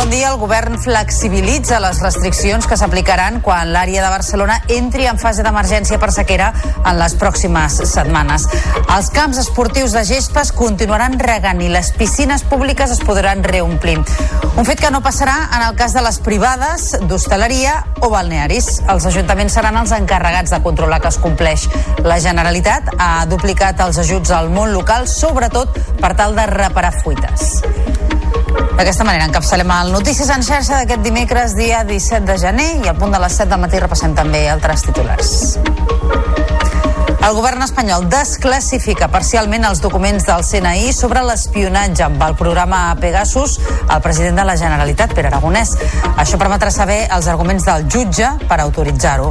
Bon dia. El govern flexibilitza les restriccions que s'aplicaran quan l'àrea de Barcelona entri en fase d'emergència per sequera en les pròximes setmanes. Els camps esportius de gespes continuaran regant i les piscines públiques es podran reomplir. Un fet que no passarà en el cas de les privades, d'hostaleria o balnearis. Els ajuntaments seran els encarregats de controlar que es compleix. La Generalitat ha duplicat els ajuts al món local, sobretot per tal de reparar fuites. D'aquesta manera encapçalem el Notícies en xarxa d'aquest dimecres, dia 17 de gener, i al punt de les 7 del matí repassem també altres titulars. El govern espanyol desclassifica parcialment els documents del CNI sobre l'espionatge amb el programa Pegasus al president de la Generalitat, Pere Aragonès. Això permetrà saber els arguments del jutge per autoritzar-ho.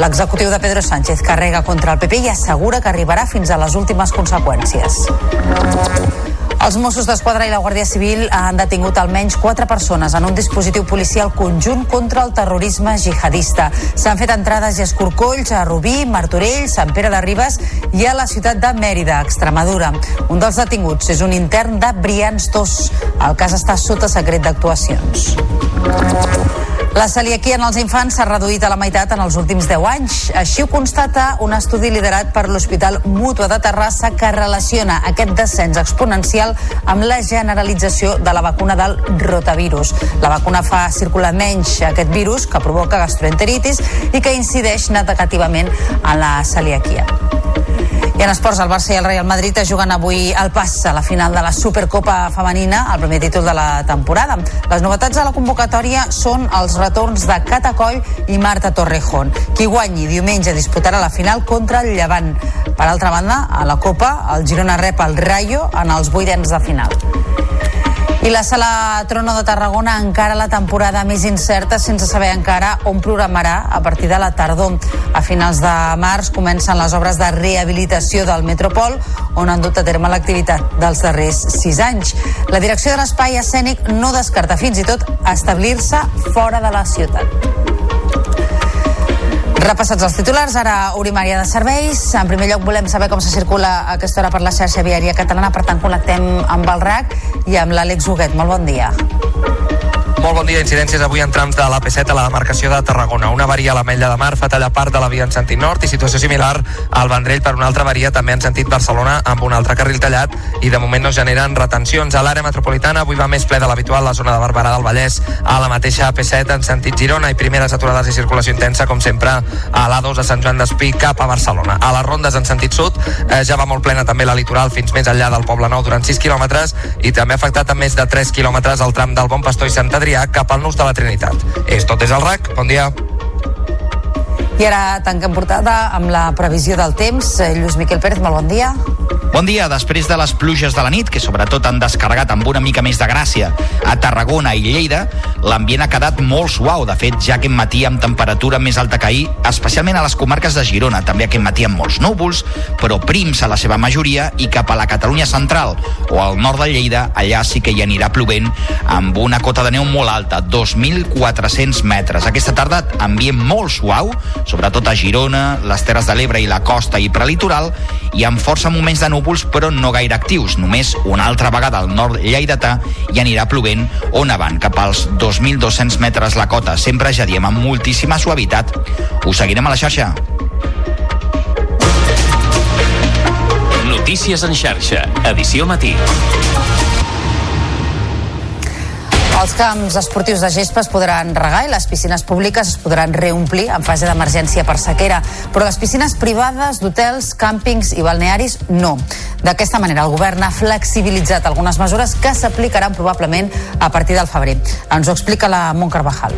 L'executiu de Pedro Sánchez carrega contra el PP i assegura que arribarà fins a les últimes conseqüències. Els Mossos d'Esquadra i la Guàrdia Civil han detingut almenys quatre persones en un dispositiu policial conjunt contra el terrorisme jihadista. S'han fet entrades i escorcolls a Rubí, Martorell, Sant Pere de Ribes i a la ciutat de Mèrida, Extremadura. Un dels detinguts és un intern de Brians 2. El cas està sota secret d'actuacions. La celiaquia en els infants s'ha reduït a la meitat en els últims 10 anys. Així ho constata un estudi liderat per l'Hospital Mútua de Terrassa que relaciona aquest descens exponencial amb la generalització de la vacuna del rotavirus. La vacuna fa circular menys aquest virus que provoca gastroenteritis i que incideix negativament en la celiaquia. I en esports, el Barça i el Real Madrid es juguen avui al pas a la final de la Supercopa Femenina, el primer títol de la temporada. Les novetats de la convocatòria són els retorns de Catacoll i Marta Torrejón. Qui guanyi diumenge disputarà la final contra el Llevant. Per altra banda, a la Copa, el Girona rep el Rayo en els vuitens de final. I la sala Trono de Tarragona encara la temporada més incerta sense saber encara on programarà a partir de la tardor. A finals de març comencen les obres de rehabilitació del Metropol on han dut a terme l'activitat dels darrers sis anys. La direcció de l'espai escènic no descarta fins i tot establir-se fora de la ciutat. Repassats els titulars, ara obrim àrea de serveis. En primer lloc volem saber com se circula a aquesta hora per la xarxa viària catalana, per tant connectem amb el RAC i amb l'Àlex Huguet. Molt bon dia. Molt bon dia. Incidències avui en trams de l'AP7 a la demarcació de Tarragona. Una avaria a l'Ametlla de Mar fa tallar part de la via en sentit nord i situació similar al Vendrell per una altra avaria també en sentit Barcelona amb un altre carril tallat i de moment no generen retencions. A l'àrea metropolitana avui va més ple de l'habitual la zona de Barberà del Vallès a la mateixa AP7 en sentit Girona i primeres aturades i circulació intensa com sempre a l'A2 de Sant Joan d'Espí cap a Barcelona. A les rondes en sentit sud eh, ja va molt plena també la litoral fins més enllà del Poble Nou durant 6 quilòmetres i també ha afectat a més de 3 quilòmetres el tram del Bon Pastor i Sant Adrià cap al Nus de la Trinitat. És tot des del RAC. Bon dia. I ara tanquem portada amb la previsió del temps. Eh, Lluís Miquel Pérez, molt bon dia. Bon dia. Després de les pluges de la nit, que sobretot han descarregat amb una mica més de gràcia a Tarragona i Lleida, l'ambient ha quedat molt suau. De fet, ja aquest matí amb temperatura més alta que ahir, especialment a les comarques de Girona, també aquest matí amb molts núvols, però prims a la seva majoria, i cap a la Catalunya central o al nord de Lleida, allà sí que hi anirà plovent amb una cota de neu molt alta, 2.400 metres. Aquesta tarda ambient molt suau, sobretot a Girona, les Terres de l'Ebre i la costa i prelitoral, i amb força moments de núvols, però no gaire actius. Només una altra vegada al nord lleidatà i anirà plovent o nevant cap als 2.200 metres la cota. Sempre ja diem amb moltíssima suavitat. Us seguirem a la xarxa. Notícies en xarxa, edició matí. Els camps esportius de gespa es podran regar i les piscines públiques es podran reomplir en fase d'emergència per sequera, però les piscines privades d'hotels, càmpings i balnearis no. D'aquesta manera, el govern ha flexibilitzat algunes mesures que s'aplicaran probablement a partir del febrer. Ens ho explica la Mont Carvajal.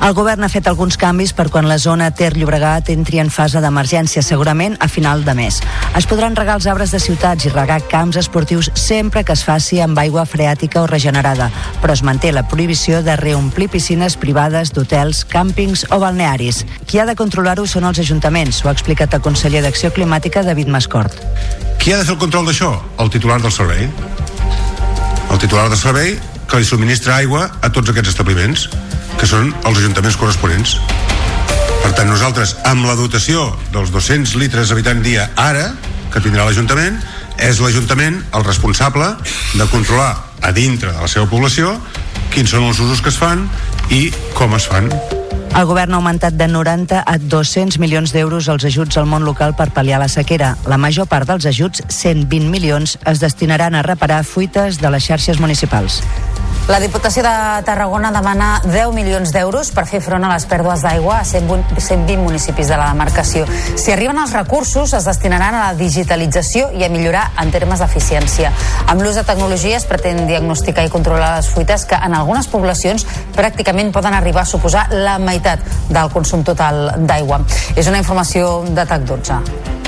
El govern ha fet alguns canvis per quan la zona Ter Llobregat entri en fase d'emergència, segurament a final de mes. Es podran regar els arbres de ciutats i regar camps esportius sempre que es faci amb aigua freàtica o regenerada, però es manté la prohibició de reomplir piscines privades d'hotels, càmpings o balnearis. Qui ha de controlar-ho són els ajuntaments, ho ha explicat el conseller d'Acció Climàtica, David Mascort. Qui ha de fer el control d'això? El titular del servei. El titular del servei que li subministra aigua a tots aquests establiments, que són els ajuntaments corresponents. Per tant, nosaltres, amb la dotació dels 200 litres habitant dia ara, que tindrà l'Ajuntament, és l'Ajuntament el responsable de controlar a dintre de la seva població quins són els usos que es fan i com es fan. El govern ha augmentat de 90 a 200 milions d'euros els ajuts al món local per pal·liar la sequera. La major part dels ajuts, 120 milions, es destinaran a reparar fuites de les xarxes municipals. La Diputació de Tarragona demana 10 milions d'euros per fer front a les pèrdues d'aigua a 120 municipis de la demarcació. Si arriben els recursos, es destinaran a la digitalització i a millorar en termes d'eficiència. Amb l'ús de tecnologia es pretén diagnosticar i controlar les fuites que en algunes poblacions pràcticament poden arribar a suposar la meitat del consum total d'aigua. És una informació de TAC 12.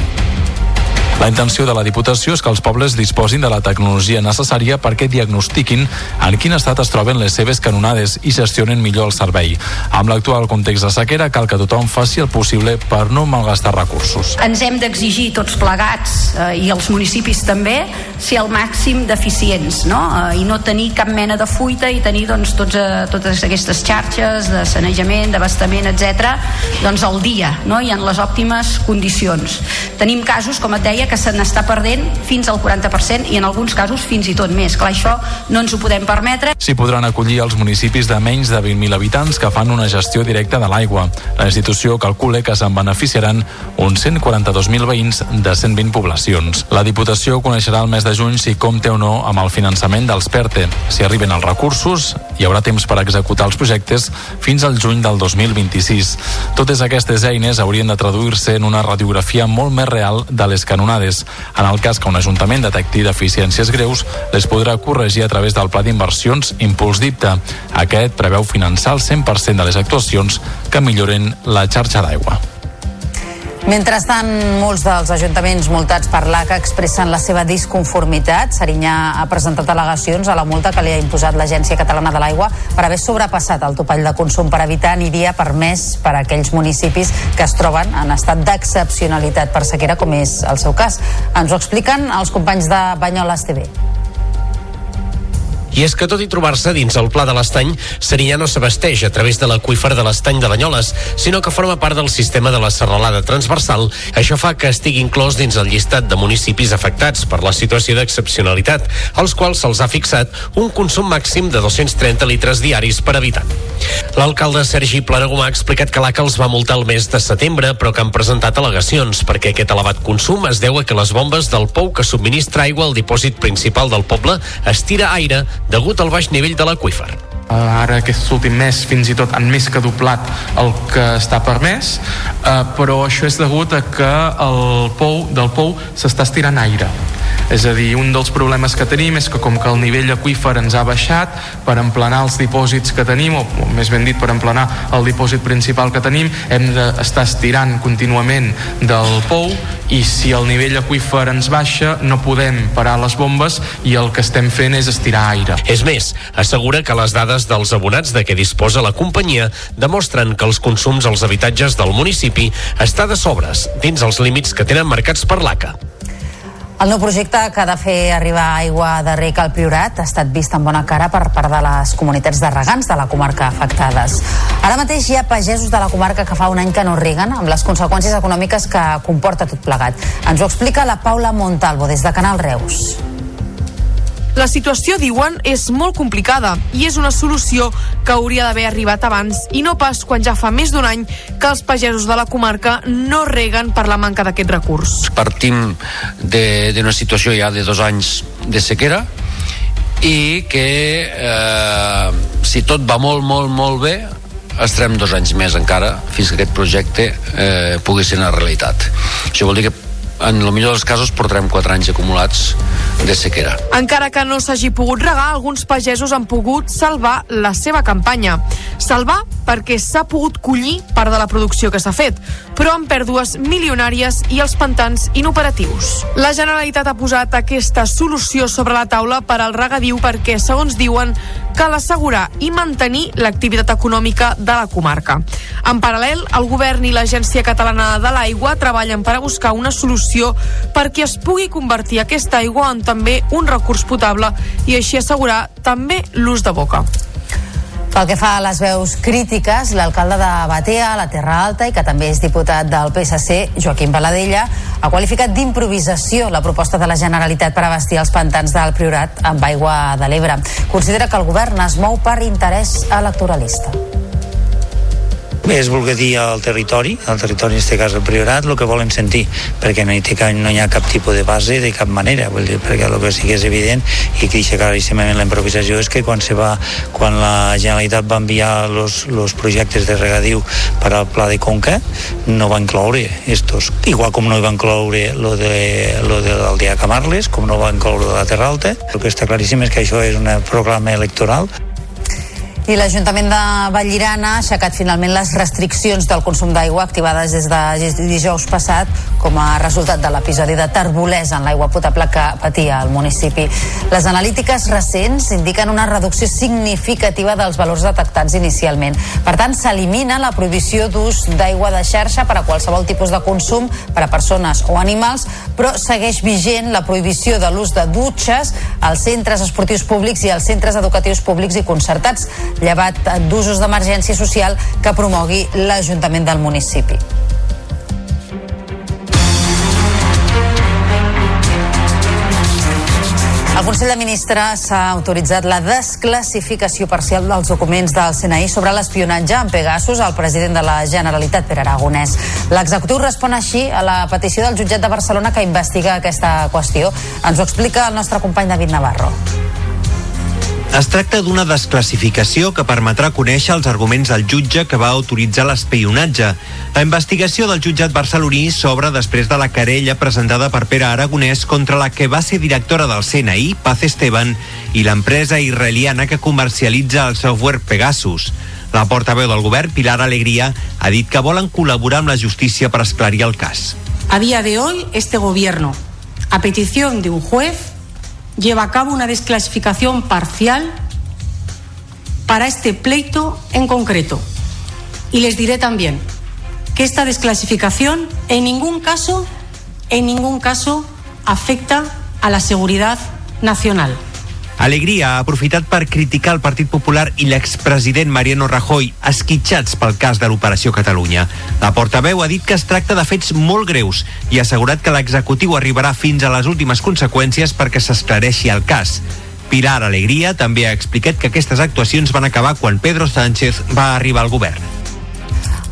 La intenció de la Diputació és que els pobles disposin de la tecnologia necessària perquè diagnostiquin en quin estat es troben les seves canonades i gestionen millor el servei. Amb l'actual context de sequera cal que tothom faci el possible per no malgastar recursos. Ens hem d'exigir tots plegats eh, i els municipis també ser el màxim d'eficients no? Eh, i no tenir cap mena de fuita i tenir doncs, tots, eh, totes aquestes xarxes de sanejament, d'abastament, etc doncs al dia no? i en les òptimes condicions. Tenim casos, com et deia, que se n'està perdent fins al 40% i en alguns casos fins i tot més. Clar, això no ens ho podem permetre. S'hi podran acollir els municipis de menys de 20.000 habitants que fan una gestió directa de l'aigua. La institució calcula que se'n beneficiaran uns 142.000 veïns de 120 poblacions. La Diputació coneixerà el mes de juny si compte o no amb el finançament dels PERTE. Si arriben els recursos, hi haurà temps per executar els projectes fins al juny del 2026. Totes aquestes eines haurien de traduir-se en una radiografia molt més real de les canonades jornades. En el cas que un ajuntament detecti deficiències greus, les podrà corregir a través del pla d'inversions Impuls Dicta. Aquest preveu finançar el 100% de les actuacions que milloren la xarxa d'aigua. Mentrestant, molts dels ajuntaments multats per l'ACA expressen la seva disconformitat. Serinyà ha presentat al·legacions a la multa que li ha imposat l'Agència Catalana de l'Aigua per haver sobrepassat el topall de consum per i dia permès per a aquells municipis que es troben en estat d'excepcionalitat per sequera, com és el seu cas. Ens ho expliquen els companys de Banyoles TV. I és que tot i trobar-se dins el Pla de l'Estany, Serinyà no s'abasteix a través de l'aqüífer de l'Estany de Banyoles, sinó que forma part del sistema de la serralada transversal. Això fa que estigui inclòs dins el llistat de municipis afectats per la situació d'excepcionalitat, als quals se'ls ha fixat un consum màxim de 230 litres diaris per habitant. L'alcalde Sergi Planagumà ha explicat que l'ACA els va multar el mes de setembre, però que han presentat al·legacions, perquè aquest elevat consum es deu a que les bombes del pou que subministra aigua al dipòsit principal del poble es tira aire degut al baix nivell de l'aqüífer. Ara aquest últim mes fins i tot han més que doblat el que està permès, eh, però això és degut a que el pou del pou s'està estirant aire. És a dir, un dels problemes que tenim és que com que el nivell aquífer ens ha baixat, per emplenar els dipòsits que tenim, o, més ben dit, per emplenar el dipòsit principal que tenim, hem d'estar estirant contínuament del pou i si el nivell aquífer ens baixa, no podem parar les bombes i el que estem fent és estirar aire. És més, assegura que les dades dels abonats de què disposa la companyia demostren que els consums als habitatges del municipi està de sobres, dins els límits que tenen marcats per l'ACA. El nou projecte que ha de fer arribar aigua de rec al Priorat ha estat vist amb bona cara per part de les comunitats de regants de la comarca afectades. Ara mateix hi ha pagesos de la comarca que fa un any que no reguen amb les conseqüències econòmiques que comporta tot plegat. Ens ho explica la Paula Montalvo des de Canal Reus. La situació, diuen, és molt complicada i és una solució que hauria d'haver arribat abans i no pas quan ja fa més d'un any que els pagesos de la comarca no reguen per la manca d'aquest recurs. Partim d'una situació ja de dos anys de sequera i que eh, si tot va molt, molt, molt bé estarem dos anys més encara fins que aquest projecte eh, pugui ser una realitat. Això vol dir que en el millor dels casos portarem 4 anys acumulats de sequera. Encara que no s'hagi pogut regar, alguns pagesos han pogut salvar la seva campanya. Salvar perquè s'ha pogut collir part de la producció que s'ha fet, però amb pèrdues milionàries i els pantans inoperatius. La Generalitat ha posat aquesta solució sobre la taula per al regadiu perquè, segons diuen, cal assegurar i mantenir l'activitat econòmica de la comarca. En paral·lel, el govern i l'Agència Catalana de l'Aigua treballen per a buscar una solució perquè es pugui convertir aquesta aigua en també un recurs potable i així assegurar també l'ús de boca. Pel que fa a les veus crítiques, l'alcalde de Batea, la Terra Alta, i que també és diputat del PSC, Joaquim Baladella, ha qualificat d'improvisació la proposta de la Generalitat per abastir els pantans del Priorat amb aigua de l'Ebre. Considera que el govern es mou per interès electoralista és voler dir al territori, al territori en aquest cas el priorat, el que volen sentir, perquè no hi, té, no hi ha cap tipus de base de cap manera, vull dir, perquè el que sí que és evident i que deixa claríssimament la improvisació és que quan se va, quan la Generalitat va enviar els projectes de regadiu per al pla de Conca, no va incloure estos, igual com no hi va incloure lo de, lo de l'Aldea Camarles, com no va incloure de la Terra Alta, el que està claríssim és que això és un programa electoral i l'Ajuntament de Vallirana ha aixecat finalment les restriccions del consum d'aigua activades des de dijous passat com a resultat de l'episodi de terbolesa en l'aigua potable que patia el municipi. Les analítiques recents indiquen una reducció significativa dels valors detectats inicialment. Per tant, s'elimina la prohibició d'ús d'aigua de xarxa per a qualsevol tipus de consum per a persones o animals, però segueix vigent la prohibició de l'ús de dutxes als centres esportius públics i als centres educatius públics i concertats llevat d'usos d'emergència social que promogui l'Ajuntament del municipi. El Consell de Ministres ha autoritzat la desclassificació parcial dels documents del CNI sobre l'espionatge en Pegasus al president de la Generalitat, Pere Aragonès. L'executiu respon així a la petició del jutjat de Barcelona que investiga aquesta qüestió. Ens ho explica el nostre company David Navarro. Es tracta d'una desclassificació que permetrà conèixer els arguments del jutge que va autoritzar l'espionatge. La investigació del jutjat barceloní s'obre després de la querella presentada per Pere Aragonès contra la que va ser directora del CNI, Paz Esteban, i l'empresa israeliana que comercialitza el software Pegasus. La portaveu del govern, Pilar Alegría, ha dit que volen col·laborar amb la justícia per esclarir el cas. A dia de hoy, este gobierno, a petición de un juez, lleva a cabo una desclasificación parcial para este pleito en concreto. Y les diré también que esta desclasificación en ningún caso, en ningún caso afecta a la seguridad nacional. Alegria ha aprofitat per criticar el Partit Popular i l'expresident Mariano Rajoy, esquitxats pel cas de l'Operació Catalunya. La portaveu ha dit que es tracta de fets molt greus i ha assegurat que l'executiu arribarà fins a les últimes conseqüències perquè s'esclareixi el cas. Pilar Alegria també ha explicat que aquestes actuacions van acabar quan Pedro Sánchez va arribar al govern.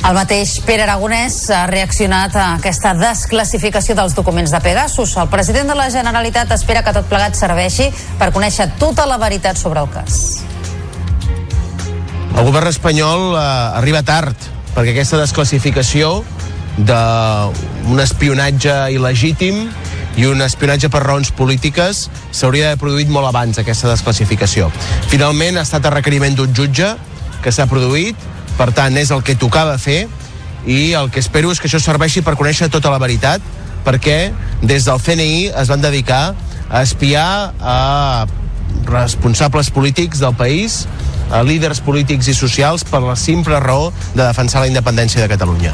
El mateix Pere Aragonès ha reaccionat a aquesta desclassificació dels documents de Pegasus. El president de la Generalitat espera que tot plegat serveixi per conèixer tota la veritat sobre el cas. El govern espanyol eh, arriba tard perquè aquesta desclassificació d'un espionatge il·legítim i un espionatge per raons polítiques s'hauria d'haver produït molt abans aquesta desclassificació. Finalment ha estat a requeriment d'un jutge que s'ha produït per tant, és el que tocava fer i el que espero és que això serveixi per conèixer tota la veritat, perquè des del CNI es van dedicar a espiar a responsables polítics del país, a líders polítics i socials per la simple raó de defensar la independència de Catalunya.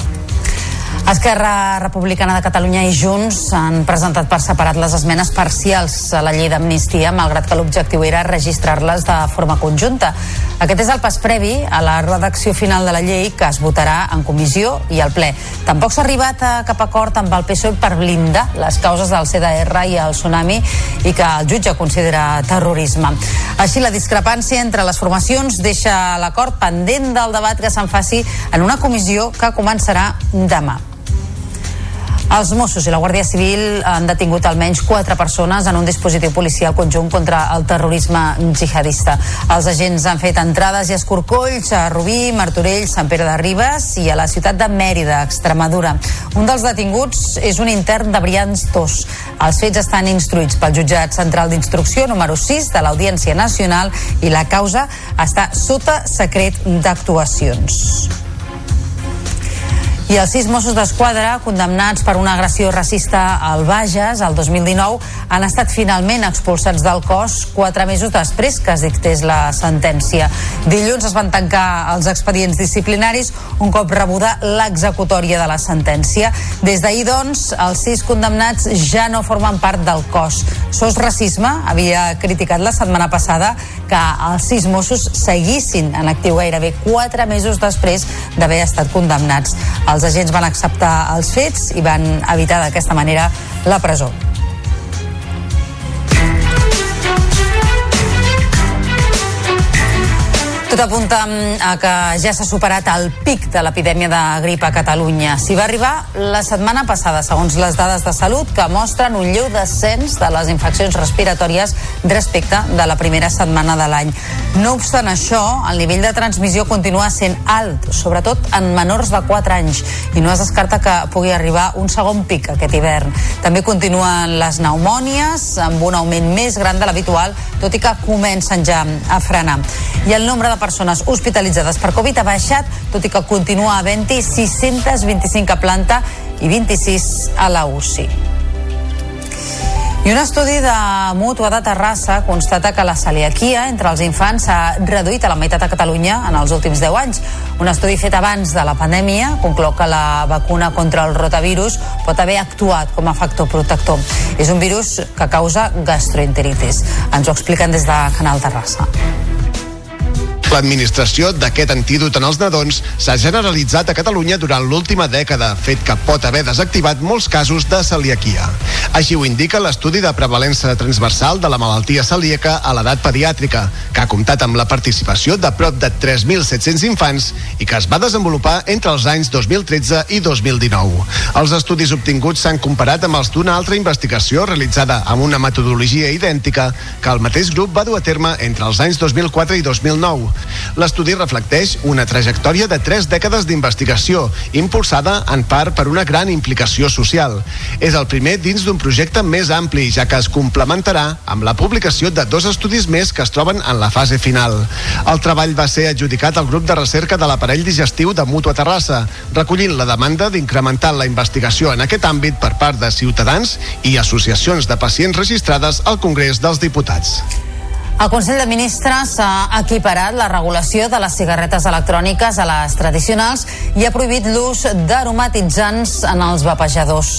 Esquerra Republicana de Catalunya i Junts han presentat per separat les esmenes parcials a la llei d'amnistia, malgrat que l'objectiu era registrar-les de forma conjunta. Aquest és el pas previ a la redacció final de la llei que es votarà en comissió i al ple. Tampoc s'ha arribat a cap acord amb el PSOE per blindar les causes del CDR i el tsunami i que el jutge considera terrorisme. Així, la discrepància entre les formacions deixa l'acord pendent del debat que se'n faci en una comissió que començarà demà. Els Mossos i la Guàrdia Civil han detingut almenys quatre persones en un dispositiu policial conjunt contra el terrorisme jihadista. Els agents han fet entrades i escorcolls a Rubí, Martorell, Sant Pere de Ribes i a la ciutat de Mèrida, Extremadura. Un dels detinguts és un intern de Brians Tos. Els fets estan instruïts pel jutjat central d'instrucció número 6 de l'Audiència Nacional i la causa està sota secret d'actuacions. I els sis Mossos d'Esquadra, condemnats per una agressió racista al Bages el 2019, han estat finalment expulsats del cos quatre mesos després que es dictés la sentència. Dilluns es van tancar els expedients disciplinaris un cop rebuda l'executòria de la sentència. Des d'ahir, doncs, els sis condemnats ja no formen part del cos. SOS Racisme havia criticat la setmana passada que els sis Mossos seguissin en actiu gairebé quatre mesos després d'haver estat condemnats. Els agents van acceptar els fets i van evitar d'aquesta manera la presó. Tot apunta a que ja s'ha superat el pic de l'epidèmia de grip a Catalunya. S'hi va arribar la setmana passada, segons les dades de salut, que mostren un lleu descens de les infeccions respiratòries respecte de la primera setmana de l'any. No obstant això, el nivell de transmissió continua sent alt, sobretot en menors de 4 anys, i no es descarta que pugui arribar un segon pic aquest hivern. També continuen les pneumònies, amb un augment més gran de l'habitual, tot i que comencen ja a frenar. I el nombre de persones hospitalitzades per Covid ha baixat, tot i que continua havent-hi 625 a planta i 26 a la UCI. I un estudi de Mútua de Terrassa constata que la celiaquia entre els infants s'ha reduït a la meitat a Catalunya en els últims 10 anys. Un estudi fet abans de la pandèmia conclou que la vacuna contra el rotavirus pot haver actuat com a factor protector. És un virus que causa gastroenteritis. Ens ho expliquen des de Canal Terrassa. L'administració d'aquest antídot en els nadons s'ha generalitzat a Catalunya durant l'última dècada, fet que pot haver desactivat molts casos de celiaquia. Així ho indica l'estudi de prevalença transversal de la malaltia celíaca a l'edat pediàtrica, que ha comptat amb la participació de prop de 3.700 infants i que es va desenvolupar entre els anys 2013 i 2019. Els estudis obtinguts s'han comparat amb els d'una altra investigació realitzada amb una metodologia idèntica que el mateix grup va dur a terme entre els anys 2004 i 2009. L'estudi reflecteix una trajectòria de tres dècades d'investigació, impulsada en part per una gran implicació social. És el primer dins d'un projecte més ampli, ja que es complementarà amb la publicació de dos estudis més que es troben en la fase final. El treball va ser adjudicat al grup de recerca de l'aparell digestiu de Mútua Terrassa, recollint la demanda d'incrementar la investigació en aquest àmbit per part de ciutadans i associacions de pacients registrades al Congrés dels Diputats. El Consell de Ministres ha equiparat la regulació de les cigarretes electròniques a les tradicionals i ha prohibit l'ús d'aromatitzants en els vapejadors.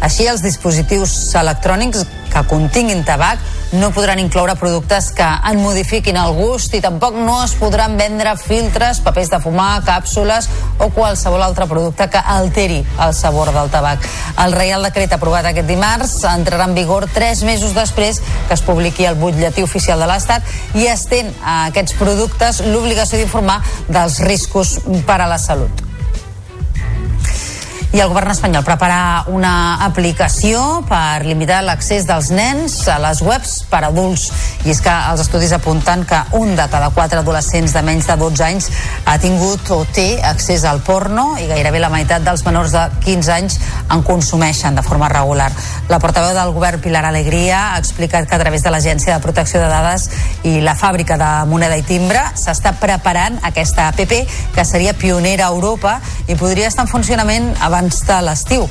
Així, els dispositius electrònics que continguin tabac no podran incloure productes que en modifiquin el gust i tampoc no es podran vendre filtres, papers de fumar, càpsules o qualsevol altre producte que alteri el sabor del tabac. El Reial Decret aprovat aquest dimarts entrarà en vigor tres mesos després que es publiqui el butlletí oficial de l'Estat i estén a aquests productes l'obligació d'informar dels riscos per a la salut i el govern espanyol prepara una aplicació per limitar l'accés dels nens a les webs per adults i és que els estudis apunten que un de cada quatre adolescents de menys de 12 anys ha tingut o té accés al porno i gairebé la meitat dels menors de 15 anys en consumeixen de forma regular. La portaveu del govern Pilar Alegria ha explicat que a través de l'Agència de Protecció de Dades i la fàbrica de moneda i timbre s'està preparant aquesta APP que seria pionera a Europa i podria estar en funcionament abans abans de l'estiu.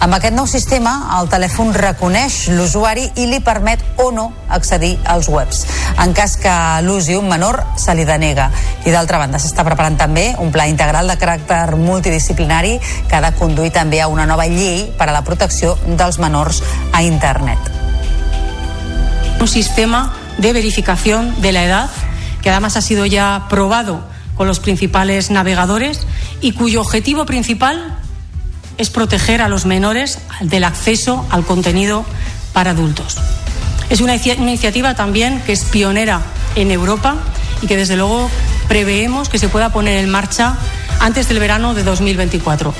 Amb aquest nou sistema, el telèfon reconeix l'usuari i li permet o no accedir als webs. En cas que l'usi un menor, se li denega. I d'altra banda, s'està preparant també un pla integral de caràcter multidisciplinari que ha de conduir també a una nova llei per a la protecció dels menors a internet. Un sistema de verificación de la edad que además ha sido ya probado con los principales navegadores y cuyo objetivo principal es proteger a los menores del acceso al contenido para adultos. Es una, iniciativa también que es pionera en Europa y que desde luego preveemos que se pueda poner en marcha antes del verano de 2024.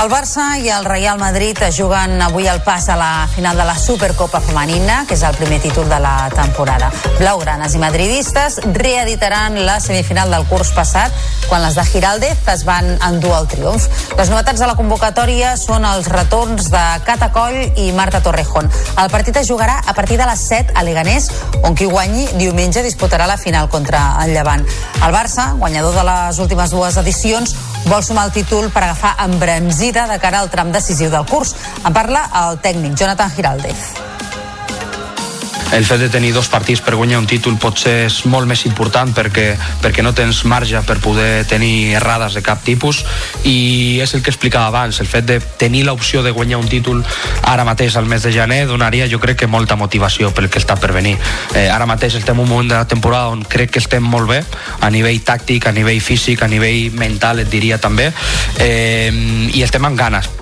El Barça i el Real Madrid es juguen avui el pas a la final de la Supercopa Femenina, que és el primer títol de la temporada. Blaugranes i madridistes reeditaran la semifinal del curs passat, quan les de Giraldez es van endur el triomf. Les novetats de la convocatòria són els retorns de Cata Coll i Marta Torrejón. El partit es jugarà a partir de les 7 a Leganés, on qui guanyi diumenge disputarà la final contra el Llevant. El Barça, guanyador de les últimes dues edicions, vol sumar el títol per agafar embranzida de cara al tram decisiu del curs. En parla el tècnic Jonathan Giraldez el fet de tenir dos partits per guanyar un títol potser és molt més important perquè, perquè no tens marge per poder tenir errades de cap tipus i és el que explicava abans, el fet de tenir l'opció de guanyar un títol ara mateix al mes de gener donaria jo crec que molta motivació pel que està per venir. Eh, ara mateix estem en un moment de la temporada on crec que estem molt bé a nivell tàctic, a nivell físic, a nivell mental et diria també eh, i estem amb ganes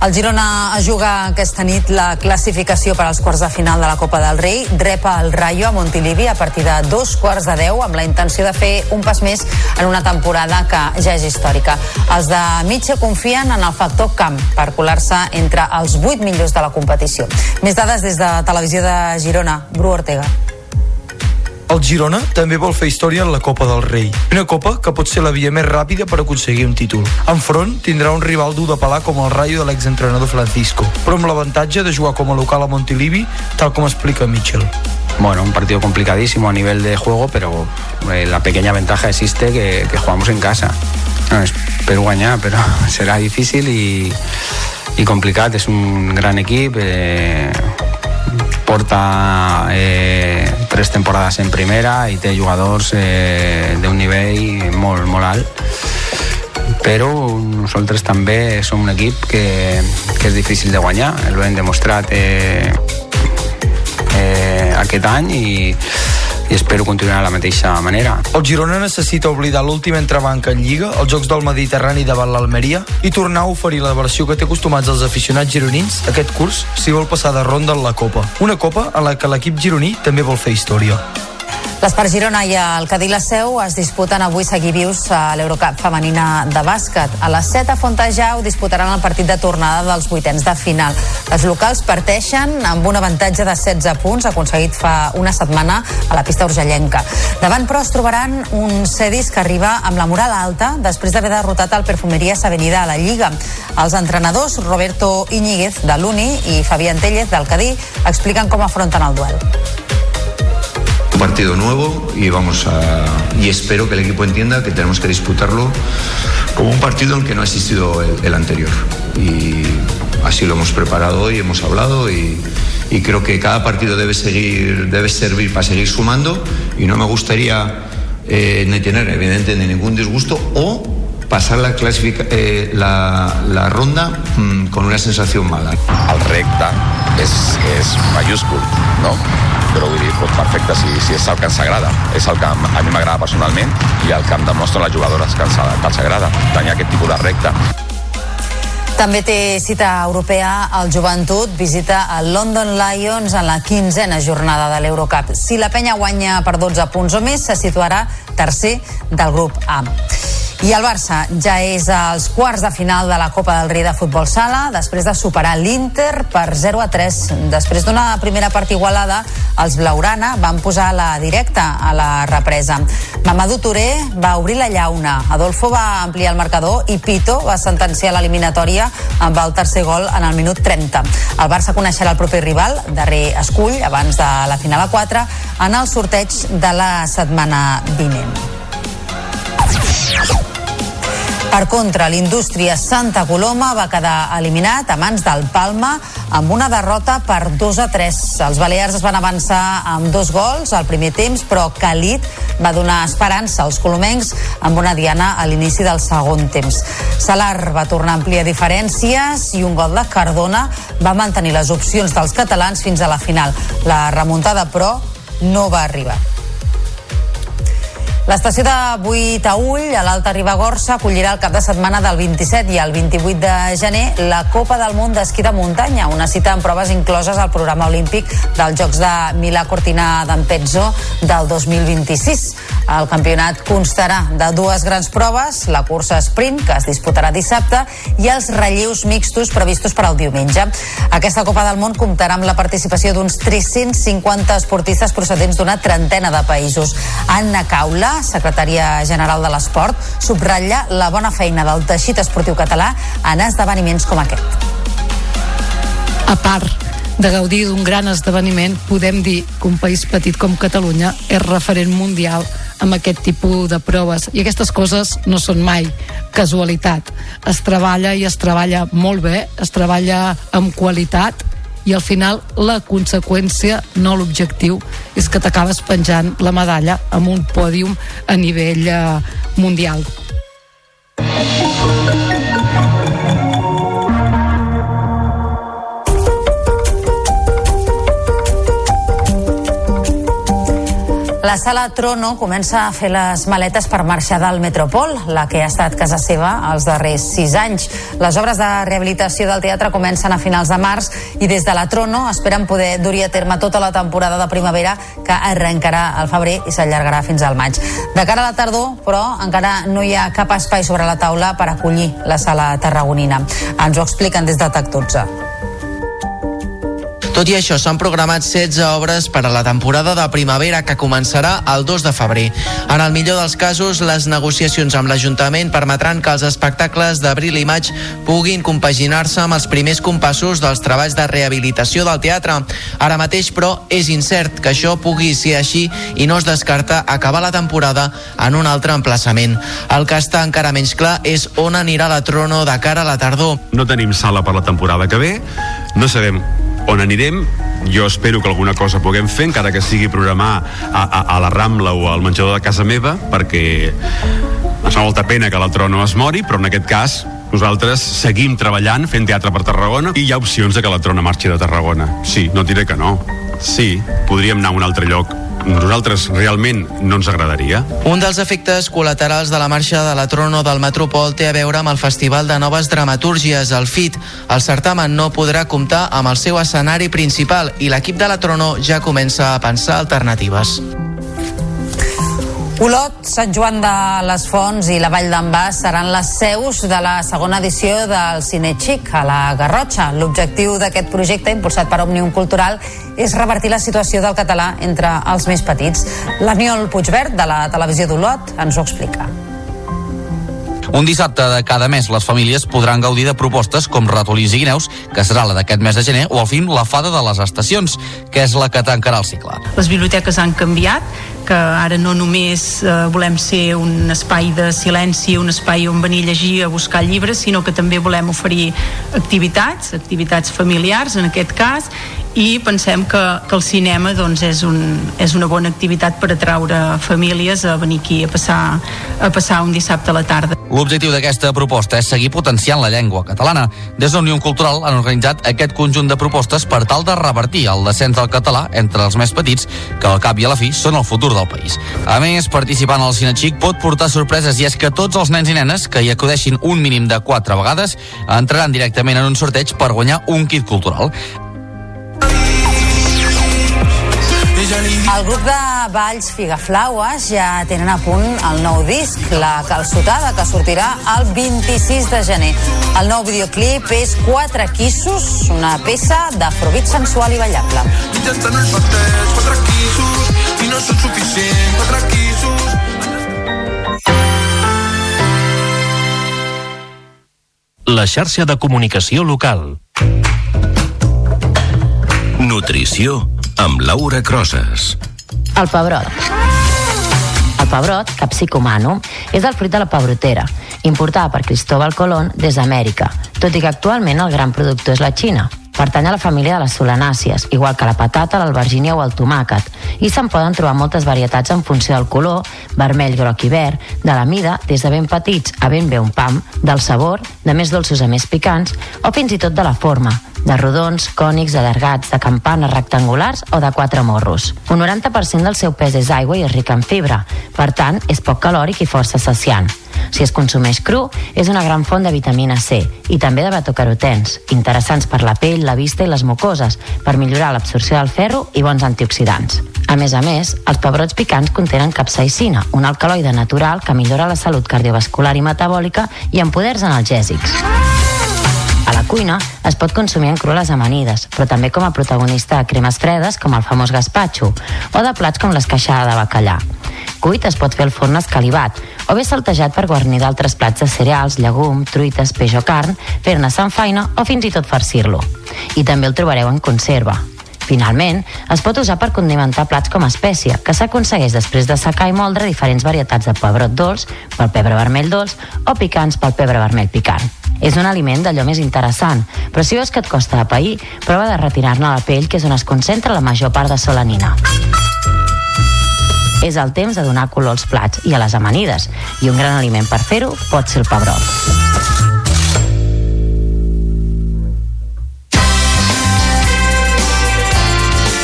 el Girona juga aquesta nit la classificació per als quarts de final de la Copa del Rei. Repa el Rayo a Montilivi a partir de dos quarts de deu amb la intenció de fer un pas més en una temporada que ja és històrica. Els de Mitja confien en el factor camp per colar-se entre els vuit millors de la competició. Més dades des de Televisió de Girona. Bru Ortega. El Girona també vol fer història en la Copa del Rei. Una copa que pot ser la via més ràpida per aconseguir un títol. Enfront tindrà un rival dur de pelar com el Rayo de l'exentrenador Francisco, però amb l'avantatge de jugar com a local a Montilivi, tal com explica Mitchell. Bueno, un partido complicadísimo a nivel de juego, pero eh, la pequeña ventaja existe que, que jugamos en casa. No, espero guanyar, però serà difícil i, i complicat. És un gran equip, eh, porta eh, tres temporades en primera i té jugadors eh, d'un nivell molt, molt alt. Però nosaltres també som un equip que, que és difícil de guanyar, ho hem demostrat eh, eh, aquest any i, i espero continuar de la mateixa manera. El Girona necessita oblidar l'últim entrebanca en Lliga, els Jocs del Mediterrani davant l'Almeria, i tornar a oferir la versió que té acostumats els aficionats gironins aquest curs si vol passar de ronda en la Copa. Una Copa en la que l'equip gironí també vol fer història. L'Espart Girona i el Cadí la Seu es disputen avui seguir vius a l'Eurocup femenina de bàsquet. A les 7 a Fontejau disputaran el partit de tornada dels vuitens de final. Els locals parteixen amb un avantatge de 16 punts aconseguit fa una setmana a la pista urgellenca. Davant, però, es trobaran un Cedis que arriba amb la moral alta després d'haver derrotat el Perfumeries Avenida a la Lliga. Els entrenadors Roberto Iñiguez de l'Uni i Fabián Tellez del Cadí expliquen com afronten el duel. Partido nuevo y vamos a y espero que el equipo entienda que tenemos que disputarlo como un partido en que no ha existido el, anterior. Y así lo hemos preparado hoy hemos hablado y, y creo que cada partido debe seguir debe servir para seguir sumando y no me gustaría eh, ni tener evidente ni ningún disgusto o pasar la, clasifica, eh, la, la ronda mmm, con una sensación mala. El recte és, és mayúscul, no? però vull dir, doncs perfecte, si, si és el que ens agrada. És el que a mi m'agrada personalment i el que em demostren les jugadores que ens, que ens agrada, tenir aquest tipus de recte. També té cita europea el joventut, visita el London Lions en la quinzena jornada de l'Eurocup. Si la penya guanya per 12 punts o més, se situarà tercer del grup A. I el Barça ja és als quarts de final de la Copa del Rei de Futbol Sala després de superar l'Inter per 0 a 3. Després d'una primera part igualada, els Blaurana van posar la directa a la represa. Mamadou Touré va obrir la llauna, Adolfo va ampliar el marcador i Pito va sentenciar l'eliminatòria amb el tercer gol en el minut 30. El Barça coneixerà el proper rival, darrer escull, abans de la final a 4, en el sorteig de la setmana vinent. Per contra, l'indústria Santa Coloma va quedar eliminat a mans del Palma amb una derrota per 2 a 3. Els balears es van avançar amb dos gols al primer temps, però Khalid va donar esperança als colomencs amb una diana a l'inici del segon temps. Salar va tornar a ampliar diferències i un gol de Cardona va mantenir les opcions dels catalans fins a la final. La remuntada, però, no va arribar. L'estació de Buitaüll, a l'Alta Ribagorça, acollirà el cap de setmana del 27 i el 28 de gener la Copa del Món d'Esquí de Muntanya, una cita amb proves incloses al programa olímpic dels Jocs de Milà Cortina d'Ampezzo del 2026. El campionat constarà de dues grans proves, la cursa sprint, que es disputarà dissabte, i els relleus mixtos previstos per al diumenge. Aquesta Copa del Món comptarà amb la participació d'uns 350 esportistes procedents d'una trentena de països. Anna Caula, secretària general de l'Esport, subratlla la bona feina del teixit esportiu català en esdeveniments com aquest. A part de gaudir d'un gran esdeveniment, podem dir que un país petit com Catalunya és referent mundial amb aquest tipus de proves i aquestes coses no són mai casualitat. Es treballa i es treballa molt bé, es treballa amb qualitat i al final la conseqüència, no l'objectiu, és que t'acabes penjant la medalla amb un pòdium a nivell eh, mundial. La sala Trono comença a fer les maletes per marxar del Metropol, la que ha estat casa seva els darrers sis anys. Les obres de rehabilitació del teatre comencen a finals de març i des de la Trono esperen poder dur a terme tota la temporada de primavera que arrencarà al febrer i s'allargarà fins al maig. De cara a la tardor, però, encara no hi ha cap espai sobre la taula per acollir la sala tarragonina. Ens ho expliquen des de TAC 12. Tot i això, s'han programat 16 obres per a la temporada de primavera que començarà el 2 de febrer. En el millor dels casos, les negociacions amb l'Ajuntament permetran que els espectacles d'abril i maig puguin compaginar-se amb els primers compassos dels treballs de rehabilitació del teatre. Ara mateix, però, és incert que això pugui ser així i no es descarta acabar la temporada en un altre emplaçament. El que està encara menys clar és on anirà la Trono de cara a la tardor. No tenim sala per la temporada que ve, no sabem on anirem? Jo espero que alguna cosa puguem fer encara que sigui programar a, a, a la Rambla o al menjador de casa meva perquè ens fa molta pena que la Trono es mori però en aquest cas nosaltres seguim treballant fent teatre per Tarragona i hi ha opcions de que la Trona marxi de Tarragona. Sí, no diré que no. Sí, podríem anar a un altre lloc nosaltres realment no ens agradaria. Un dels efectes col·laterals de la marxa de la Trono del Metropol té a veure amb el Festival de Noves Dramatúrgies, el FIT. El certamen no podrà comptar amb el seu escenari principal i l'equip de la Trono ja comença a pensar alternatives. Olot, Sant Joan de les Fonts i la Vall d'en Bas seran les seus de la segona edició del Cine Xic a la Garrotxa. L'objectiu d'aquest projecte, impulsat per Òmnium Cultural, és revertir la situació del català entre els més petits. L'Aniol Puigverd, de la televisió d'Olot, ens ho explica. Un dissabte de cada mes les famílies podran gaudir de propostes com Ratolins i Guineus, que serà la d'aquest mes de gener, o al film La Fada de les Estacions, que és la que tancarà el cicle. Les biblioteques han canviat, que ara no només eh, volem ser un espai de silenci, un espai on venir a llegir, a buscar llibres, sinó que també volem oferir activitats, activitats familiars en aquest cas, i pensem que, que el cinema doncs, és, un, és una bona activitat per atraure famílies a venir aquí a passar, a passar un dissabte a la tarda. L'objectiu d'aquesta proposta és seguir potenciant la llengua catalana. Des de Cultural han organitzat aquest conjunt de propostes per tal de revertir el descens del català entre els més petits, que al cap i a la fi són el futur del país. A més, participant al Cinexic pot portar sorpreses i és que tots els nens i nenes que hi acudeixin un mínim de 4 vegades entraran directament en un sorteig per guanyar un kit cultural. El grup de Valls Figaflaues ja tenen a punt el nou disc, La Calçotada, que sortirà el 26 de gener. El nou videoclip és Quatre Quissos, una peça d'afrobit sensual i ballable. Mitjançant el parteix, quatre quisos, i no són suficients, quatre quisos. La xarxa de comunicació local. Nutrició amb Laura Crosses. El pebrot. El pebrot, Capsicum anum, és el fruit de la pebrotera, importada per Cristóbal Colón des d'Amèrica, tot i que actualment el gran productor és la Xina. Pertany a la família de les solanàcies, igual que la patata, l'albergínia o el tomàquet, i se'n poden trobar moltes varietats en funció del color, vermell, groc i verd, de la mida, des de ben petits a ben bé un pam, del sabor, de més dolços a més picants, o fins i tot de la forma, de rodons, cònics, allargats, de campanes rectangulars o de quatre morros. Un 90% del seu pes és aigua i és ric en fibra, per tant, és poc calòric i força saciant. Si es consumeix cru, és una gran font de vitamina C i també de betocarotens, interessants per la pell, la vista i les mucoses, per millorar l'absorció del ferro i bons antioxidants. A més a més, els pebrots picants contenen capsaicina, un alcaloide natural que millora la salut cardiovascular i metabòlica i amb poders analgèsics. A la cuina es pot consumir en cru les amanides, però també com a protagonista de cremes fredes com el famós gazpacho o de plats com l'esqueixada de bacallà. Cuit es pot fer al forn escalivat o bé saltejat per guarnir d'altres plats de cereals, llegum, truites, peix o carn, fer-ne faina o fins i tot farcir-lo. I també el trobareu en conserva. Finalment, es pot usar per condimentar plats com a espècia, que s'aconsegueix després de secar i moldre diferents varietats de pebrot dolç, pel pebre vermell dolç o picants pel pebre vermell picant. És un aliment d'allò més interessant, però si veus que et costa de pair, prova de retirar-ne la pell, que és on es concentra la major part de solanina. És el temps de donar color als plats i a les amanides, i un gran aliment per fer-ho pot ser el pebrot.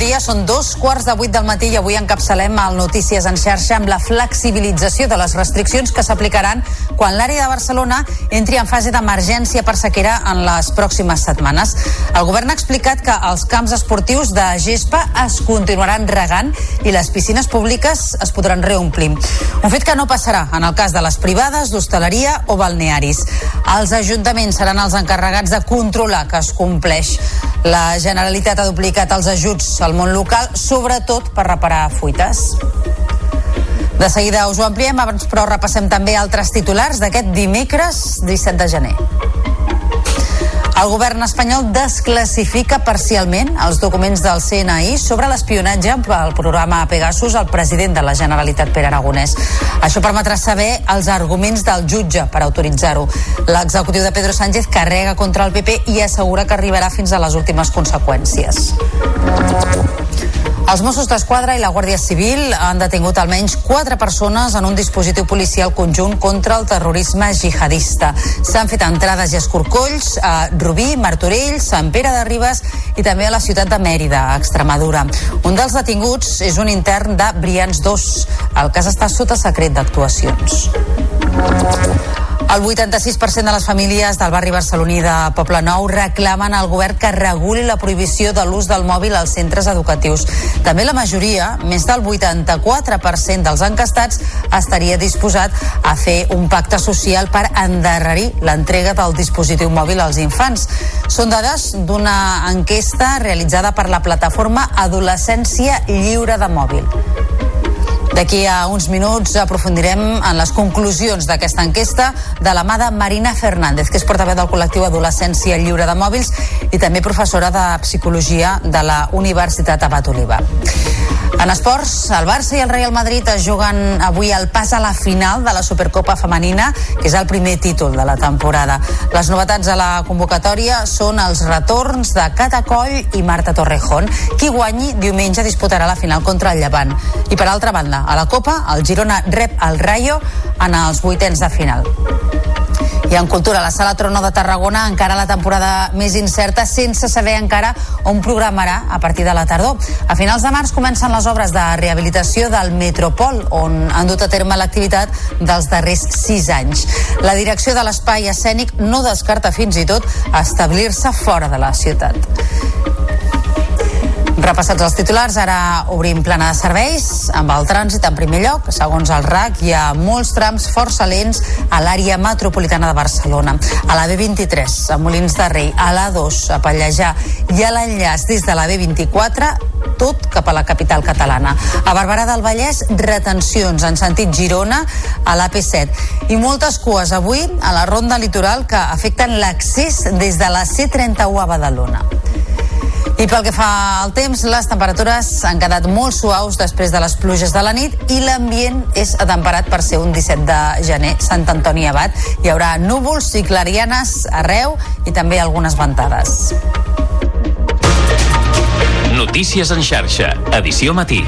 Dia, són dos quarts de vuit del matí i avui encapçalem el Notícies en xarxa amb la flexibilització de les restriccions que s'aplicaran quan l'àrea de Barcelona entri en fase d'emergència per sequera en les pròximes setmanes. El govern ha explicat que els camps esportius de gespa es continuaran regant i les piscines públiques es podran reomplir. Un fet que no passarà en el cas de les privades, d'hostaleria o balnearis. Els ajuntaments seran els encarregats de controlar que es compleix. La Generalitat ha duplicat els ajuts al món local, sobretot per reparar fuites. De seguida us ho ampliem, abans però repassem també altres titulars d'aquest dimecres 17 de gener. El govern espanyol desclassifica parcialment els documents del CNI sobre l'espionatge pel programa Pegasus al president de la Generalitat, Pere Aragonès. Això permetrà saber els arguments del jutge per autoritzar-ho. L'executiu de Pedro Sánchez carrega contra el PP i assegura que arribarà fins a les últimes conseqüències. Els Mossos d'Esquadra i la Guàrdia Civil han detingut almenys quatre persones en un dispositiu policial conjunt contra el terrorisme jihadista. S'han fet entrades i escorcolls a Rubí, Martorell, Sant Pere de Ribes i també a la ciutat de Mèrida, a Extremadura. Un dels detinguts és un intern de Brians 2. El cas està sota secret d'actuacions. El 86% de les famílies del barri barceloní de Poble Nou reclamen al govern que reguli la prohibició de l'ús del mòbil als centres educatius. També la majoria, més del 84% dels encastats, estaria disposat a fer un pacte social per endarrerir l'entrega del dispositiu mòbil als infants. Són dades d'una enquesta realitzada per la plataforma Adolescència Lliure de Mòbil. D'aquí a uns minuts aprofundirem en les conclusions d'aquesta enquesta de la mà de Marina Fernández, que és portaveu del col·lectiu Adolescència Lliure de Mòbils i també professora de Psicologia de la Universitat Abat Oliva. En esports, el Barça i el Real Madrid es juguen avui el pas a la final de la Supercopa Femenina, que és el primer títol de la temporada. Les novetats a la convocatòria són els retorns de Cata Coll i Marta Torrejón. Qui guanyi diumenge disputarà la final contra el Llevant. I per altra banda, a la Copa, el Girona rep el Rayo en els vuitens de final. I en cultura, la Sala Trono de Tarragona encara la temporada més incerta sense saber encara on programarà a partir de la tardor. A finals de març comencen les obres de rehabilitació del Metropol, on han dut a terme l'activitat dels darrers sis anys. La direcció de l'espai escènic no descarta fins i tot establir-se fora de la ciutat. Repassats els titulars, ara obrim plana de serveis amb el trànsit en primer lloc. Segons el RAC, hi ha molts trams força lents a l'àrea metropolitana de Barcelona. A la B23, a Molins de Rei, a l'A2, a Pallejà i a l'enllaç des de la B24, tot cap a la capital catalana. A Barberà del Vallès, retencions en sentit Girona a l'AP7 i moltes cues avui a la ronda litoral que afecten l'accés des de la C31 a Badalona. I pel que fa al temps, les temperatures han quedat molt suaus després de les pluges de la nit i l'ambient és atemperat per ser un 17 de gener. Sant Antoni Abat. Hi haurà núvols i clarianes arreu i també algunes ventades. Notícies en xarxa, edició matí.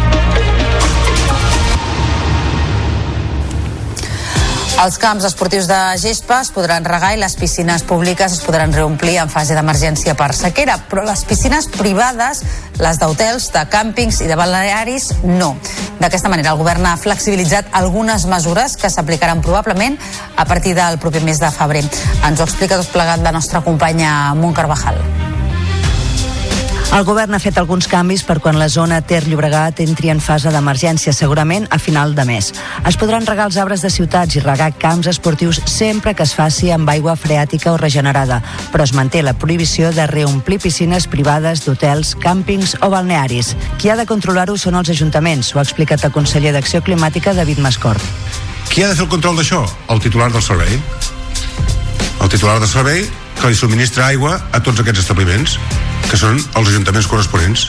Els camps esportius de gespa es podran regar i les piscines públiques es podran reomplir en fase d'emergència per sequera, però les piscines privades, les d'hotels, de càmpings i de balnearis, no. D'aquesta manera, el govern ha flexibilitzat algunes mesures que s'aplicaran probablement a partir del proper mes de febrer. Ens ho explica tot plegat la nostra companya Montcarvajal. Carvajal. El govern ha fet alguns canvis per quan la zona Ter-Llobregat entri en fase d'emergència, segurament a final de mes. Es podran regar els arbres de ciutats i regar camps esportius sempre que es faci amb aigua freàtica o regenerada, però es manté la prohibició de reomplir piscines privades d'hotels, càmpings o balnearis. Qui ha de controlar-ho són els ajuntaments, ho ha explicat el conseller d'Acció Climàtica, David Mascort. Qui ha de fer el control d'això? El titular del servei. El titular del servei que li subministra aigua a tots aquests establiments, que són els ajuntaments corresponents.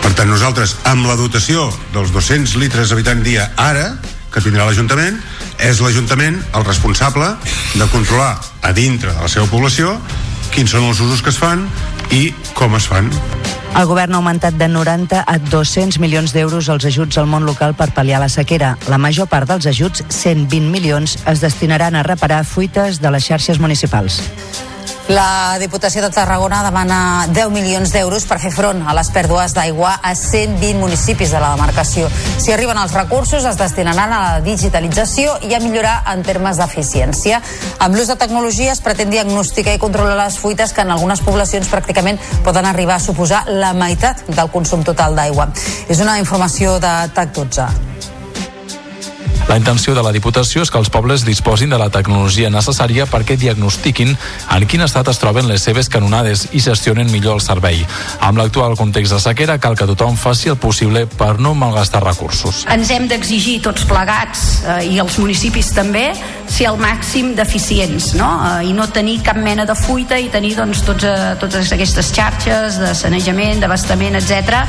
Per tant, nosaltres, amb la dotació dels 200 litres habitant dia ara, que tindrà l'Ajuntament, és l'Ajuntament el responsable de controlar a dintre de la seva població quins són els usos que es fan i com es fan. El govern ha augmentat de 90 a 200 milions d'euros els ajuts al món local per pal·liar la sequera. La major part dels ajuts, 120 milions, es destinaran a reparar fuites de les xarxes municipals. La Diputació de Tarragona demana 10 milions d'euros per fer front a les pèrdues d'aigua a 120 municipis de la demarcació. Si arriben els recursos, es destinaran a la digitalització i a millorar en termes d'eficiència. Amb l'ús de tecnologia es pretén diagnosticar i controlar les fuites que en algunes poblacions pràcticament poden arribar a suposar la meitat del consum total d'aigua. És una informació de TAC 12. La intenció de la Diputació és que els pobles disposin de la tecnologia necessària perquè diagnostiquin en quin estat es troben les seves canonades i gestionen millor el servei. Amb l'actual context de sequera cal que tothom faci el possible per no malgastar recursos. Ens hem d'exigir tots plegats eh, i els municipis també ser al màxim d'eficients no? Eh, i no tenir cap mena de fuita i tenir doncs, tots, eh, totes aquestes xarxes de sanejament, d'abastament, etc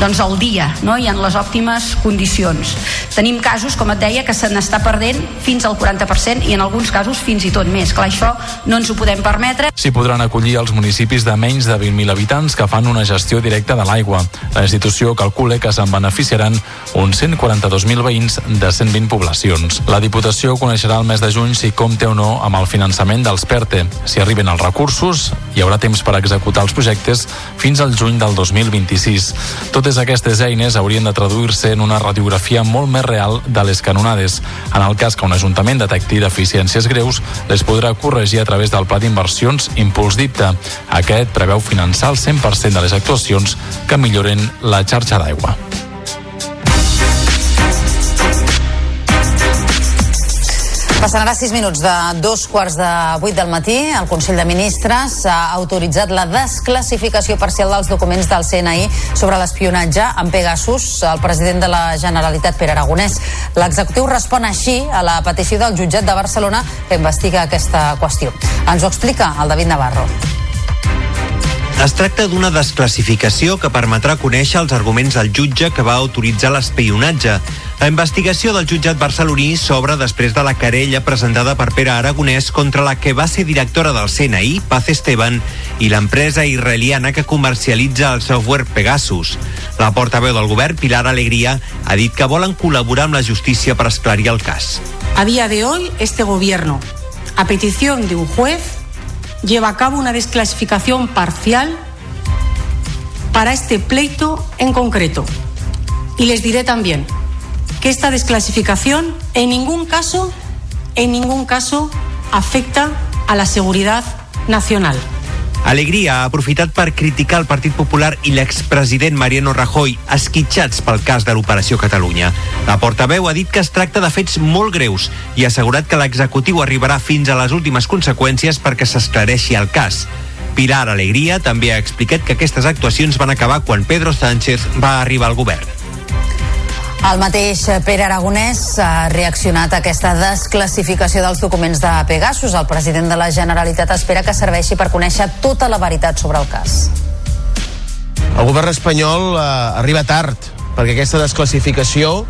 doncs al dia no? i en les òptimes condicions. Tenim casos, com et deia, deia que se n'està perdent fins al 40% i en alguns casos fins i tot més. Clar, això no ens ho podem permetre. S'hi podran acollir els municipis de menys de 20.000 habitants que fan una gestió directa de l'aigua. La institució calcula que se'n beneficiaran uns 142.000 veïns de 120 poblacions. La Diputació coneixerà el mes de juny si compte o no amb el finançament dels PERTE. Si arriben els recursos, hi haurà temps per executar els projectes fins al juny del 2026. Totes aquestes eines haurien de traduir-se en una radiografia molt més real de les canonades canonades. En el cas que un ajuntament detecti deficiències greus, les podrà corregir a través del pla d'inversions Impuls Dicta. Aquest preveu finançar el 100% de les actuacions que milloren la xarxa d'aigua. Passen ara 6 minuts de dos quarts de vuit del matí. El Consell de Ministres ha autoritzat la desclassificació parcial dels documents del CNI sobre l'espionatge amb Pegasus. El president de la Generalitat, Pere Aragonès. L'executiu respon així a la petició del jutjat de Barcelona que investiga aquesta qüestió. Ens ho explica el David Navarro. Es tracta d'una desclassificació que permetrà conèixer els arguments del jutge que va autoritzar l'espionatge. La investigació del jutjat barceloní s'obre després de la querella presentada per Pere Aragonès contra la que va ser directora del CNI, Paz Esteban, i l'empresa israeliana que comercialitza el software Pegasus. La portaveu del govern, Pilar Alegría, ha dit que volen col·laborar amb la justícia per esclarir el cas. A día de hoy, este gobierno, a petición de un juez, lleva a cabo una desclasificación parcial para este pleito en concreto. Y les diré también que esta desclasificación en ningún caso, en ningún caso afecta a la seguridad nacional. Alegria ha aprofitat per criticar el Partit Popular i l'expresident Mariano Rajoy, esquitxats pel cas de l'Operació Catalunya. La portaveu ha dit que es tracta de fets molt greus i ha assegurat que l'executiu arribarà fins a les últimes conseqüències perquè s'esclareixi el cas. Pilar Alegria també ha explicat que aquestes actuacions van acabar quan Pedro Sánchez va arribar al govern. El mateix Pere Aragonès ha reaccionat a aquesta desclassificació dels documents de Pegasus. El president de la Generalitat espera que serveixi per conèixer tota la veritat sobre el cas. El govern espanyol eh, arriba tard, perquè aquesta desclassificació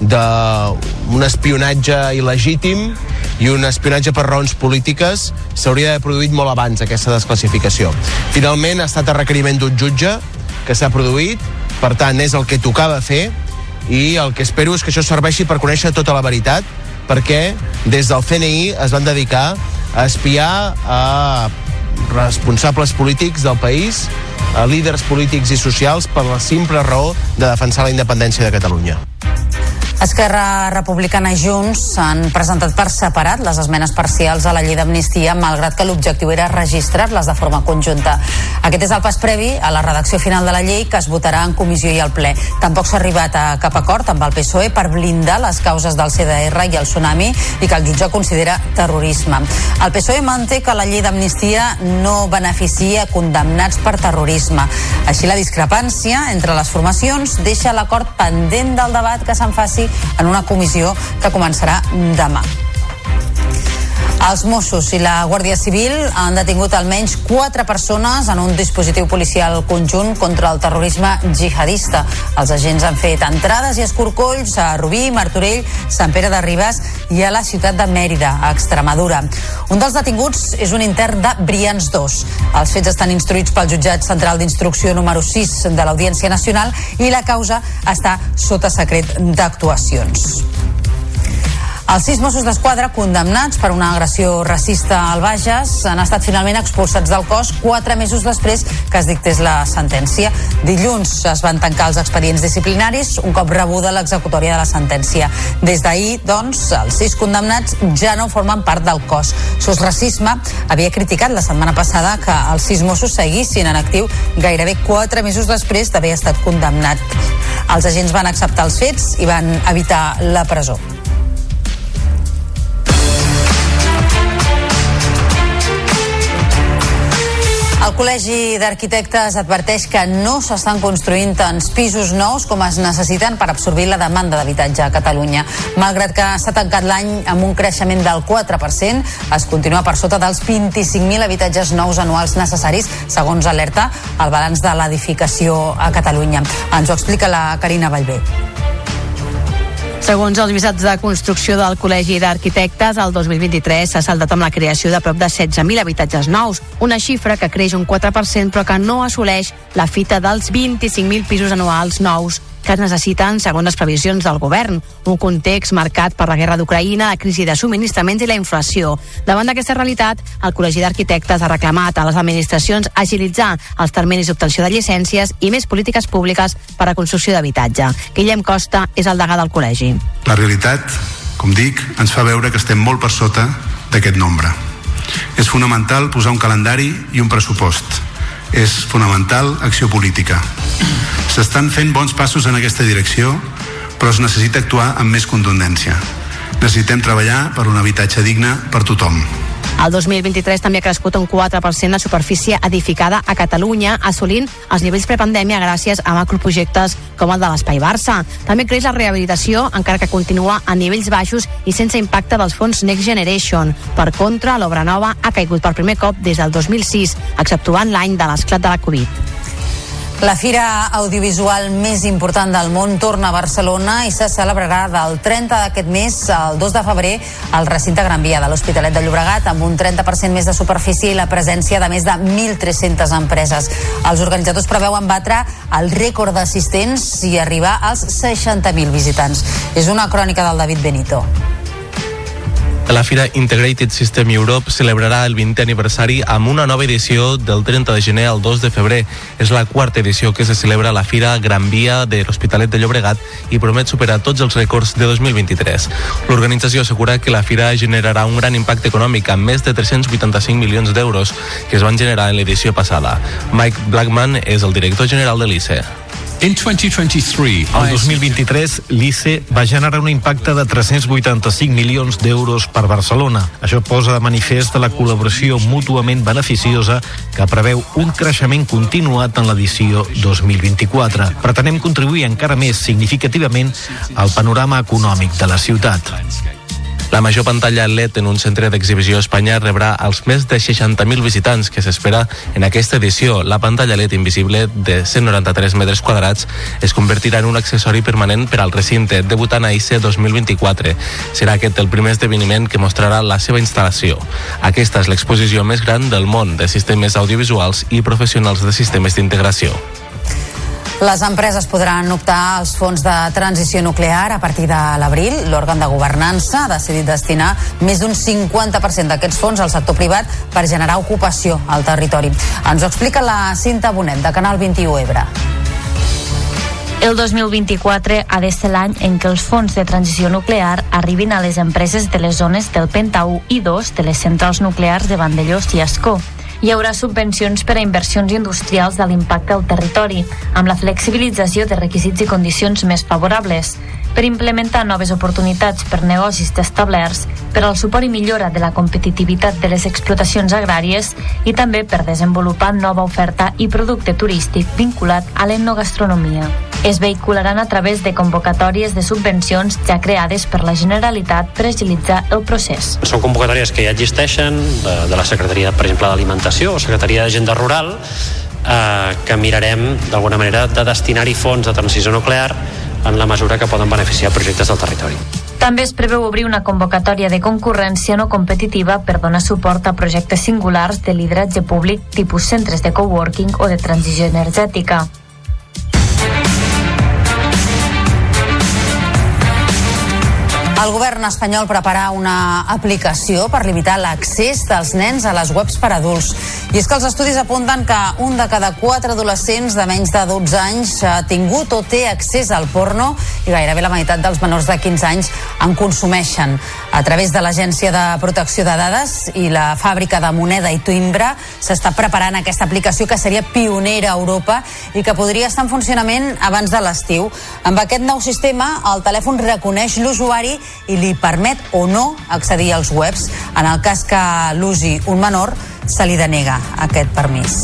d'un espionatge il·legítim i un espionatge per raons polítiques s'hauria d'haver produït molt abans aquesta desclassificació. Finalment ha estat a requeriment d'un jutge que s'ha produït, per tant és el que tocava fer i el que espero és que això serveixi per conèixer tota la veritat perquè des del CNI es van dedicar a espiar a responsables polítics del país, a líders polítics i socials per la simple raó de defensar la independència de Catalunya. Esquerra Republicana i Junts han presentat per separat les esmenes parcials a la llei d'amnistia, malgrat que l'objectiu era registrar-les de forma conjunta. Aquest és el pas previ a la redacció final de la llei que es votarà en comissió i al ple. Tampoc s'ha arribat a cap acord amb el PSOE per blindar les causes del CDR i el tsunami i que el jutge considera terrorisme. El PSOE manté que la llei d'amnistia no beneficia condemnats per terrorisme. Així la discrepància entre les formacions deixa l'acord pendent del debat que se'n faci en una comissió que començarà demà. Els Mossos i la Guàrdia Civil han detingut almenys quatre persones en un dispositiu policial conjunt contra el terrorisme jihadista. Els agents han fet entrades i escorcolls a Rubí, Martorell, Sant Pere de Ribes i a la ciutat de Mèrida, a Extremadura. Un dels detinguts és un intern de Brians 2. Els fets estan instruïts pel jutjat central d'instrucció número 6 de l'Audiència Nacional i la causa està sota secret d'actuacions. Els sis Mossos d'Esquadra condemnats per una agressió racista al Bages han estat finalment expulsats del cos quatre mesos després que es dictés la sentència. Dilluns es van tancar els expedients disciplinaris un cop rebuda l'executòria de la sentència. Des d'ahir, doncs, els sis condemnats ja no formen part del cos. Sos Racisme havia criticat la setmana passada que els sis Mossos seguissin en actiu gairebé quatre mesos després d'haver estat condemnat. Els agents van acceptar els fets i van evitar la presó. El Col·legi d'Arquitectes adverteix que no s'estan construint tants pisos nous com es necessiten per absorbir la demanda d'habitatge a Catalunya. Malgrat que s'ha tancat l'any amb un creixement del 4%, es continua per sota dels 25.000 habitatges nous anuals necessaris, segons alerta el balanç de l'edificació a Catalunya. Ens ho explica la Carina Vallvé. Segons els visats de construcció del Col·legi d'Arquitectes, el 2023 s'ha saldat amb la creació de prop de 16.000 habitatges nous, una xifra que creix un 4% però que no assoleix la fita dels 25.000 pisos anuals nous que es necessiten segons les previsions del govern. Un context marcat per la guerra d'Ucraïna, la crisi de subministraments i la inflació. Davant d'aquesta realitat, el Col·legi d'Arquitectes ha reclamat a les administracions agilitzar els terminis d'obtenció de llicències i més polítiques públiques per a construcció d'habitatge. Guillem Costa és el degà del col·legi. La realitat, com dic, ens fa veure que estem molt per sota d'aquest nombre. És fonamental posar un calendari i un pressupost és fonamental acció política. S'estan fent bons passos en aquesta direcció, però es necessita actuar amb més contundència. Necessitem treballar per un habitatge digne per tothom. El 2023 també ha crescut un 4% la superfície edificada a Catalunya, assolint els nivells prepandèmia gràcies a macroprojectes com el de l'Espai Barça. També creix la rehabilitació, encara que continua a nivells baixos i sense impacte dels fons Next Generation. Per contra, l'obra nova ha caigut per primer cop des del 2006, exceptuant l'any de l'esclat de la Covid. La fira audiovisual més important del món torna a Barcelona i se celebrarà del 30 d'aquest mes al 2 de febrer al recinte Gran Via de l'Hospitalet de Llobregat amb un 30% més de superfície i la presència de més de 1.300 empreses. Els organitzadors preveuen batre el rècord d'assistents i arribar als 60.000 visitants. És una crònica del David Benito. La Fira Integrated System Europe celebrarà el 20è aniversari amb una nova edició del 30 de gener al 2 de febrer. És la quarta edició que se celebra a la Fira Gran Via de l'Hospitalet de Llobregat i promet superar tots els rècords de 2023. L'organització assegura que la Fira generarà un gran impacte econòmic amb més de 385 milions d'euros que es van generar en l'edició passada. Mike Blackman és el director general de l'ICE. In 2023, el 2023, l'ICE va generar un impacte de 385 milions d'euros per Barcelona. Això posa de manifest la col·laboració mútuament beneficiosa que preveu un creixement continuat en l'edició 2024. Pretenem contribuir encara més significativament al panorama econòmic de la ciutat. La major pantalla LED en un centre d'exhibició a Espanya rebrà els més de 60.000 visitants que s'espera en aquesta edició. La pantalla LED invisible de 193 metres quadrats es convertirà en un accessori permanent per al recinte, debutant a ICE 2024. Serà aquest el primer esdeveniment que mostrarà la seva instal·lació. Aquesta és l'exposició més gran del món de sistemes audiovisuals i professionals de sistemes d'integració. Les empreses podran optar als fons de transició nuclear a partir de l'abril. L'òrgan de governança ha decidit destinar més d'un 50% d'aquests fons al sector privat per generar ocupació al territori. Ens ho explica la Cinta Bonet, de Canal 21 Ebre. El 2024 ha de ser l'any en què els fons de transició nuclear arribin a les empreses de les zones del Penta 1 i 2 de les centrals nuclears de Vandellós i Ascó hi haurà subvencions per a inversions industrials de l'impacte al territori, amb la flexibilització de requisits i condicions més favorables, per implementar noves oportunitats per negocis establerts, per al suport i millora de la competitivitat de les explotacions agràries i també per desenvolupar nova oferta i producte turístic vinculat a l'etnogastronomia es vehicularan a través de convocatòries de subvencions ja creades per la Generalitat per agilitzar el procés. Són convocatòries que ja existeixen de, de la Secretaria, per exemple, d'Alimentació o Secretaria d'Agenda Rural eh, que mirarem d'alguna manera de destinar-hi fons de transició nuclear en la mesura que poden beneficiar projectes del territori. També es preveu obrir una convocatòria de concurrència no competitiva per donar suport a projectes singulars de lideratge públic tipus centres de coworking o de transició energètica. El govern espanyol prepara una aplicació per limitar l'accés dels nens a les webs per adults. I és que els estudis apunten que un de cada quatre adolescents de menys de 12 anys ha tingut o té accés al porno i gairebé la meitat dels menors de 15 anys en consumeixen. A través de l'Agència de Protecció de Dades i la fàbrica de moneda i timbre s'està preparant aquesta aplicació que seria pionera a Europa i que podria estar en funcionament abans de l'estiu. Amb aquest nou sistema, el telèfon reconeix l'usuari i li permet o no accedir als webs. En el cas que l'usi un menor, se li denega aquest permís.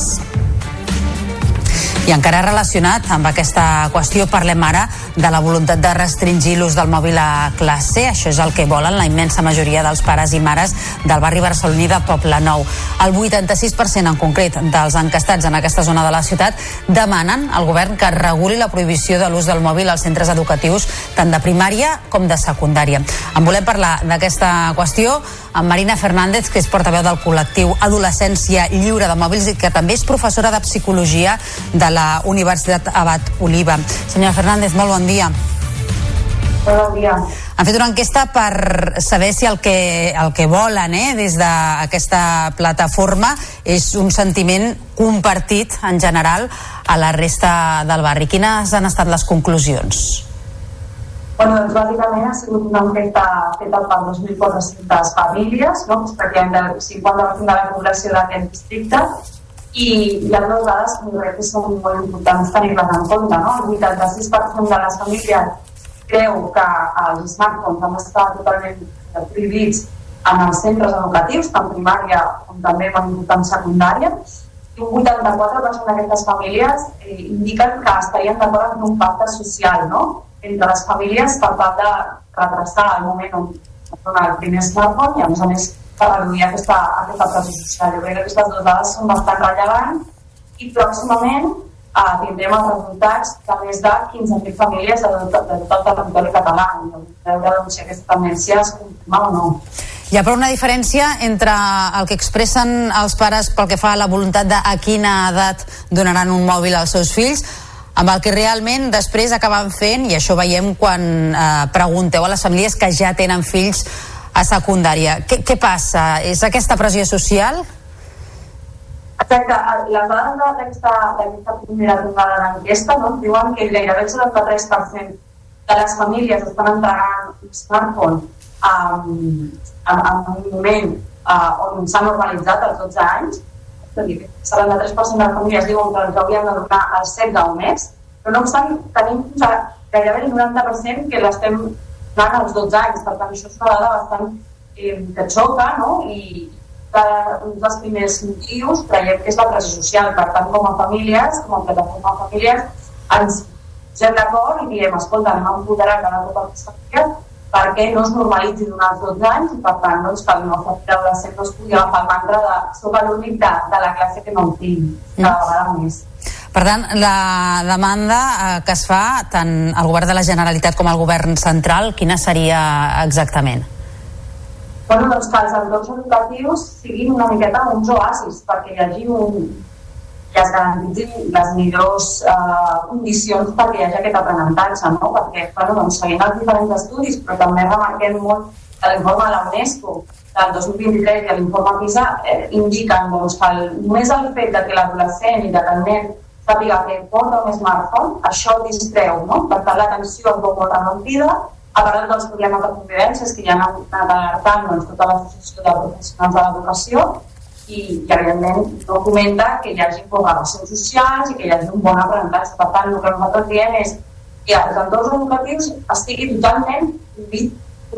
I encara relacionat amb aquesta qüestió parlem ara de la voluntat de restringir l'ús del mòbil a classe. Això és el que volen la immensa majoria dels pares i mares del barri barceloní de Poble Nou. El 86% en concret dels encastats en aquesta zona de la ciutat demanen al govern que reguli la prohibició de l'ús del mòbil als centres educatius tant de primària com de secundària. En volem parlar d'aquesta qüestió amb Marina Fernández, que és portaveu del col·lectiu Adolescència Lliure de Mòbils i que també és professora de Psicologia de la Universitat Abat Oliva. Senyora Fernández, molt bon dia. Bon dia. Han fet una enquesta per saber si el que, el que volen eh, des d'aquesta plataforma és un sentiment compartit en general a la resta del barri. Quines han estat les conclusions? Bueno, doncs bàsicament ha sigut una enquesta feta per 2.400 famílies, no? que és pràcticament el 50% de la població d'aquest districte, i hi ha dues dades que crec que són molt importants tenir-les en compte. No? El 86% de les famílies creu que els smartphones han d'estar totalment prohibits en els centres educatius, tant primària com també important secundària, i un 84% d'aquestes famílies eh, indiquen que estarien d'acord en un pacte social, no? entre les famílies per tal de retrasar el moment on es dona el primer smartphone i a més a més per reduir aquesta, aquesta pressió social. Jo crec que aquestes dues dades són bastant rellevants i pròximament eh, tindrem els resultats de més de 15.000 famílies de, de, de tot el territori català. Veure doncs, si aquesta tendència es confirma o no. Hi ha però una diferència entre el que expressen els pares pel que fa a la voluntat de a quina edat donaran un mòbil als seus fills amb el que realment després acaben fent, i això veiem quan eh, pregunteu a les famílies que ja tenen fills a secundària. Què, què passa? És aquesta pressió social? Exacte, les dades d'aquesta primera tongada d'enquesta no, diuen que gairebé el 73% de les famílies estan entregant un smartphone um, en, en un moment uh, on s'ha normalitzat als 12 anys, és a dir, el 73% de les famílies diuen que els haurien de donar als 16 o més, però no obstant tenim gairebé el 90% que l'estem donant als 12 anys, per tant això és una dada bastant eh, que xoca, no? I que un dels primers motius creiem que és la pressió social, per tant com a famílies, com a plataforma de famílies, ens posem d'acord i diem, escolta, anem a empoderar cada cop aquesta família perquè no es normalitzi durant 12 anys i per tant doncs, que el nostre fill adolescent no es pugui agafar el mantra de soc l'únic de, de la classe que no en tinc cada vegada més. Per tant, la demanda eh, que es fa tant al govern de la Generalitat com al govern central, quina seria exactament? Bueno, doncs que els entorns educatius siguin una miqueta uns oasis perquè hi hagi un, que es garantitzin les millors eh, condicions perquè hi hagi aquest aprenentatge, no? perquè bueno, doncs, seguint els diferents estudis, però també remarquem molt que l'informe de la UNESCO del 2023 i l'informe PISA eh, indiquen doncs, que el, només el fet de que l'adolescent i de que el nen sàpiga que porta un smartphone, això distreu, no? per tant l'atenció es veu molt ralentida, a part dels problemes de convivència que ja han anat alertant doncs, tota l'associació de professionals de l'educació i, i evidentment no comenta que hi hagi relacions socials i que hi hagi un bon aprenentatge. Per tant, el que nosaltres diem és que els entorns educatius estigui totalment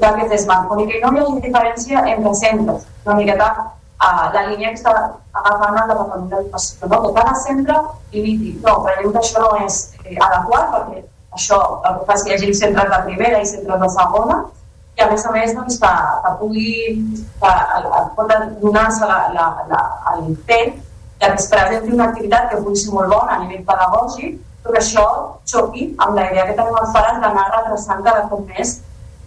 d'aquest smartphone i que no hi hagi diferència entre centres. Una miqueta uh, la línia que està agafant el Departament d'Educació, no? que cada centre limiti. No, creiem que això no és eh, adequat perquè això el que fa és que hi hagi centres de primera i centres de segona i a més a més doncs, que, que pugui que, pot donar-se fet que es presenti una activitat que pugui ser molt bona a nivell pedagògic però que això xoqui amb la idea que tenim els pares d'anar retrasant cada cop més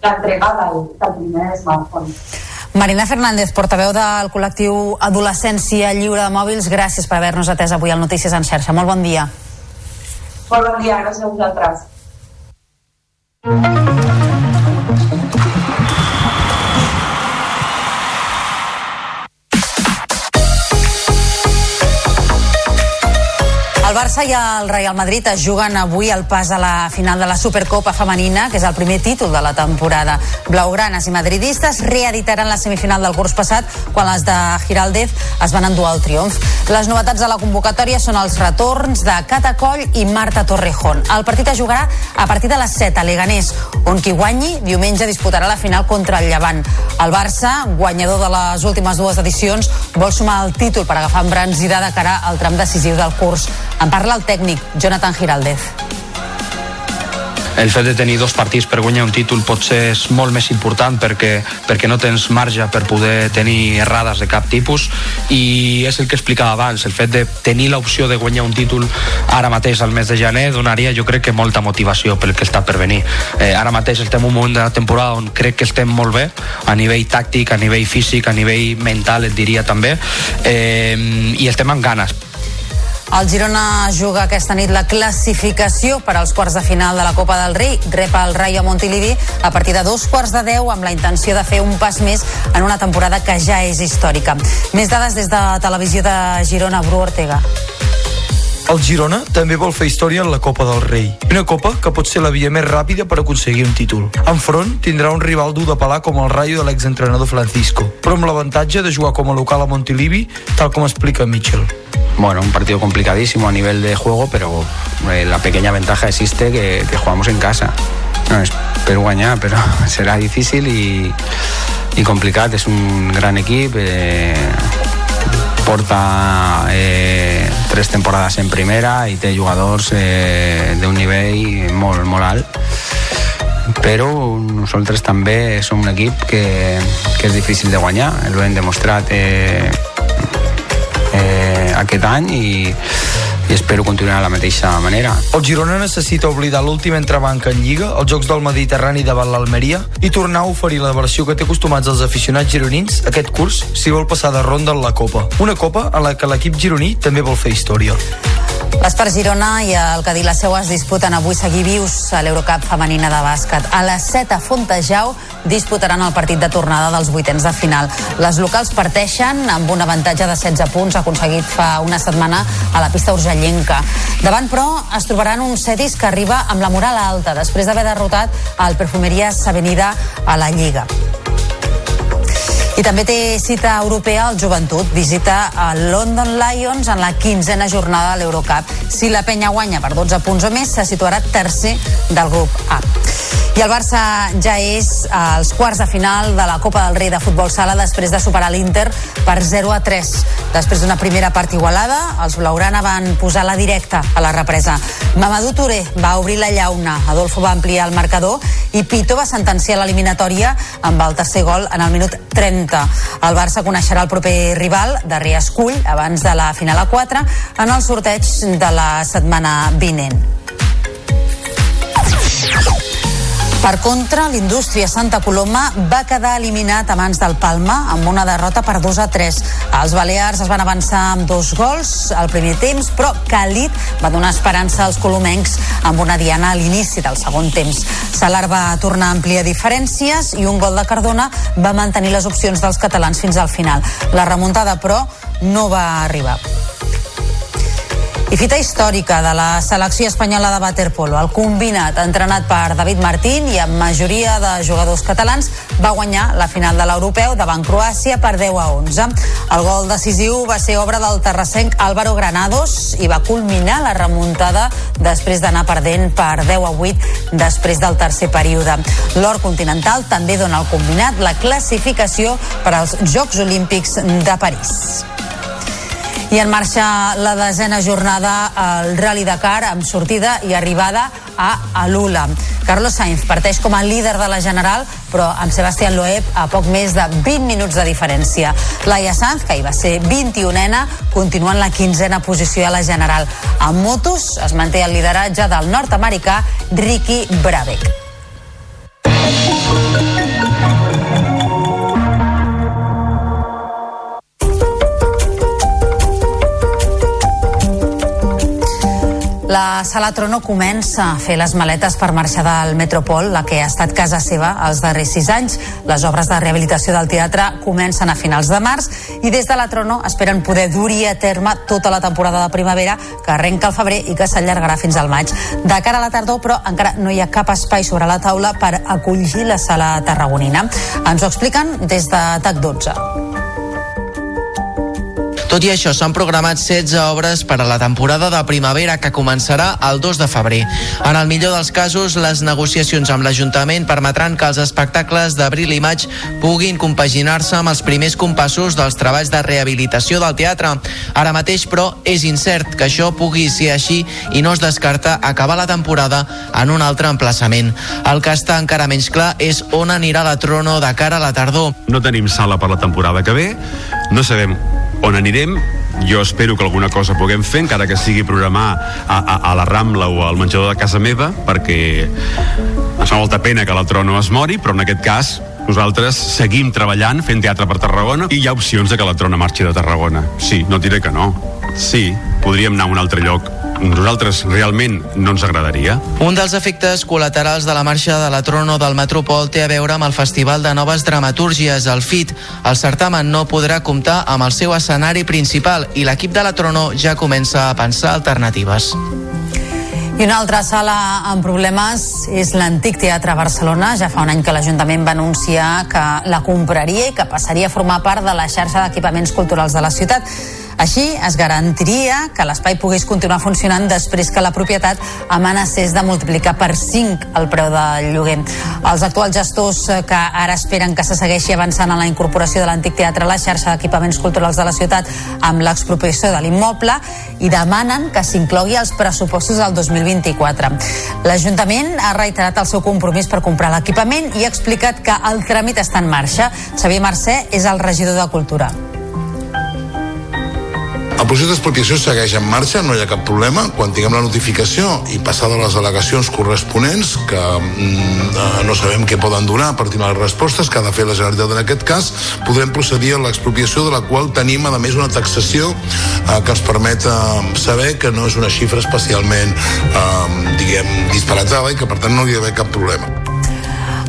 l'entrega del, del primer smartphone. Marina Fernández, portaveu del col·lectiu Adolescència Lliure de Mòbils, gràcies per haver-nos atès avui al Notícies en xarxa. Molt bon dia. Molt bon dia, gràcies a vosaltres. Barça i el Real Madrid es juguen avui el pas a la final de la Supercopa femenina, que és el primer títol de la temporada. Blaugranes i madridistes reeditaran la semifinal del curs passat quan les de Giraldez es van endur al triomf. Les novetats de la convocatòria són els retorns de Catacoll i Marta Torrejón. El partit es jugarà a partir de les 7 a Leganés, on qui guanyi diumenge disputarà la final contra el Llevant. El Barça, guanyador de les últimes dues edicions, vol sumar el títol per agafar embranzida de cara al tram decisiu del curs. En parla el tècnic Jonathan Giraldez. El fet de tenir dos partits per guanyar un títol potser és molt més important perquè, perquè no tens marge per poder tenir errades de cap tipus i és el que explicava abans, el fet de tenir l'opció de guanyar un títol ara mateix al mes de gener donaria jo crec que molta motivació pel que està per venir. Eh, ara mateix estem en un moment de la temporada on crec que estem molt bé a nivell tàctic, a nivell físic, a nivell mental et diria també. Eh, i estem amb ganes el Girona juga aquesta nit la classificació per als quarts de final de la Copa del Rei. Rep el Rayo Montilivi a partir de dos quarts de deu amb la intenció de fer un pas més en una temporada que ja és històrica. Més dades des de Televisió de Girona, Bru Ortega. El Girona també vol fer història en la Copa del Rei. Una copa que pot ser la via més ràpida per aconseguir un títol. Enfront tindrà un rival dur de pelar com el Rayo de l'exentrenador Francisco, però amb l'avantatge de jugar com a local a Montilivi, tal com explica Mitchell. bueno, un partido complicadísimo a nivel de juego, pero eh, la pequeña ventaja existe que, que jugamos en casa. No es Perú-Guañá, pero serà difícil i, i complicat. És un gran equip, eh, porta eh, tres temporades en primera i té jugadors eh, d'un nivell molt, molt alt. Però nosaltres també som un equip que, que és difícil de guanyar, ho hem demostrat eh, eh, aquest any i, i espero continuar de la mateixa manera. El Girona necessita oblidar l'últim entrebanc en Lliga, els Jocs del Mediterrani davant l'Almeria, i tornar a oferir la versió que té acostumats els aficionats gironins aquest curs si vol passar de ronda en la Copa. Una Copa en la que l'equip gironí també vol fer història. L'Espar Girona i el Cadí la Seu es disputen avui seguir vius a l'Eurocup femenina de bàsquet. A les 7 a Fontejau disputaran el partit de tornada dels vuitens de final. Les locals parteixen amb un avantatge de 16 punts aconseguit fa una setmana a la pista urgellenca. Davant, però, es trobaran un Cetis que arriba amb la moral alta després d'haver derrotat el Perfumeries Avenida a la Lliga. I també té cita europea al joventut. Visita a London Lions en la quinzena jornada de l'Eurocup. Si la penya guanya per 12 punts o més, se situarà tercer del grup A. I el Barça ja és als quarts de final de la Copa del Rei de Futbol Sala després de superar l'Inter per 0 a 3. Després d'una primera part igualada, els Blaurana van posar la directa a la represa. Mamadou Touré va obrir la llauna, Adolfo va ampliar el marcador i Pito va sentenciar l'eliminatòria amb el tercer gol en el minut 30. El Barça coneixerà el proper rival de Riascull abans de la final a 4 en el sorteig de la setmana vinent. Per contra, l'indústria Santa Coloma va quedar eliminat a mans del Palma amb una derrota per 2 a 3. Els Balears es van avançar amb dos gols al primer temps, però Calit va donar esperança als colomencs amb una diana a l'inici del segon temps. Salar va tornar a ampliar diferències i un gol de Cardona va mantenir les opcions dels catalans fins al final. La remuntada, però, no va arribar. I fita històrica de la selecció espanyola de waterpolo. El combinat, entrenat per David Martín i amb majoria de jugadors catalans, va guanyar la final de l'europeu davant Croàcia per 10 a 11. El gol decisiu va ser obra del terrassenc Álvaro Granados i va culminar la remuntada després d'anar perdent per 10 a 8 després del tercer període. L'or continental també dona al combinat la classificació per als Jocs Olímpics de París. I en marxa la desena jornada al Rally Dakar amb sortida i arribada a Alula. Carlos Sainz parteix com a líder de la General, però amb Sebastián Loeb a poc més de 20 minuts de diferència. Laia Sanz, que hi va ser 21ena, continua en la quinzena posició a la General. A motos es manté el lideratge del nord-americà Ricky Brabeck. La Sala Trono comença a fer les maletes per marxar del Metropol, la que ha estat casa seva els darrers sis anys. Les obres de rehabilitació del teatre comencen a finals de març i des de la Trono esperen poder dur-hi a terme tota la temporada de primavera que arrenca al febrer i que s'allargarà fins al maig. De cara a la tardor, però, encara no hi ha cap espai sobre la taula per acollir la sala tarragonina. Ens ho expliquen des de TAC 12. Tot i això, s'han programat 16 obres per a la temporada de primavera que començarà el 2 de febrer. En el millor dels casos, les negociacions amb l'Ajuntament permetran que els espectacles d'abril i maig puguin compaginar-se amb els primers compassos dels treballs de rehabilitació del teatre. Ara mateix, però, és incert que això pugui ser així i no es descarta acabar la temporada en un altre emplaçament. El que està encara menys clar és on anirà la Trono de cara a la tardor. No tenim sala per la temporada que ve, no sabem on anirem? Jo espero que alguna cosa puguem fer encara que sigui programar a, a, a la Rambla o al menjador de casa meva perquè ens fa molta pena que la Trono es mori però en aquest cas nosaltres seguim treballant fent teatre per Tarragona i hi ha opcions de que la Trona marxi de Tarragona. Sí, no diré que no. Sí, podríem anar a un altre lloc nosaltres realment no ens agradaria. Un dels efectes col·laterals de la marxa de la Trono del Metropol té a veure amb el Festival de Noves Dramatúrgies, el FIT. El certamen no podrà comptar amb el seu escenari principal i l'equip de la Trono ja comença a pensar alternatives. I una altra sala amb problemes és l'antic Teatre Barcelona. Ja fa un any que l'Ajuntament va anunciar que la compraria i que passaria a formar part de la xarxa d'equipaments culturals de la ciutat. Així es garantiria que l'espai pogués continuar funcionant després que la propietat amenacés de multiplicar per 5 el preu del lloguer. Els actuals gestors eh, que ara esperen que se segueixi avançant en la incorporació de l'antic teatre a la xarxa d'equipaments culturals de la ciutat amb l'expropiació de l'immoble i demanen que s'inclogui als pressupostos del 2024. L'Ajuntament ha reiterat el seu compromís per comprar l'equipament i ha explicat que el tràmit està en marxa. Xavier Mercè és el regidor de Cultura. El procés d'expropiació segueix en marxa, no hi ha cap problema. Quan tinguem la notificació i passada les al·legacions corresponents, que mm, no sabem què poden donar partir de les respostes que ha de fer la Generalitat en aquest cas, podrem procedir a l'expropiació de la qual tenim, a més, una taxació eh, que ens permet eh, saber que no és una xifra especialment, eh, diguem, disparatada i que, per tant, no hi ha d'haver cap problema.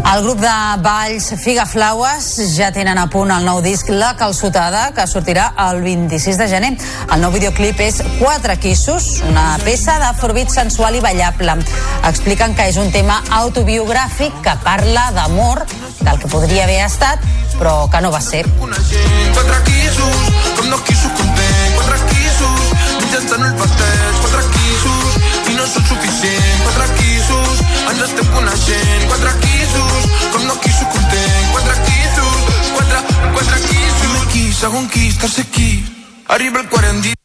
El grup de Valls Figaflaues ja tenen a punt el nou disc La Calçotada, que sortirà el 26 de gener. El nou videoclip és Quatre Quissos, una peça d'afrobit sensual i ballable. Expliquen que és un tema autobiogràfic que parla d'amor, del que podria haver estat, però que no va ser. Quatre quisos, com dos quisos content, quatre quisos, mitjançant el pastel, quatre quisos, i no no són suficients. Quatre quisos, ens estem coneixent. Quatre quisos, Primer quis, segon quis, tercer quis. Arriba el 40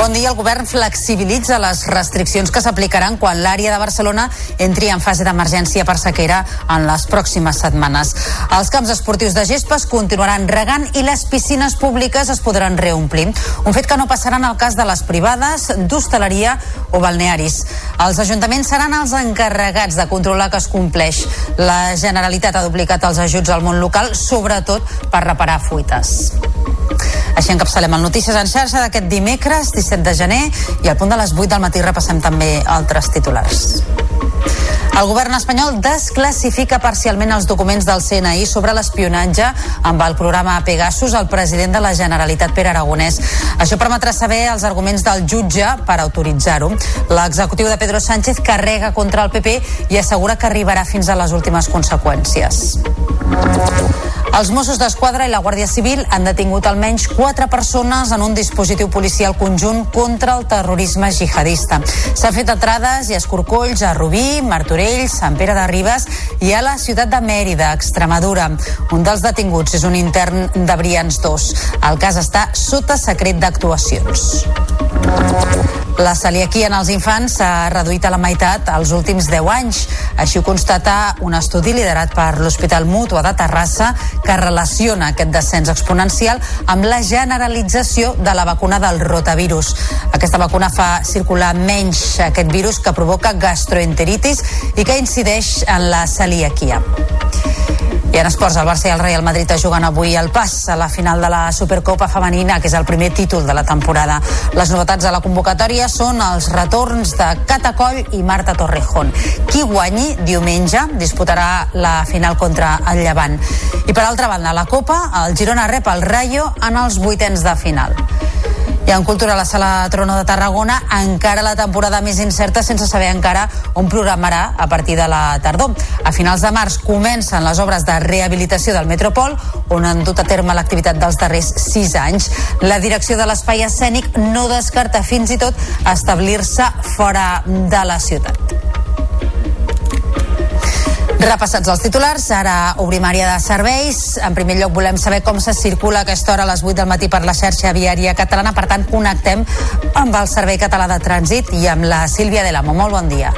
Bon dia. El govern flexibilitza les restriccions que s'aplicaran quan l'àrea de Barcelona entri en fase d'emergència per sequera en les pròximes setmanes. Els camps esportius de gespes continuaran regant i les piscines públiques es podran reomplir. Un fet que no passarà en el cas de les privades, d'hostaleria o balnearis. Els ajuntaments seran els encarregats de controlar que es compleix. La Generalitat ha duplicat els ajuts al món local, sobretot per reparar fuites. Així encapçalem el Notícies en xarxa d'aquest dimecres, 17 de gener, i al punt de les 8 del matí repassem també altres titulars. El govern espanyol desclassifica parcialment els documents del CNI sobre l'espionatge amb el programa Pegasus al president de la Generalitat, Pere Aragonès. Això permetrà saber els arguments del jutge per autoritzar-ho. L'executiu de Pedro Sánchez carrega contra el PP i assegura que arribarà fins a les últimes conseqüències. Els Mossos d'Esquadra i la Guàrdia Civil han detingut almenys quatre persones en un dispositiu policial conjunt contra el terrorisme jihadista. S'ha fet atrades i escorcolls a Rubí, Martorell, Sant Pere de Ribes i a la ciutat de Mèrida, Extremadura. Un dels detinguts és un intern de Brians 2. El cas està sota secret d'actuacions. La celiaquia en els infants s'ha reduït a la meitat els últims 10 anys. Així ho constata un estudi liderat per l'Hospital Mútua de Terrassa que relaciona aquest descens exponencial amb la generalització de la vacuna del rotavirus. Aquesta vacuna fa circular menys aquest virus que provoca gastroenteritis i que incideix en la celiaquia. I en esports, el Barça i el Real Madrid es juguen avui el pas a la final de la Supercopa Femenina, que és el primer títol de la temporada. Les novetats de la convocatòria són els retorns de Cata Coll i Marta Torrejón. Qui guanyi diumenge disputarà la final contra el Llevant. I per altra banda, a la Copa, el Girona rep el Rayo en els vuitens de final. I en cultura, la sala Trono de Tarragona encara la temporada més incerta sense saber encara on programarà a partir de la tardor. A finals de març comencen les obres de rehabilitació del Metropol, on han dut a terme l'activitat dels darrers sis anys. La direcció de l'espai escènic no descarta fins i tot establir-se fora de la ciutat. Repassats els titulars, ara obrim àrea de serveis. En primer lloc volem saber com se circula aquesta hora a les 8 del matí per la xarxa viària catalana. Per tant, connectem amb el Servei Català de Trànsit i amb la Sílvia de l'Amo. Molt bon dia.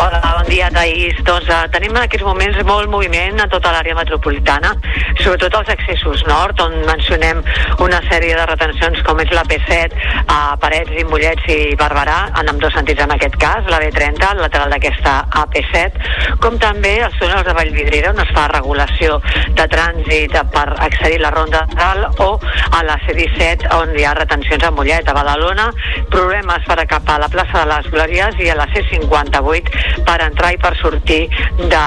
Hola, bon dia, Taís. Doncs uh, tenim en aquests moments molt moviment a tota l'àrea metropolitana, sobretot als accessos nord, on mencionem una sèrie de retencions com és la P7 a Parets i Mollets i Barberà, en amb dos sentits en aquest cas, la B30, al lateral d'aquesta AP7, com també els túnels de Vallvidrera, on es fa regulació de trànsit per accedir a la ronda dalt, o a la C-17, on hi ha retencions a Mollet, a Badalona, problemes per acapar a la plaça de les Glòries i a la C58 per entrar i per sortir de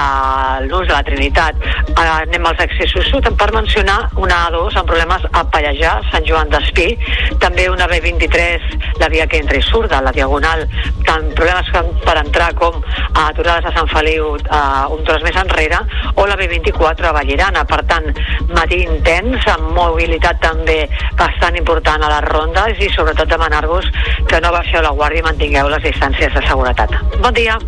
l'ús de la Trinitat. Anem als accessos sud per mencionar una A2 amb problemes a Pallejà, Sant Joan d'Espí, també una B23, la via que entra i surt de la Diagonal, tant problemes per entrar com a aturades a Sant Feliu uh, un tros més enrere, o la B24 a Vallirana. Per tant, matí intens, amb mobilitat també bastant important a les rondes i sobretot demanar-vos que no baixeu la guàrdia i mantingueu les distàncies de seguretat. Bon dia!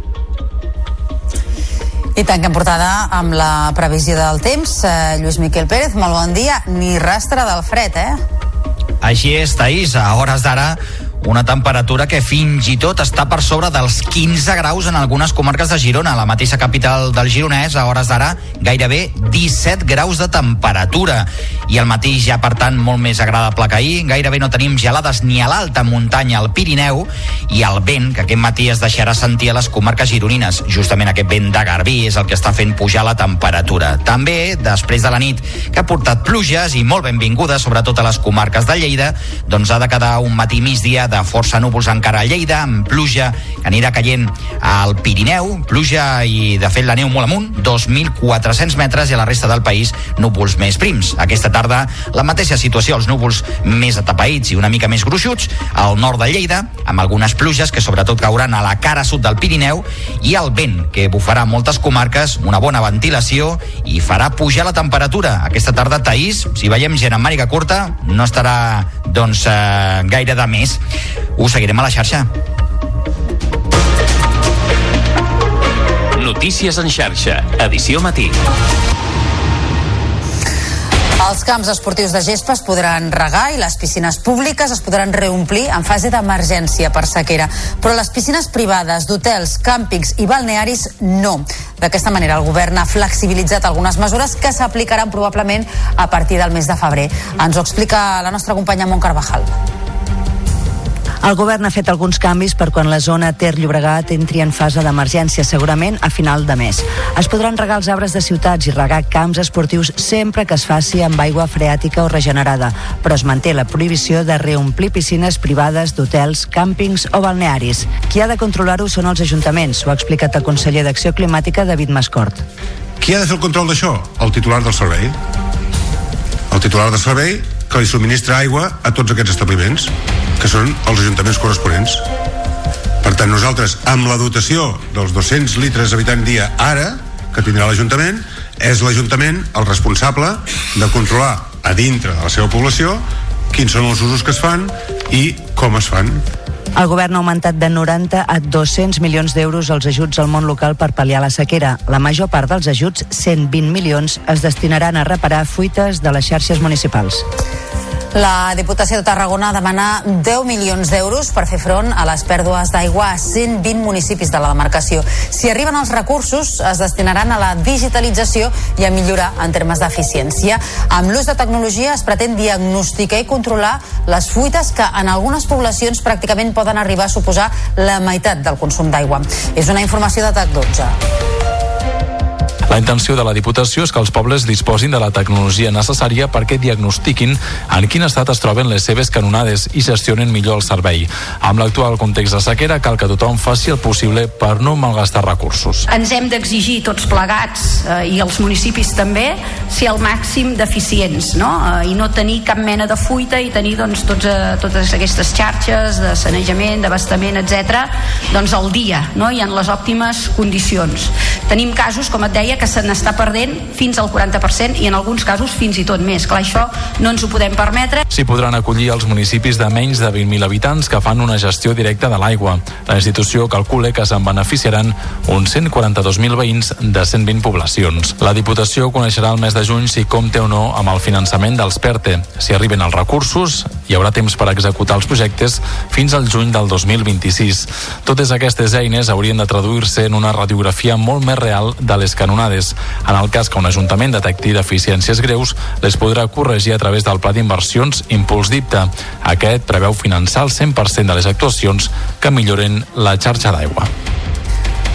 I tanquem portada amb la previsió del temps. Eh, Lluís Miquel Pérez, molt bon dia. Ni rastre del fred, eh? Així és, Taís. A hores d'ara una temperatura que fins i tot està per sobre dels 15 graus en algunes comarques de Girona. La mateixa capital del Gironès, a hores d'ara, gairebé 17 graus de temperatura. I el matí ja, per tant, molt més agradable que ahir. Gairebé no tenim gelades ni a l'alta muntanya, al Pirineu, i el vent, que aquest matí es deixarà sentir a les comarques gironines. Justament aquest vent de Garbí és el que està fent pujar la temperatura. També, després de la nit, que ha portat pluges i molt benvingudes, sobretot a les comarques de Lleida, doncs ha de quedar un matí migdia de força núvols encara a Lleida, amb pluja que anirà caient al Pirineu, pluja i de fet la neu molt amunt, 2.400 metres i a la resta del país núvols més prims. Aquesta tarda la mateixa situació, els núvols més atapeïts i una mica més gruixuts al nord de Lleida, amb algunes pluges que sobretot cauran a la cara sud del Pirineu i el vent que bufarà moltes comarques, una bona ventilació i farà pujar la temperatura. Aquesta tarda, Taís, si veiem gent amb màniga curta, no estarà doncs eh, gaire de més. Ho seguirem a la xarxa. Notícies en xarxa, edició matí. Els camps esportius de gespa es podran regar i les piscines públiques es podran reomplir en fase d'emergència per sequera. Però les piscines privades, d'hotels, càmpings i balnearis no. D'aquesta manera el govern ha flexibilitzat algunes mesures que s'aplicaran probablement a partir del mes de febrer. Ens ho explica la nostra companya Mont Carvajal. El govern ha fet alguns canvis per quan la zona Ter Llobregat entri en fase d'emergència, segurament a final de mes. Es podran regar els arbres de ciutats i regar camps esportius sempre que es faci amb aigua freàtica o regenerada, però es manté la prohibició de reomplir piscines privades d'hotels, càmpings o balnearis. Qui ha de controlar-ho són els ajuntaments, ho ha explicat el conseller d'Acció Climàtica, David Mascort. Qui ha de fer el control d'això? El titular del servei. El titular del servei que li subministra aigua a tots aquests establiments, que són els ajuntaments corresponents. Per tant, nosaltres, amb la dotació dels 200 litres habitant dia ara, que tindrà l'Ajuntament, és l'Ajuntament el responsable de controlar a dintre de la seva població quins són els usos que es fan i com es fan. El govern ha augmentat de 90 a 200 milions d'euros els ajuts al món local per pal·liar la sequera. La major part dels ajuts, 120 milions, es destinaran a reparar fuites de les xarxes municipals. La Diputació de Tarragona demana 10 milions d'euros per fer front a les pèrdues d'aigua a 120 municipis de la demarcació. Si arriben els recursos, es destinaran a la digitalització i a millorar en termes d'eficiència. Amb l'ús de tecnologia es pretén diagnosticar i controlar les fuites que en algunes poblacions pràcticament poden arribar a suposar la meitat del consum d'aigua. És una informació de TAC 12. La intenció de la Diputació és que els pobles disposin de la tecnologia necessària perquè diagnostiquin en quin estat es troben les seves canonades i gestionen millor el servei. Amb l'actual context de sequera cal que tothom faci el possible per no malgastar recursos. Ens hem d'exigir tots plegats eh, i els municipis també ser al màxim d'eficients no? Eh, i no tenir cap mena de fuita i tenir doncs, tots, eh, totes aquestes xarxes de sanejament, d'abastament, etc doncs al dia no? i en les òptimes condicions. Tenim casos, com et deia, que se n'està perdent fins al 40% i en alguns casos fins i tot més. Clar, això no ens ho podem permetre. S'hi podran acollir els municipis de menys de 20.000 habitants que fan una gestió directa de l'aigua. La institució calcula que se'n beneficiaran uns 142.000 veïns de 120 poblacions. La Diputació coneixerà el mes de juny si compte o no amb el finançament dels PERTE. Si arriben els recursos, hi haurà temps per executar els projectes fins al juny del 2026. Totes aquestes eines haurien de traduir-se en una radiografia molt més real de les canonades. En el cas que un ajuntament detecti deficiències greus, les podrà corregir a través del pla d'inversions Impuls Dipta. Aquest preveu finançar el 100% de les actuacions que milloren la xarxa d'aigua.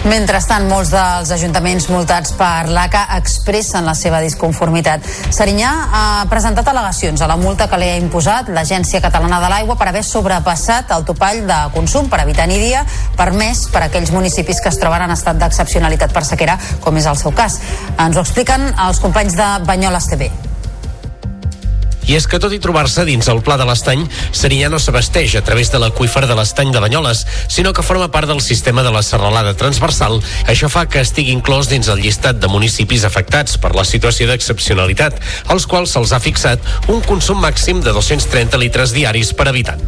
Mentrestant, molts dels ajuntaments multats per l'ACA expressen la seva disconformitat. Serinyà ha presentat al·legacions a la multa que li ha imposat l'Agència Catalana de l'Aigua per haver sobrepassat el topall de consum per habitant i dia permès per aquells municipis que es troben en estat d'excepcionalitat per sequera, com és el seu cas. Ens ho expliquen els companys de Banyoles TV. I és que tot i trobar-se dins el Pla de l'Estany, Serinyà no s'abasteix a través de l'aqüífer de l'Estany de Banyoles, sinó que forma part del sistema de la serralada transversal. Això fa que estigui inclòs dins el llistat de municipis afectats per la situació d'excepcionalitat, als quals se'ls ha fixat un consum màxim de 230 litres diaris per habitant.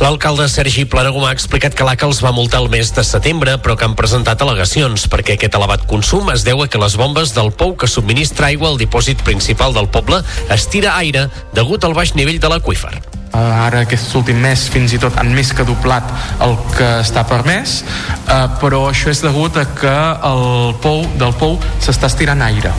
L'alcalde Sergi Planagumà ha explicat que l'ACA els va multar el mes de setembre, però que han presentat al·legacions, perquè aquest elevat consum es deu a que les bombes del pou que subministra aigua al dipòsit principal del poble es tira aire degut al baix nivell de l'aqüífer. Uh, ara aquest últim mes fins i tot han més que doblat el que està permès uh, però això és degut a que el pou del pou s'està estirant aire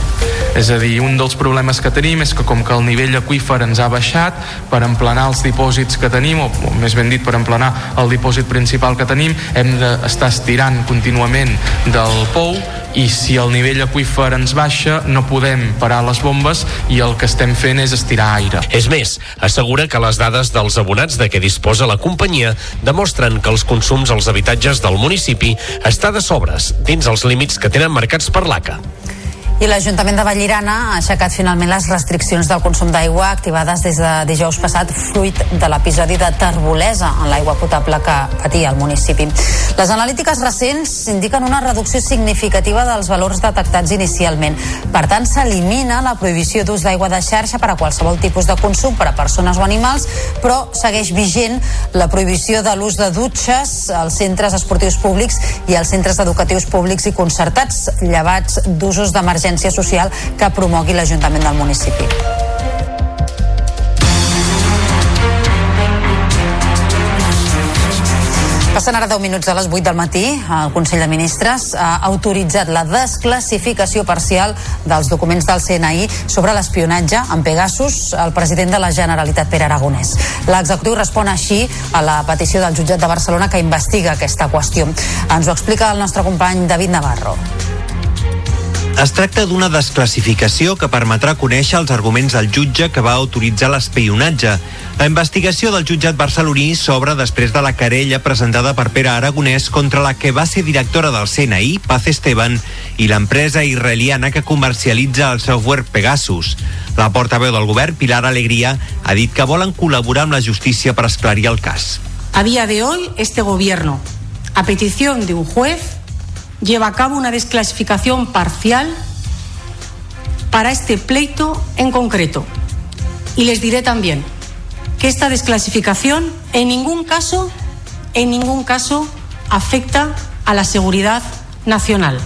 és a dir, un dels problemes que tenim és que com que el nivell aquífer ens ha baixat per emplenar els dipòsits que tenim o, o més ben dit per emplenar el dipòsit principal que tenim hem d'estar estirant contínuament del pou i si el nivell aquífer ens baixa no podem parar les bombes i el que estem fent és estirar aire. És més, assegura que les dades dels abonats de què disposa la companyia demostren que els consums als habitatges del municipi està de sobres, dins els límits que tenen marcats per l'ACA. I l'Ajuntament de Vallirana ha aixecat finalment les restriccions del consum d'aigua activades des de dijous passat fruit de l'episodi de terbolesa en l'aigua potable que patia el municipi. Les analítiques recents indiquen una reducció significativa dels valors detectats inicialment. Per tant, s'elimina la prohibició d'ús d'aigua de xarxa per a qualsevol tipus de consum per a persones o animals, però segueix vigent la prohibició de l'ús de dutxes als centres esportius públics i als centres educatius públics i concertats, llevats d'usos d'emergència social que promogui l'Ajuntament del municipi. Passen ara 10 minuts a les 8 del matí. El Consell de Ministres ha autoritzat la desclassificació parcial dels documents del CNI sobre l'espionatge en Pegasus al president de la Generalitat, Pere Aragonès. L'executiu respon així a la petició del jutjat de Barcelona que investiga aquesta qüestió. Ens ho explica el nostre company David Navarro. Es tracta d'una desclassificació que permetrà conèixer els arguments del jutge que va autoritzar l'espionatge. La investigació del jutjat barceloní s'obre després de la querella presentada per Pere Aragonès contra la que va ser directora del CNI, Paz Esteban, i l'empresa israeliana que comercialitza el software Pegasus. La portaveu del govern, Pilar Alegría, ha dit que volen col·laborar amb la justícia per esclarir el cas. A día de hoy, este gobierno, a petición de un juez, lleva a cabo una desclasificación parcial para este pleito en concreto. Y les diré también que esta desclasificación en ningún caso, en ningún caso afecta a la seguridad nacional.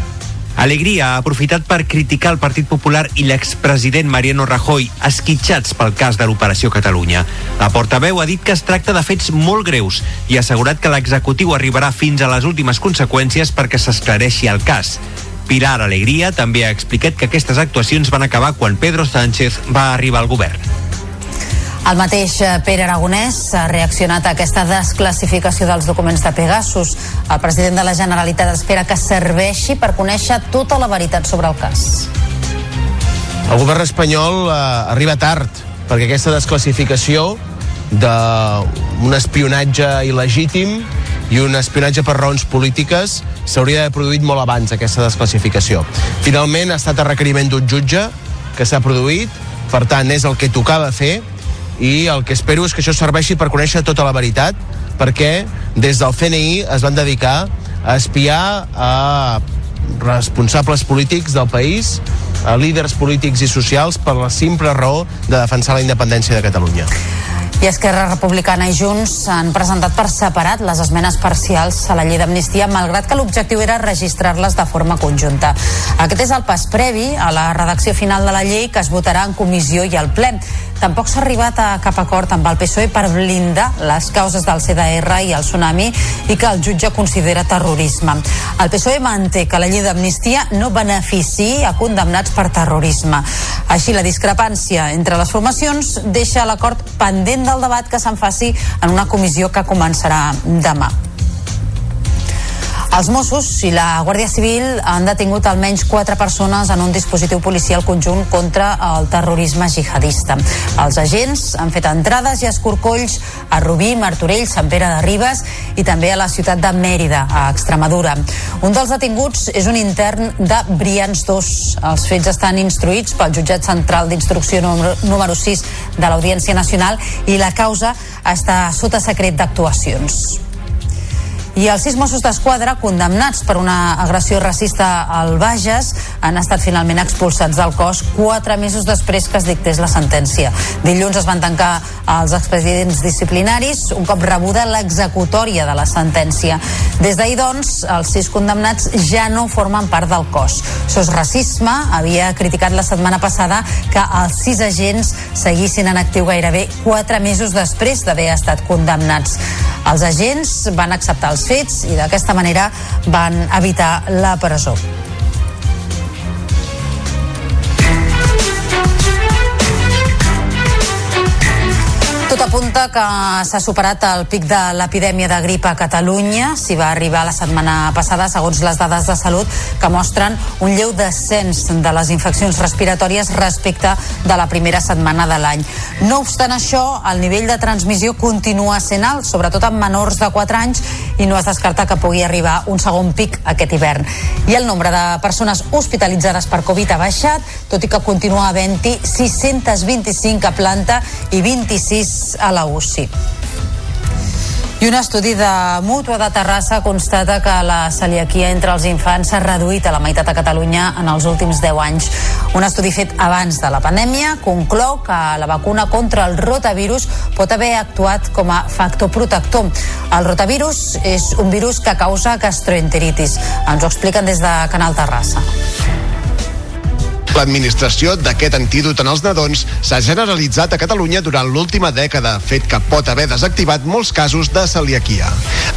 Alegria ha aprofitat per criticar el Partit Popular i l'expresident Mariano Rajoy, esquitxats pel cas de l'Operació Catalunya. La portaveu ha dit que es tracta de fets molt greus i ha assegurat que l'executiu arribarà fins a les últimes conseqüències perquè s'esclareixi el cas. Pilar Alegria també ha explicat que aquestes actuacions van acabar quan Pedro Sánchez va arribar al govern. El mateix eh, Pere Aragonès ha reaccionat a aquesta desclassificació dels documents de Pegasus. El president de la Generalitat espera que serveixi per conèixer tota la veritat sobre el cas. El govern espanyol eh, arriba tard perquè aquesta desclassificació d'un espionatge il·legítim i un espionatge per raons polítiques s'hauria d'haver produït molt abans aquesta desclassificació. Finalment ha estat a requeriment d'un jutge que s'ha produït, per tant és el que tocava fer i el que espero és que això serveixi per conèixer tota la veritat perquè des del CNI es van dedicar a espiar a responsables polítics del país, a líders polítics i socials per la simple raó de defensar la independència de Catalunya. I Esquerra Republicana i Junts han presentat per separat les esmenes parcials a la llei d'amnistia, malgrat que l'objectiu era registrar-les de forma conjunta. Aquest és el pas previ a la redacció final de la llei que es votarà en comissió i al ple. Tampoc s'ha arribat a cap acord amb el PSOE per blindar les causes del CDR i el tsunami i que el jutge considera terrorisme. El PSOE manté que la llei d'amnistia no benefici a condemnats per terrorisme. Així, la discrepància entre les formacions deixa l'acord pendent del debat que se'n faci en una comissió que començarà demà. Els Mossos i la Guàrdia Civil han detingut almenys quatre persones en un dispositiu policial conjunt contra el terrorisme jihadista. Els agents han fet entrades i escorcolls a Rubí, Martorell, Sant Pere de Ribes i també a la ciutat de Mèrida, a Extremadura. Un dels detinguts és un intern de Brians 2. Els fets estan instruïts pel jutjat central d'instrucció número, número 6 de l'Audiència Nacional i la causa està sota secret d'actuacions. I els sis Mossos d'Esquadra, condemnats per una agressió racista al Bages, han estat finalment expulsats del cos quatre mesos després que es dictés la sentència. Dilluns es van tancar els expedients disciplinaris un cop rebuda l'executòria de la sentència. Des d'ahir, doncs, els sis condemnats ja no formen part del cos. Sos Racisme havia criticat la setmana passada que els sis agents seguissin en actiu gairebé quatre mesos després d'haver estat condemnats. Els agents van acceptar els fets i d'aquesta manera van evitar la presó. Tot apunta que s'ha superat el pic de l'epidèmia de grip a Catalunya. S'hi va arribar la setmana passada, segons les dades de salut, que mostren un lleu descens de les infeccions respiratòries respecte de la primera setmana de l'any. No obstant això, el nivell de transmissió continua sent alt, sobretot en menors de 4 anys, i no es descarta que pugui arribar un segon pic aquest hivern. I el nombre de persones hospitalitzades per Covid ha baixat, tot i que continua havent-hi 625 a planta i 26 a la UCI. I un estudi de Mútua de Terrassa constata que la celiaquia entre els infants s'ha reduït a la meitat a Catalunya en els últims 10 anys. Un estudi fet abans de la pandèmia conclou que la vacuna contra el rotavirus pot haver actuat com a factor protector. El rotavirus és un virus que causa gastroenteritis. Ens ho expliquen des de Canal Terrassa. L'administració d'aquest antídot en els nadons s'ha generalitzat a Catalunya durant l'última dècada, fet que pot haver desactivat molts casos de celiaquia.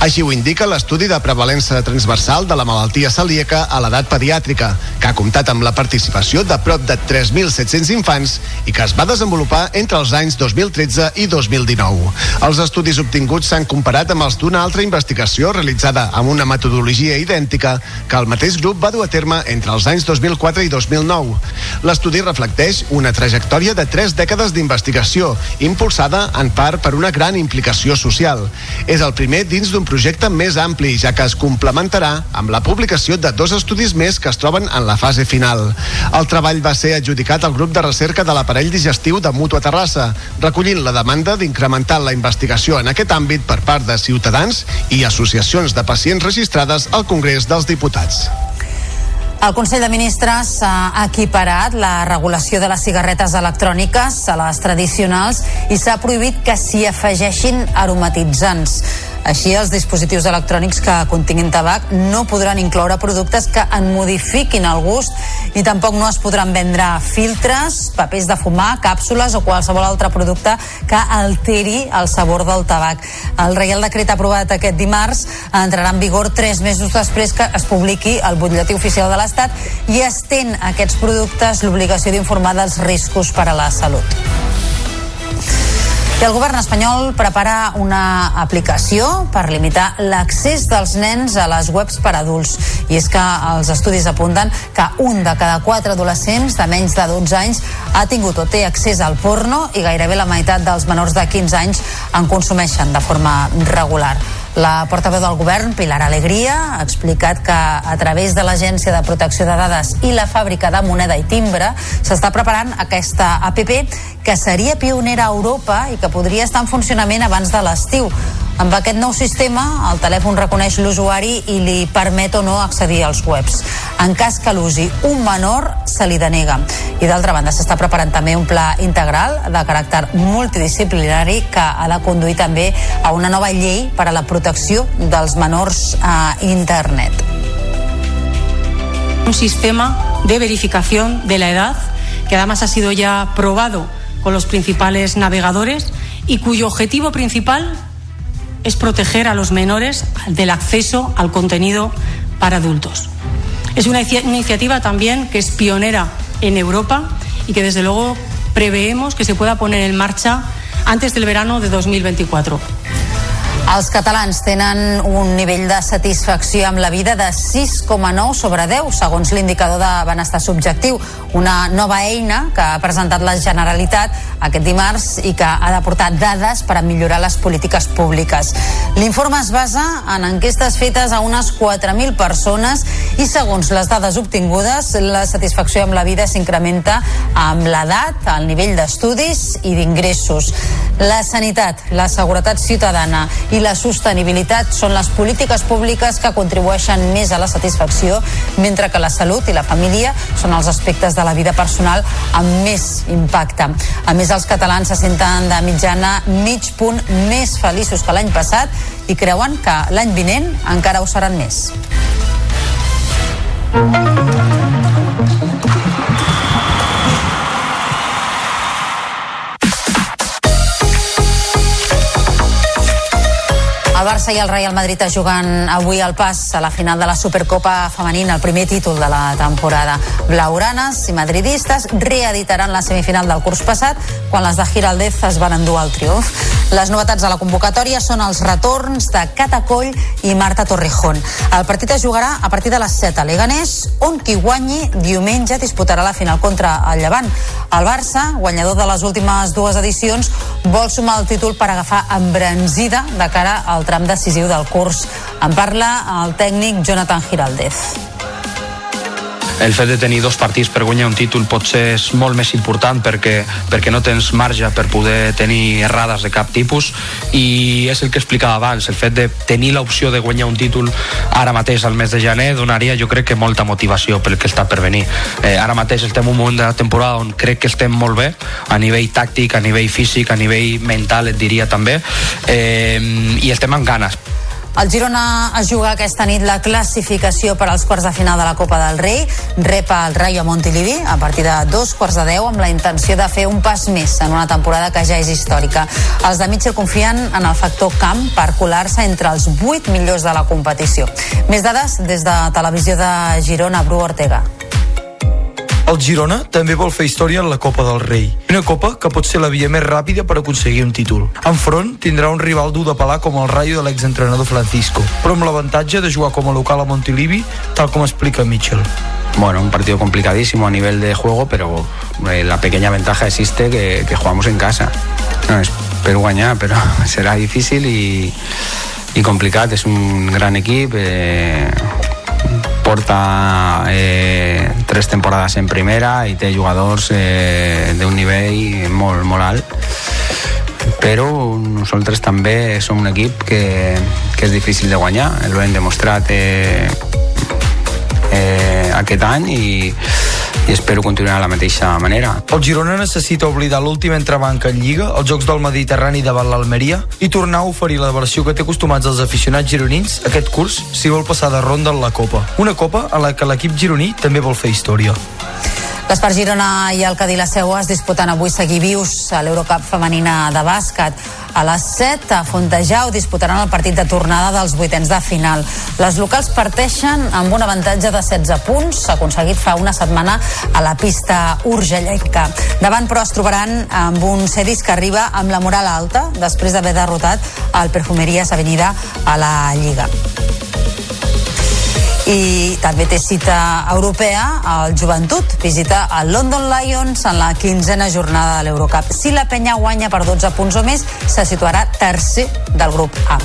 Així ho indica l'estudi de prevalença transversal de la malaltia celíaca a l'edat pediàtrica, que ha comptat amb la participació de prop de 3.700 infants i que es va desenvolupar entre els anys 2013 i 2019. Els estudis obtinguts s'han comparat amb els d'una altra investigació realitzada amb una metodologia idèntica que el mateix grup va dur a terme entre els anys 2004 i 2009. L'estudi reflecteix una trajectòria de tres dècades d'investigació, impulsada en part per una gran implicació social. És el primer dins d'un projecte més ampli, ja que es complementarà amb la publicació de dos estudis més que es troben en la fase final. El treball va ser adjudicat al grup de recerca de l'aparell digestiu de Mútua Terrassa, recollint la demanda d'incrementar la investigació en aquest àmbit per part de ciutadans i associacions de pacients registrades al Congrés dels Diputats. El Consell de Ministres ha equiparat la regulació de les cigarretes electròniques a les tradicionals i s'ha prohibit que s'hi afegeixin aromatitzants. Així, els dispositius electrònics que continguin tabac no podran incloure productes que en modifiquin el gust i tampoc no es podran vendre filtres, papers de fumar, càpsules o qualsevol altre producte que alteri el sabor del tabac. El Reial Decret aprovat aquest dimarts entrarà en vigor tres mesos després que es publiqui el butlletí oficial de l'Estat i estén aquests productes l'obligació d'informar dels riscos per a la salut. I el govern espanyol prepara una aplicació per limitar l'accés dels nens a les webs per adults. I és que els estudis apunten que un de cada quatre adolescents de menys de 12 anys ha tingut o té accés al porno i gairebé la meitat dels menors de 15 anys en consumeixen de forma regular. La portaveu del govern, Pilar Alegria, ha explicat que a través de l'Agència de Protecció de Dades i la fàbrica de moneda i timbre s'està preparant aquesta APP que seria pionera a Europa i que podria estar en funcionament abans de l'estiu. Amb aquest nou sistema, el telèfon reconeix l'usuari i li permet o no accedir als webs. En cas que l'usi un menor, se li denega. I d'altra banda, s'està preparant també un pla integral de caràcter multidisciplinari que ha de conduir també a una nova llei per a la protecció dels menors a internet. Un sistema de verificación de la edad que además ha sido ya probado con los principales navegadores y cuyo objetivo principal es proteger a los menores del acceso al contenido para adultos. Es una iniciativa también que es pionera en Europa y que desde luego preveemos que se pueda poner en marcha antes del verano de 2024. Els catalans tenen un nivell de satisfacció amb la vida de 6,9 sobre 10, segons l'indicador de benestar subjectiu, una nova eina que ha presentat la Generalitat aquest dimarts i que ha de portar dades per a millorar les polítiques públiques. L'informe es basa en enquestes fetes a unes 4.000 persones i segons les dades obtingudes, la satisfacció amb la vida s'incrementa amb l'edat, el nivell d'estudis i d'ingressos. La sanitat, la seguretat ciutadana i la sostenibilitat són les polítiques públiques que contribueixen més a la satisfacció, mentre que la salut i la família són els aspectes de la vida personal amb més impacte. A més, els catalans se senten de mitjana mig punt més feliços que l'any passat i creuen que l'any vinent encara ho seran més. El Barça i el Real Madrid es juguen avui al pas a la final de la Supercopa femenina, el primer títol de la temporada. Blaugranes i madridistes reeditaran la semifinal del curs passat quan les de Giraldez es van endur al triomf. Les novetats de la convocatòria són els retorns de Catacoll i Marta Torrejón. El partit es jugarà a partir de les 7 a Leganés, on qui guanyi diumenge disputarà la final contra el Llevant. El Barça, guanyador de les últimes dues edicions, vol sumar el títol per agafar embranzida de cara al tram decisiu del curs. En parla el tècnic Jonathan Giraldez. El fet de tenir dos partits per guanyar un títol potser és molt més important perquè, perquè no tens marge per poder tenir errades de cap tipus i és el que explicava abans, el fet de tenir l'opció de guanyar un títol ara mateix al mes de gener donaria jo crec que molta motivació pel que està per venir. Eh, ara mateix estem en un moment de la temporada on crec que estem molt bé a nivell tàctic, a nivell físic, a nivell mental et diria també eh, i estem amb ganes. El Girona es juga aquesta nit la classificació per als quarts de final de la Copa del Rei. Rep el Rayo Montilivi a partir de dos quarts de deu amb la intenció de fer un pas més en una temporada que ja és històrica. Els de Mitchell confien en el factor camp per colar-se entre els vuit millors de la competició. Més dades des de Televisió de Girona, Bru Ortega. El Girona també vol fer història en la Copa del Rei. Una copa que pot ser la via més ràpida per aconseguir un títol. Enfront tindrà un rival dur de pelar com el Rayo de l'exentrenador Francisco, però amb l'avantatge de jugar com a local a Montilivi, tal com explica Mitchell. Bueno, un partido complicadísimo a nivel de juego, pero eh, la pequeña ventaja existe que, que jugamos en casa. No, espero guanyar, pero será difícil y, y complicat. És un gran equip, eh, porta eh, tres temporades en primera i té jugadors eh, d'un nivell molt, molt alt. Però nosaltres també som un equip que, que és difícil de guanyar, ho hem demostrat eh, eh, aquest any i, i espero continuar de la mateixa manera. El Girona necessita oblidar l'últim entrebanca en Lliga, els Jocs del Mediterrani davant l'Almeria, i tornar a oferir la versió que té acostumats els aficionats gironins aquest curs si vol passar de ronda en la Copa. Una Copa en la que l'equip gironí també vol fer història. L'Espar Girona i el Cadí la Seu es disputen avui seguir vius a l'Eurocup femenina de bàsquet. A les 7 a Fontejau disputaran el partit de tornada dels vuitens de final. Les locals parteixen amb un avantatge de 16 punts, aconseguit fa una setmana a la pista urgellenca. Davant, però, es trobaran amb un Cedis que arriba amb la moral alta després d'haver derrotat el Perfumerías Avenida a la Lliga i també té cita europea el Joventut visita el London Lions en la quinzena jornada de l'Eurocup. Si la penya guanya per 12 punts o més se situarà tercer del grup A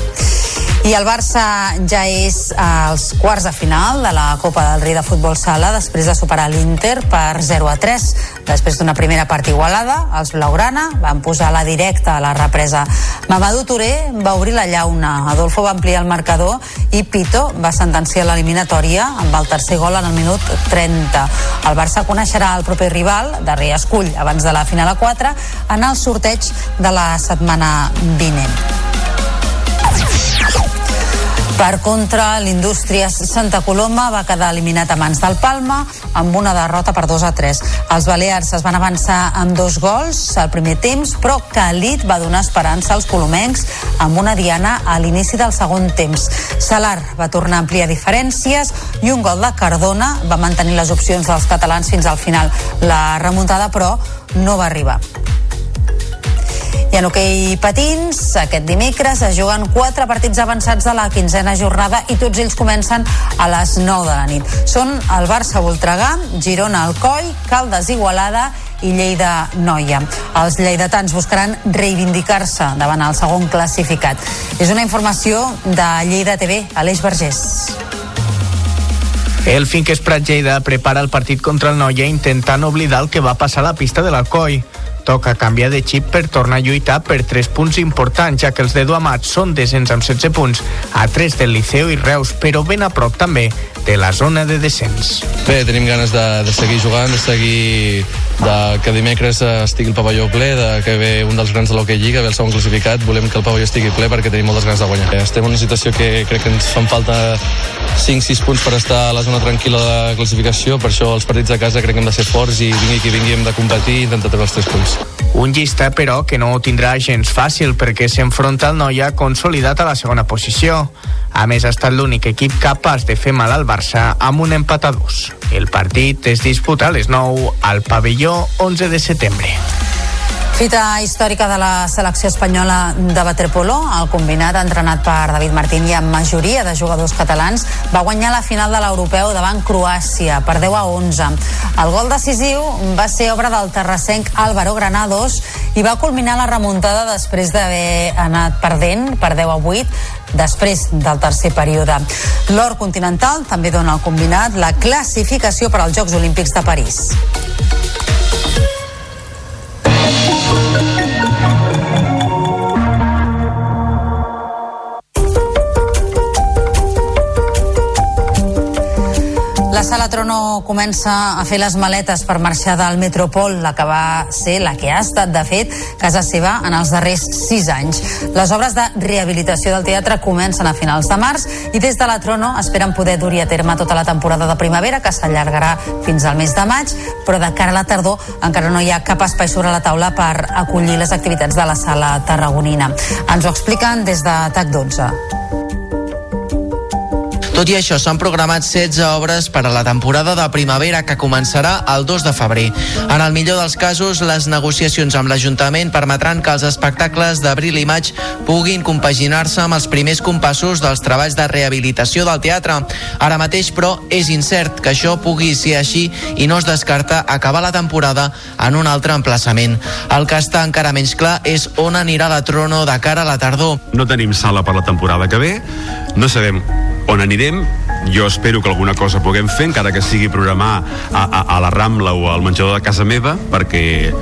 I el Barça ja és als quarts de final de la Copa del Rei de Futbol Sala després de superar l'Inter per 0 a 3. Després d'una primera part igualada, els Blaugrana van posar la directa a la represa. Mamadou Touré va obrir la llauna, Adolfo va ampliar el marcador i Pito va sentenciar l'eliminatòria amb el tercer gol en el minut 30. El Barça coneixerà el proper rival, darrer escull, abans de la final a 4, en el sorteig de la setmana vinent. Per contra, l'Indústries Santa Coloma va quedar eliminat a mans del Palma amb una derrota per 2 a 3. Els Balears es van avançar amb dos gols al primer temps, però Calit va donar esperança als colomencs amb una diana a l'inici del segon temps. Salar va tornar a ampliar diferències i un gol de Cardona va mantenir les opcions dels catalans fins al final. La remuntada, però, no va arribar. I en hoquei patins, aquest dimecres es juguen quatre partits avançats de la quinzena jornada i tots ells comencen a les 9 de la nit. Són el Barça Voltregà, Girona Alcoi, Caldes Igualada i Lleida Noia. Els lleidatans buscaran reivindicar-se davant el segon classificat. És una informació de Lleida TV, Aleix Vergés. El Finques Prat Lleida prepara el partit contra el Noia intentant oblidar el que va passar a la pista de l'Alcoi. Toca canviar de xip per tornar a lluitar per 3 punts importants, ja que els de Duamat són descens amb 16 punts, a 3 del Liceu i Reus, però ben a prop també de la zona de descens. Bé, tenim ganes de, de seguir jugant, de seguir de que dimecres estigui el pavelló ple, de que ve un dels grans de l'Hockey Lliga, ve el segon classificat, volem que el pavelló estigui ple perquè tenim moltes ganes de guanyar. Estem en una situació que crec que ens fan falta 5-6 punts per estar a la zona tranquil·la de la classificació, per això els partits a casa crec que hem de ser forts i vingui qui vingui hem de competir i intentar treure els 3 punts. Un llista, però, que no ho tindrà gens fàcil perquè s'enfronta al Noia consolidat a la segona posició. A més, ha estat l'únic equip capaç de fer mal al Barça amb un empat a dos. El partit es disputa a les 9 al pavelló 11 de setembre. Fita històrica de la selecció espanyola de waterpolo, el combinat entrenat per David Martín i amb majoria de jugadors catalans va guanyar la final de l'europeu davant Croàcia per 10 a 11. El gol decisiu va ser obra del terrassenc Álvaro Granados i va culminar la remuntada després d'haver anat perdent per 10 a 8 després del tercer període. L'or continental també dona al combinat la classificació per als Jocs Olímpics de París. La Sala Trono comença a fer les maletes per marxar del Metropol, la que va ser, la que ha estat, de fet, casa seva en els darrers sis anys. Les obres de rehabilitació del teatre comencen a finals de març i des de la Trono esperen poder dur a terme tota la temporada de primavera, que s'allargarà fins al mes de maig, però de cara a la tardor encara no hi ha cap espai sobre la taula per acollir les activitats de la Sala Tarragonina. Ens ho expliquen des de TAC 12. Tot i això, s'han programat 16 obres per a la temporada de primavera que començarà el 2 de febrer. En el millor dels casos, les negociacions amb l'Ajuntament permetran que els espectacles d'abril i maig puguin compaginar-se amb els primers compassos dels treballs de rehabilitació del teatre. Ara mateix, però, és incert que això pugui ser així i no es descarta acabar la temporada en un altre emplaçament. El que està encara menys clar és on anirà la Trono de cara a la tardor. No tenim sala per la temporada que ve, no sabem on anirem, jo espero que alguna cosa puguem fer, encara que sigui programar a, a, a la Rambla o al menjador de casa meva, perquè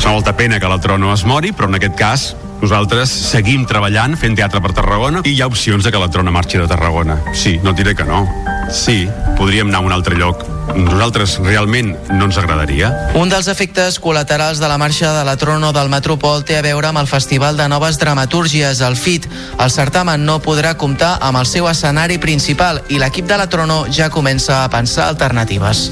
fa molta pena que la Trono es mori, però en aquest cas nosaltres seguim treballant, fent teatre per Tarragona i hi ha opcions de que la Trona marxi de Tarragona. Sí, no diré que no. Sí, podríem anar a un altre lloc. Nosaltres realment no ens agradaria. Un dels efectes col·laterals de la marxa de la Trono del Metropol té a veure amb el Festival de Noves Dramatúrgies, el FIT. El certamen no podrà comptar amb el seu escenari principal i l'equip de la Trono ja comença a pensar alternatives.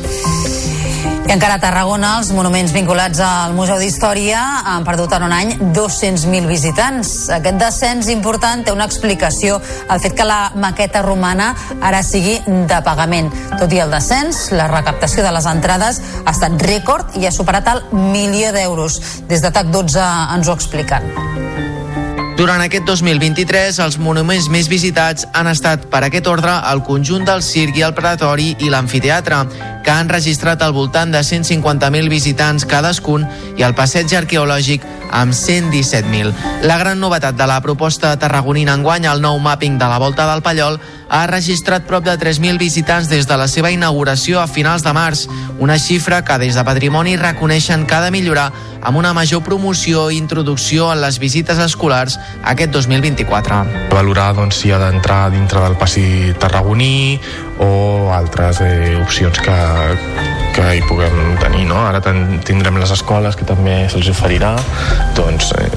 I encara a Tarragona, els monuments vinculats al Museu d'Història han perdut en un any 200.000 visitants. Aquest descens important té una explicació, el fet que la maqueta romana ara sigui de pagament. Tot i el descens, la recaptació de les entrades ha estat rècord i ha superat el milió d'euros. Des de TAC 12 ens ho expliquen. Durant aquest 2023, els monuments més visitats han estat per aquest ordre el conjunt del circ i el pretori i l'amfiteatre. Que han registrat al voltant de 150.000 visitants cadascun i el passeig arqueològic amb 117.000. La gran novetat de la proposta tarragonina enguany, el nou mapping de la Volta del Pallol, ha registrat prop de 3.000 visitants des de la seva inauguració a finals de març, una xifra que des de Patrimoni reconeixen que ha de millorar amb una major promoció i introducció en les visites escolars aquest 2024. Valorar doncs, si ha d'entrar dintre del passi tarragoní o altres eh, opcions que, que hi puguem tenir. No? Ara ten, tindrem les escoles que també se'ls oferirà. Doncs, eh,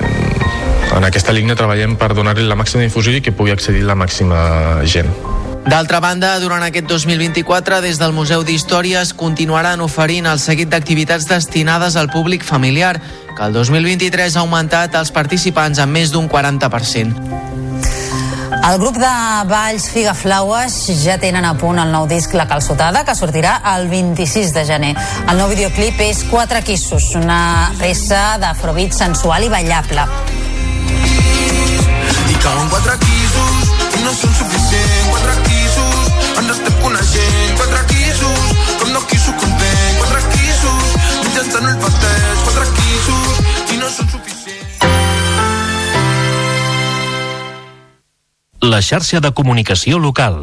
en aquesta línia treballem per donar-li la màxima difusió i que pugui accedir la màxima gent. D'altra banda, durant aquest 2024, des del Museu d'Història es continuaran oferint el seguit d'activitats destinades al públic familiar, que el 2023 ha augmentat els participants en més d'un 40%. El grup de Valls Figaflaues ja tenen a punt el nou disc La Calçotada, que sortirà el 26 de gener. El nou videoclip és Quatre Quissos, una peça d'afrobeat sensual i ballable. I cauen quatre quisos no són suficients quatre quisos ens estem coneixent quatre quisos com dos quisos content quatre quisos mitjançant el pastel quatre quisos La xarxa de comunicació local.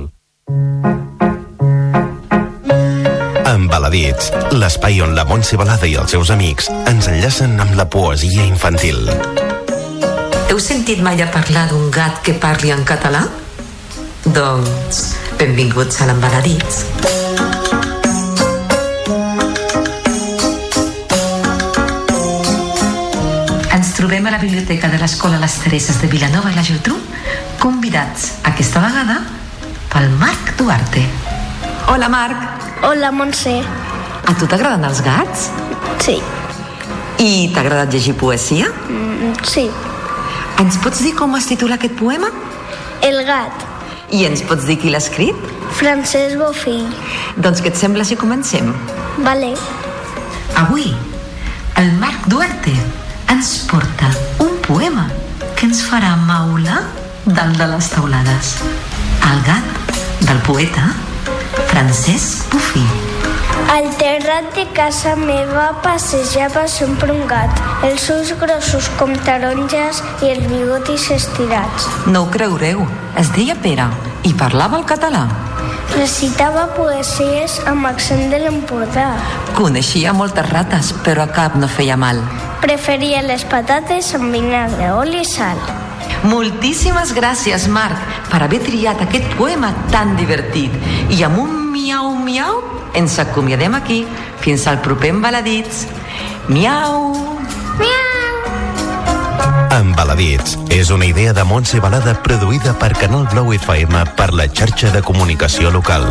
Embaladits, l'espai on la Montse Balada i els seus amics ens enllacen amb la poesia infantil. Heu sentit mai a parlar d'un gat que parli en català? Doncs benvinguts a l'Embaladits. Ens trobem a la biblioteca de l'Escola Les Tereses de Vilanova i la Geltrú, convidats aquesta vegada pel Marc Duarte. Hola, Marc. Hola, Montse. A tu t'agraden els gats? Sí. I t'ha agradat llegir poesia? Mm, sí. Ens pots dir com es titula aquest poema? El gat. I ens pots dir qui l'ha escrit? Francesc Bofill. Doncs què et sembla si comencem? Vale. Avui, el Marc Duarte ens porta un poema que ens farà maula dalt de les taulades. El gat del poeta Francesc Bufí. Al terrat de casa meva passejava sempre un gat, els ulls grossos com taronges i els bigotis estirats. No ho creureu, es deia Pere i parlava el català. Recitava poesies amb accent de l'Empordà. Coneixia moltes rates, però a cap no feia mal. Preferia les patates amb vinagre, oli i sal. Moltíssimes gràcies, Marc, per haver triat aquest poema tan divertit. I amb un miau-miau ens acomiadem aquí. Fins al proper Embaladits. Miau! Embaladits és una idea de Montse Balada produïda per Canal Blau FM per la xarxa de comunicació local.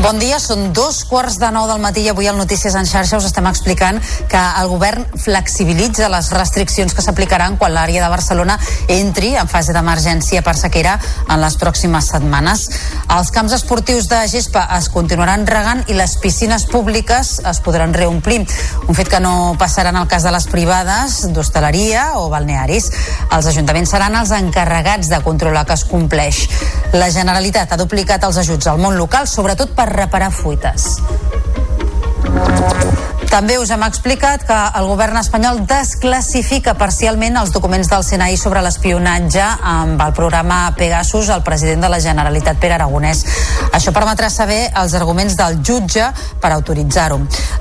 Bon dia, són dos quarts de nou del matí i avui al Notícies en xarxa us estem explicant que el govern flexibilitza les restriccions que s'aplicaran quan l'àrea de Barcelona entri en fase d'emergència per sequera en les pròximes setmanes. Els camps esportius de gespa es continuaran regant i les piscines públiques es podran reomplir. Un fet que no passarà en el cas de les privades, d'hostaleria o balnearis. Els ajuntaments seran els encarregats de controlar que es compleix. La Generalitat ha duplicat els ajuts al món local, sobretot per reparar fuites. També us hem explicat que el govern espanyol desclassifica parcialment els documents del Sinai sobre l'espionatge amb el programa Pegasus al president de la Generalitat, Pere Aragonès. Això permetrà saber els arguments del jutge per autoritzar-ho.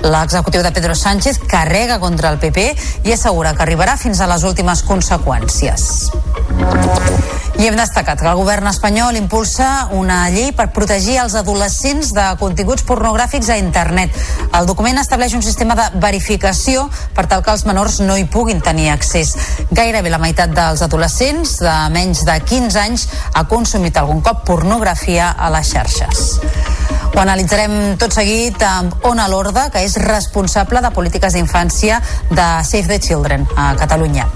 L'executiu de Pedro Sánchez carrega contra el PP i assegura que arribarà fins a les últimes conseqüències. I hem destacat que el govern espanyol impulsa una llei per protegir els adolescents de continguts pornogràfics a internet. El document estableix un sistema de verificació per tal que els menors no hi puguin tenir accés. Gairebé la meitat dels adolescents de menys de 15 anys ha consumit algun cop pornografia a les xarxes. Ho analitzarem tot seguit amb Ona Lorda, que és responsable de polítiques d'infància de Save the Children a Catalunya.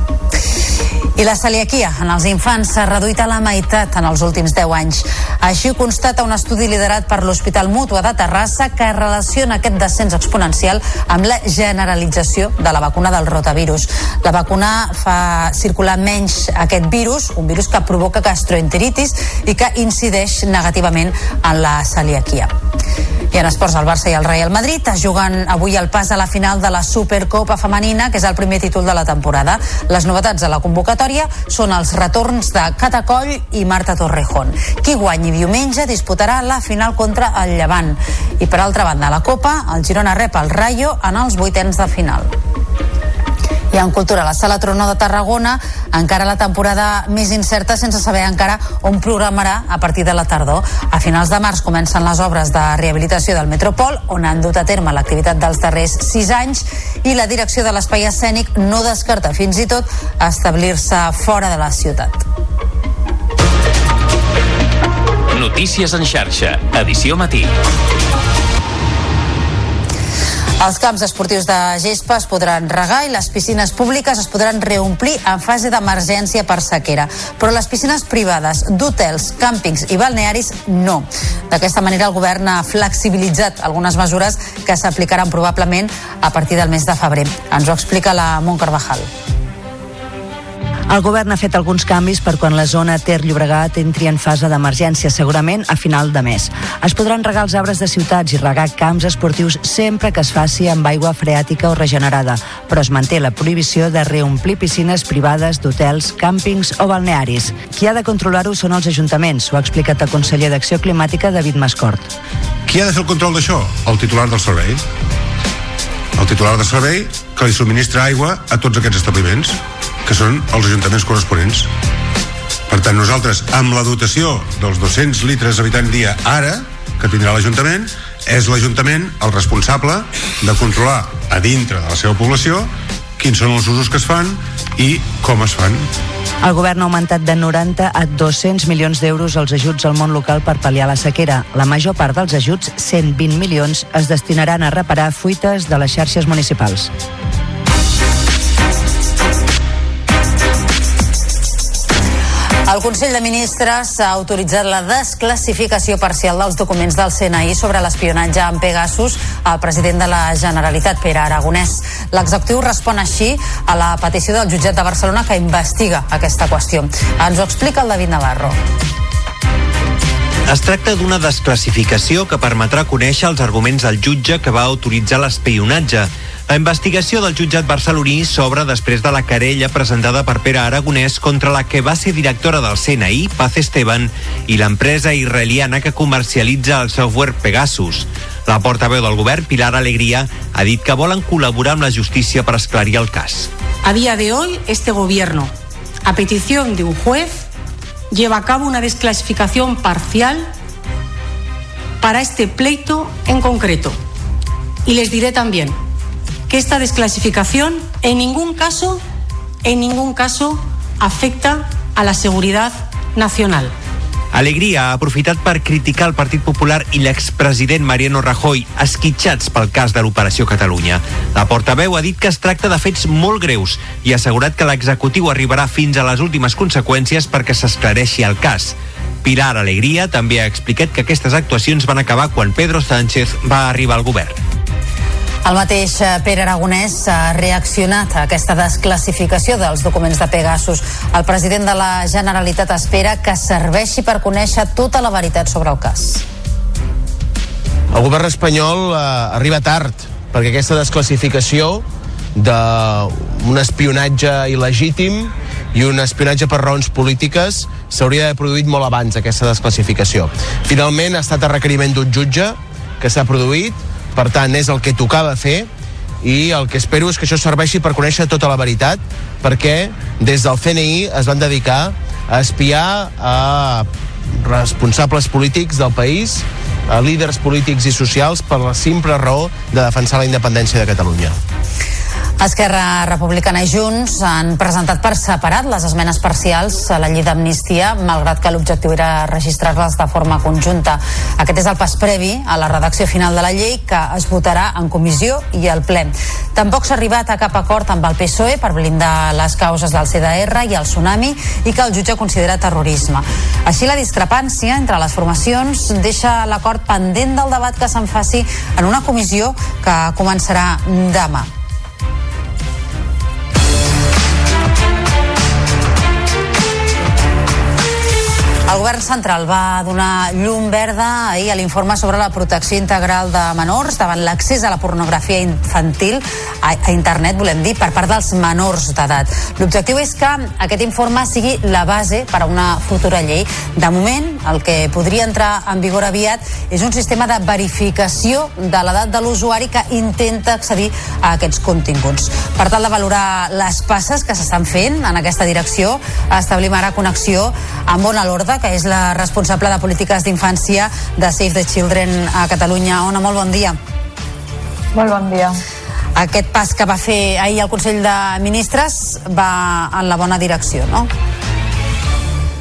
I la celiaquia en els infants s'ha reduït a la meitat en els últims 10 anys. Així ho constata un estudi liderat per l'Hospital Mútua de Terrassa que relaciona aquest descens exponencial amb la generalització de la vacuna del rotavirus. La vacuna fa circular menys aquest virus, un virus que provoca gastroenteritis i que incideix negativament en la celiaquia. I en esports, el Barça i el Real Madrid es juguen avui el pas a la final de la Supercopa femenina, que és el primer títol de la temporada. Les novetats de la convocatòria són els retorns de Catacoll i Marta Torrejón. Qui guanyi diumenge disputarà la final contra el Llevant. I per altra banda, la Copa, el Girona rep el Rayo en els vuitens de final. I en cultura, la Sala Tronó de Tarragona encara la temporada més incerta sense saber encara on programarà a partir de la tardor. A finals de març comencen les obres de rehabilitació del Metropol, on han dut a terme l'activitat dels darrers sis anys i la direcció de l'espai escènic no descarta fins i tot establir-se fora de la ciutat. Notícies en xarxa, edició matí. Els camps esportius de gespa es podran regar i les piscines públiques es podran reomplir en fase d'emergència per sequera. Però les piscines privades d'hotels, càmpings i balnearis no. D'aquesta manera el govern ha flexibilitzat algunes mesures que s'aplicaran probablement a partir del mes de febrer. Ens ho explica la Mont Carvajal. El govern ha fet alguns canvis per quan la zona Ter-Llobregat entri en fase d'emergència, segurament a final de mes. Es podran regar els arbres de ciutats i regar camps esportius sempre que es faci amb aigua freàtica o regenerada, però es manté la prohibició de reomplir piscines privades d'hotels, càmpings o balnearis. Qui ha de controlar-ho són els ajuntaments, ho ha explicat el conseller d'Acció Climàtica, David Mascort. Qui ha de fer el control d'això? El titular del servei. El titular del servei que li subministra aigua a tots aquests establiments, que són els ajuntaments corresponents. Per tant, nosaltres, amb la dotació dels 200 litres habitant dia ara, que tindrà l'Ajuntament, és l'Ajuntament el responsable de controlar a dintre de la seva població quins són els usos que es fan i com es fan. El govern ha augmentat de 90 a 200 milions d'euros els ajuts al món local per pal·liar la sequera. La major part dels ajuts, 120 milions, es destinaran a reparar fuites de les xarxes municipals. El Consell de Ministres ha autoritzat la desclassificació parcial dels documents del CNI sobre l'espionatge amb Pegasus al president de la Generalitat, Pere Aragonès. L'executiu respon així a la petició del jutjat de Barcelona que investiga aquesta qüestió. Ens ho explica el David Navarro. Es tracta d'una desclassificació que permetrà conèixer els arguments del jutge que va autoritzar l'espionatge. La investigació del jutjat barceloní s'obre després de la querella presentada per Pere Aragonès contra la que va ser directora del CNI, Paz Esteban, i l'empresa israeliana que comercialitza el software Pegasus. La portaveu del govern, Pilar Alegría, ha dit que volen col·laborar amb la justícia per esclarir el cas. A día de hoy, este gobierno, a petición de un juez, lleva a cabo una desclasificación parcial para este pleito en concreto. Y les diré también que esta desclasificación en ningún caso, en ningún caso afecta a la seguridad nacional. Alegria ha aprofitat per criticar el Partit Popular i l'expresident Mariano Rajoy, esquitxats pel cas de l'Operació Catalunya. La portaveu ha dit que es tracta de fets molt greus i ha assegurat que l'executiu arribarà fins a les últimes conseqüències perquè s'esclareixi el cas. Pilar Alegria també ha explicat que aquestes actuacions van acabar quan Pedro Sánchez va arribar al govern. El mateix eh, Pere Aragonès ha reaccionat a aquesta desclassificació dels documents de Pegasus. El president de la Generalitat espera que serveixi per conèixer tota la veritat sobre el cas. El govern espanyol eh, arriba tard, perquè aquesta desclassificació d'un espionatge il·legítim i un espionatge per raons polítiques s'hauria d'haver produït molt abans aquesta desclassificació. Finalment ha estat a requeriment d'un jutge que s'ha produït, per tant és el que tocava fer i el que espero és que això serveixi per conèixer tota la veritat perquè des del CNI es van dedicar a espiar a responsables polítics del país, a líders polítics i socials per la simple raó de defensar la independència de Catalunya. Esquerra Republicana i Junts han presentat per separat les esmenes parcials a la llei d'amnistia, malgrat que l'objectiu era registrar-les de forma conjunta. Aquest és el pas previ a la redacció final de la llei que es votarà en comissió i al ple. Tampoc s'ha arribat a cap acord amb el PSOE per blindar les causes del CDR i el tsunami i que el jutge considera terrorisme. Així la discrepància entre les formacions deixa l'acord pendent del debat que se'n faci en una comissió que començarà demà. El govern central va donar llum verda ahir a l'informe sobre la protecció integral de menors davant l'accés a la pornografia infantil a, a internet, volem dir, per part dels menors d'edat. L'objectiu és que aquest informe sigui la base per a una futura llei. De moment, el que podria entrar en vigor aviat és un sistema de verificació de l'edat de l'usuari que intenta accedir a aquests continguts. Per tal de valorar les passes que s'estan fent en aquesta direcció, establim ara connexió amb Ona Lorda, que és la responsable de polítiques d'infància de Save the Children a Catalunya. Ona, molt bon dia. Molt bon dia. Aquest pas que va fer ahir el Consell de Ministres va en la bona direcció, no?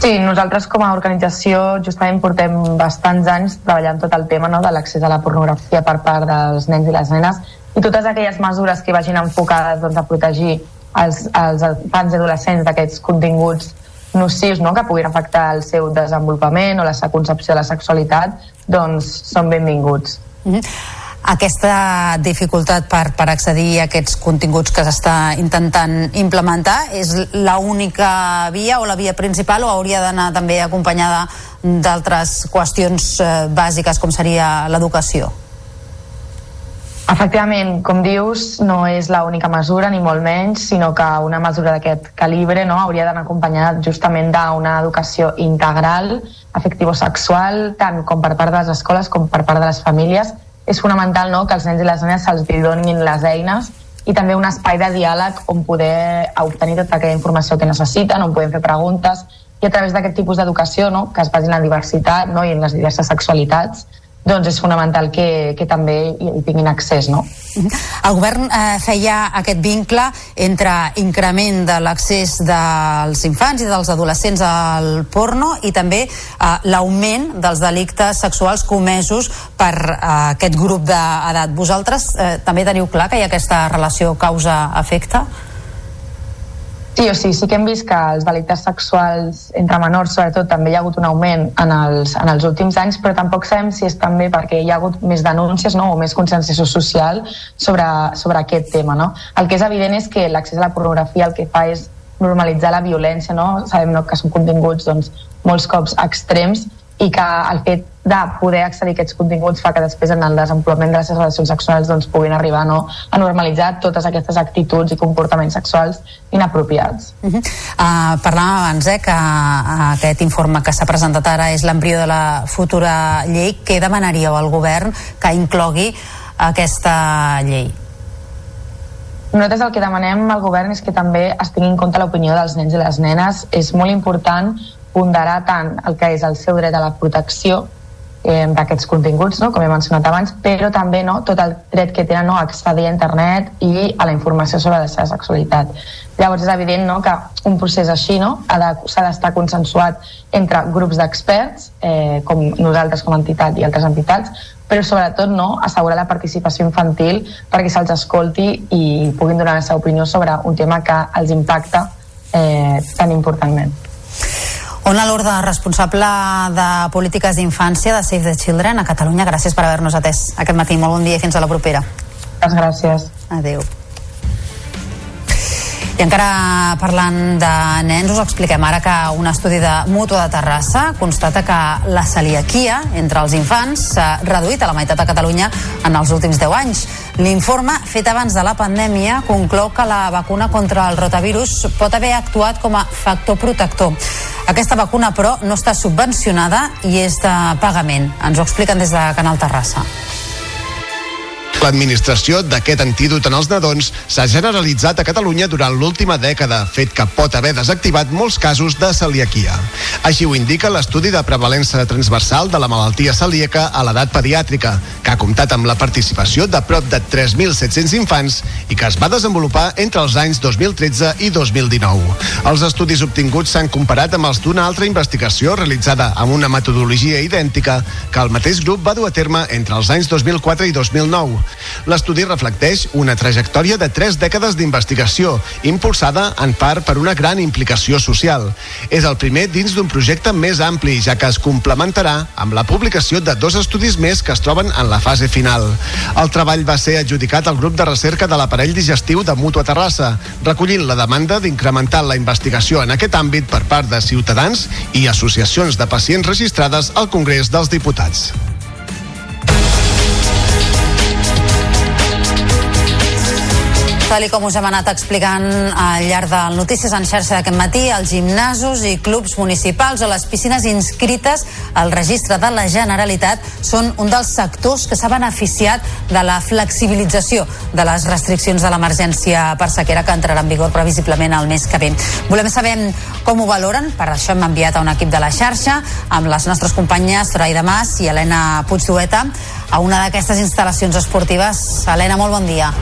Sí, nosaltres com a organització justament portem bastants anys treballant tot el tema no, de l'accés a la pornografia per part dels nens i les nenes i totes aquelles mesures que vagin enfocades doncs, a protegir els, els infants i adolescents d'aquests continguts nocius no? que puguin afectar el seu desenvolupament o la seva concepció de la sexualitat, doncs són benvinguts. Mm -hmm. Aquesta dificultat per, per accedir a aquests continguts que s'està intentant implementar és l'única via o la via principal o hauria d'anar també acompanyada d'altres qüestions eh, bàsiques com seria l'educació? Efectivament, com dius, no és l'única mesura, ni molt menys, sinó que una mesura d'aquest calibre no, hauria d'anar acompanyada justament d'una educació integral, afectivo-sexual, tant com per part de les escoles com per part de les famílies. És fonamental no, que els nens i les nenes se'ls donin les eines i també un espai de diàleg on poder obtenir tota aquella informació que necessiten, on podem fer preguntes i a través d'aquest tipus d'educació no, que es basi en la diversitat no, i en les diverses sexualitats doncs és fonamental que, que també hi, tinguin accés. No? El govern eh, feia aquest vincle entre increment de l'accés dels infants i dels adolescents al porno i també eh, l'augment dels delictes sexuals comesos per eh, aquest grup d'edat. Vosaltres eh, també teniu clar que hi ha aquesta relació causa-efecte? Sí, o sigui, sí que hem vist que els delictes sexuals entre menors, sobretot, també hi ha hagut un augment en els, en els últims anys, però tampoc sabem si és també perquè hi ha hagut més denúncies no? o més conscienciació social sobre, sobre aquest tema. No? El que és evident és que l'accés a la pornografia el que fa és normalitzar la violència, no? sabem no, que són continguts doncs, molts cops extrems i que el fet de poder accedir a aquests continguts fa que després en el desenvolupament de les relacions sexuals doncs, puguin arribar no, a normalitzar totes aquestes actituds i comportaments sexuals inapropiats. Uh -huh. uh, parlàvem abans eh, que uh, aquest informe que s'ha presentat ara és l'embrió de la futura llei. Què demanaríeu al govern que inclogui aquesta llei? Nosaltres el que demanem al govern és que també es tingui en compte l'opinió dels nens i les nenes. És molt important ponderar tant el que és el seu dret a la protecció eh, d'aquests continguts, no? com he mencionat abans, però també no, tot el dret que tenen no, a accedir a internet i a la informació sobre la seva sexualitat. Llavors és evident no, que un procés així no, s'ha d'estar consensuat entre grups d'experts, eh, com nosaltres com a entitat i altres entitats, però sobretot no, assegurar la participació infantil perquè se'ls escolti i puguin donar la seva opinió sobre un tema que els impacta eh, tan importantment. Ona Lorda, responsable de polítiques d'infància de Save the Children a Catalunya. Gràcies per haver-nos atès aquest matí. Molt bon dia i fins a la propera. Moltes gràcies. Adéu. I encara parlant de nens, us expliquem ara que un estudi de Mútua de Terrassa constata que la celiaquia entre els infants s'ha reduït a la meitat a Catalunya en els últims 10 anys. L'informe fet abans de la pandèmia conclou que la vacuna contra el rotavirus pot haver actuat com a factor protector. Aquesta vacuna, però, no està subvencionada i és de pagament. Ens ho expliquen des de Canal Terrassa. L'administració d'aquest antídot en els nadons s'ha generalitzat a Catalunya durant l'última dècada, fet que pot haver desactivat molts casos de celiaquia. Així ho indica l'estudi de prevalença transversal de la malaltia celíaca a l'edat pediàtrica, que ha comptat amb la participació de prop de 3.700 infants i que es va desenvolupar entre els anys 2013 i 2019. Els estudis obtinguts s'han comparat amb els d'una altra investigació realitzada amb una metodologia idèntica que el mateix grup va dur a terme entre els anys 2004 i 2009. L'estudi reflecteix una trajectòria de tres dècades d'investigació, impulsada en part per una gran implicació social. És el primer dins d'un projecte més ampli, ja que es complementarà amb la publicació de dos estudis més que es troben en la fase final. El treball va ser adjudicat al grup de recerca de l'aparell digestiu de Mutua Terrassa, recollint la demanda d'incrementar la investigació en aquest àmbit per part de ciutadans i associacions de pacients registrades al Congrés dels Diputats. Tal com us hem anat explicant al llarg del Notícies en xarxa d'aquest matí, els gimnasos i clubs municipals o les piscines inscrites al registre de la Generalitat són un dels sectors que s'ha beneficiat de la flexibilització de les restriccions de l'emergència per sequera que entrarà en vigor previsiblement el mes que ve. Volem saber com ho valoren, per això hem enviat a un equip de la xarxa amb les nostres companyes Zoraida Mas i Helena Puigdueta a una d'aquestes instal·lacions esportives. Helena, molt bon dia.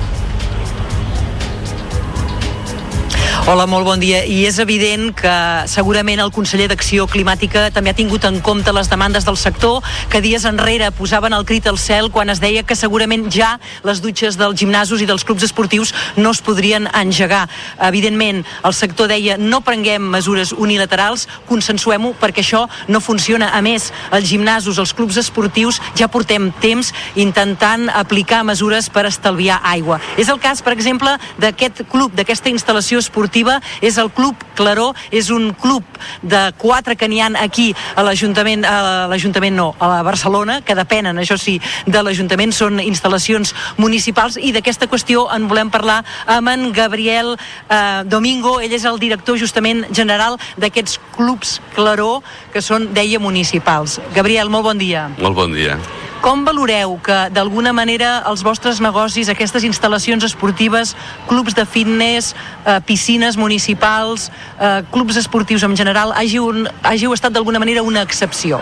Hola, molt bon dia. I és evident que segurament el conseller d'Acció Climàtica també ha tingut en compte les demandes del sector que dies enrere posaven el crit al cel quan es deia que segurament ja les dutxes dels gimnasos i dels clubs esportius no es podrien engegar. Evidentment, el sector deia no prenguem mesures unilaterals, consensuem-ho perquè això no funciona. A més, els gimnasos, els clubs esportius ja portem temps intentant aplicar mesures per estalviar aigua. És el cas, per exemple, d'aquest club, d'aquesta instal·lació esportiva esportiva és el Club Claró, és un club de quatre que n'hi han aquí a l'Ajuntament, a l'Ajuntament no, a la Barcelona, que depenen, això sí, de l'Ajuntament, són instal·lacions municipals i d'aquesta qüestió en volem parlar amb en Gabriel eh, Domingo, ell és el director justament general d'aquests clubs Claró, que són, deia, municipals. Gabriel, molt bon dia. Molt bon dia. Com valoreu que d'alguna manera els vostres negocis, aquestes instal·lacions esportives, clubs de fitness, eh, piscines municipals, eh, clubs esportius en general, hàgiu, hàgiu estat d'alguna manera una excepció?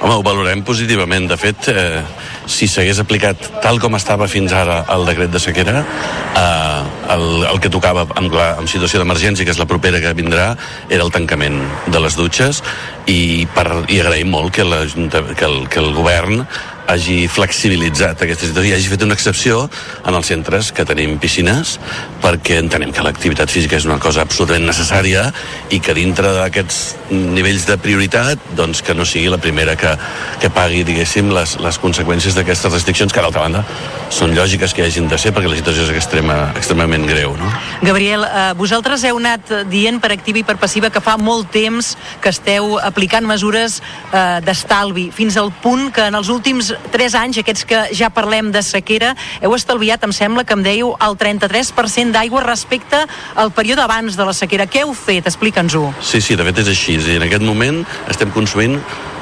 Home, ho valorem positivament. De fet, eh, si s'hagués aplicat tal com estava fins ara el decret de sequera, eh, el, el que tocava en, en situació d'emergència, que és la propera que vindrà, era el tancament de les dutxes. I, per, i agraïm molt que, la, que, el, que el govern hagi flexibilitzat aquesta situació i hagi fet una excepció en els centres que tenim piscines perquè entenem que l'activitat física és una cosa absolutament necessària i que dintre d'aquests nivells de prioritat doncs que no sigui la primera que, que pagui diguéssim les, les conseqüències d'aquestes restriccions que d'altra banda són lògiques que hagin de ser perquè la situació és extrema, extremament greu no? Gabriel, eh, vosaltres heu anat dient per activa i per passiva que fa molt temps que esteu aplicant mesures eh, d'estalvi fins al punt que en els últims 3 anys, aquests que ja parlem de sequera, heu estalviat, em sembla que em dèieu, el 33% d'aigua respecte al període abans de la sequera. Què heu fet? Explica'ns-ho. Sí, sí, de fet és així. I en aquest moment estem consumint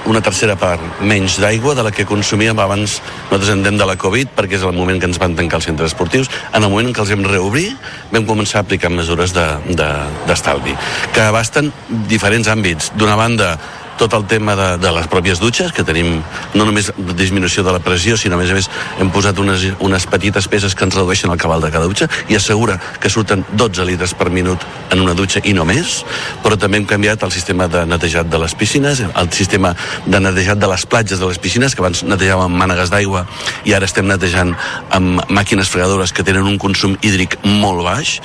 una tercera part menys d'aigua de la que consumíem abans nosaltres en de la Covid perquè és el moment que ens van tancar els centres esportius. En el moment en què els hem reobrir vam començar a aplicar mesures d'estalvi de, de, que abasten diferents àmbits. D'una banda tot el tema de, de les pròpies dutxes, que tenim no només disminució de la pressió, sinó a més a més hem posat unes, unes petites peces que ens redueixen el cabal de cada dutxa i assegura que surten 12 litres per minut en una dutxa i no més, però també hem canviat el sistema de netejat de les piscines, el sistema de netejat de les platges de les piscines, que abans netejàvem amb mànegues d'aigua i ara estem netejant amb màquines fregadores que tenen un consum hídric molt baix.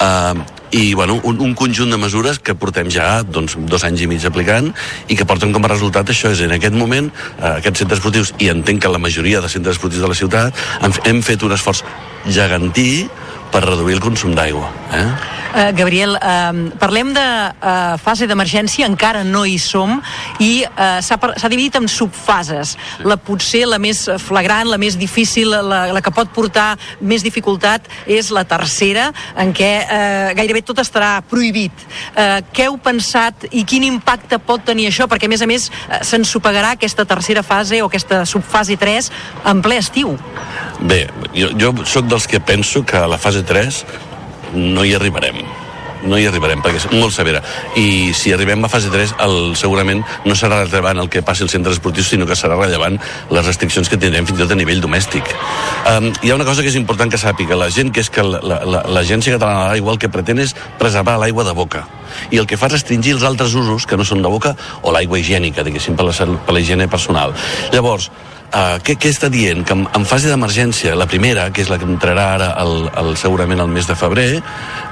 Eh, i bueno, un, un conjunt de mesures que portem ja doncs, dos anys i mig aplicant i que porten com a resultat això és en aquest moment eh, aquests centres esportius i entenc que la majoria de centres esportius de la ciutat hem, hem fet un esforç gegantí per reduir el consum d'aigua. Eh? Uh, Gabriel, uh, parlem de uh, fase d'emergència, encara no hi som, i uh, s'ha dividit en subfases. La potser la més flagrant, la més difícil, la, la que pot portar més dificultat és la tercera, en què uh, gairebé tot estarà prohibit. Uh, què heu pensat i quin impacte pot tenir això? Perquè, a més a més, uh, s'ensopegarà aquesta tercera fase o aquesta subfase 3 en ple estiu. Bé, jo, jo sóc dels que penso que la fase 3 no hi arribarem. No hi arribarem perquè és molt severa. I si arribem a fase 3 el, segurament no serà rellevant el que passi als centres esportius sinó que serà rellevant les restriccions que tindrem fins i tot a nivell domèstic. Um, hi ha una cosa que és important que sàpiga la gent que és que la- la- l'Agència Catalana de l'Aigua el que pretén és preservar l'aigua de boca. I el que fa és restringir els altres usos que no són de boca o l'aigua higiènica, diguéssim, per la, per la higiene personal. Llavors, Uh, què, què està dient? Que en, en fase d'emergència, la primera, que és la que entrarà ara el, el, segurament el mes de febrer,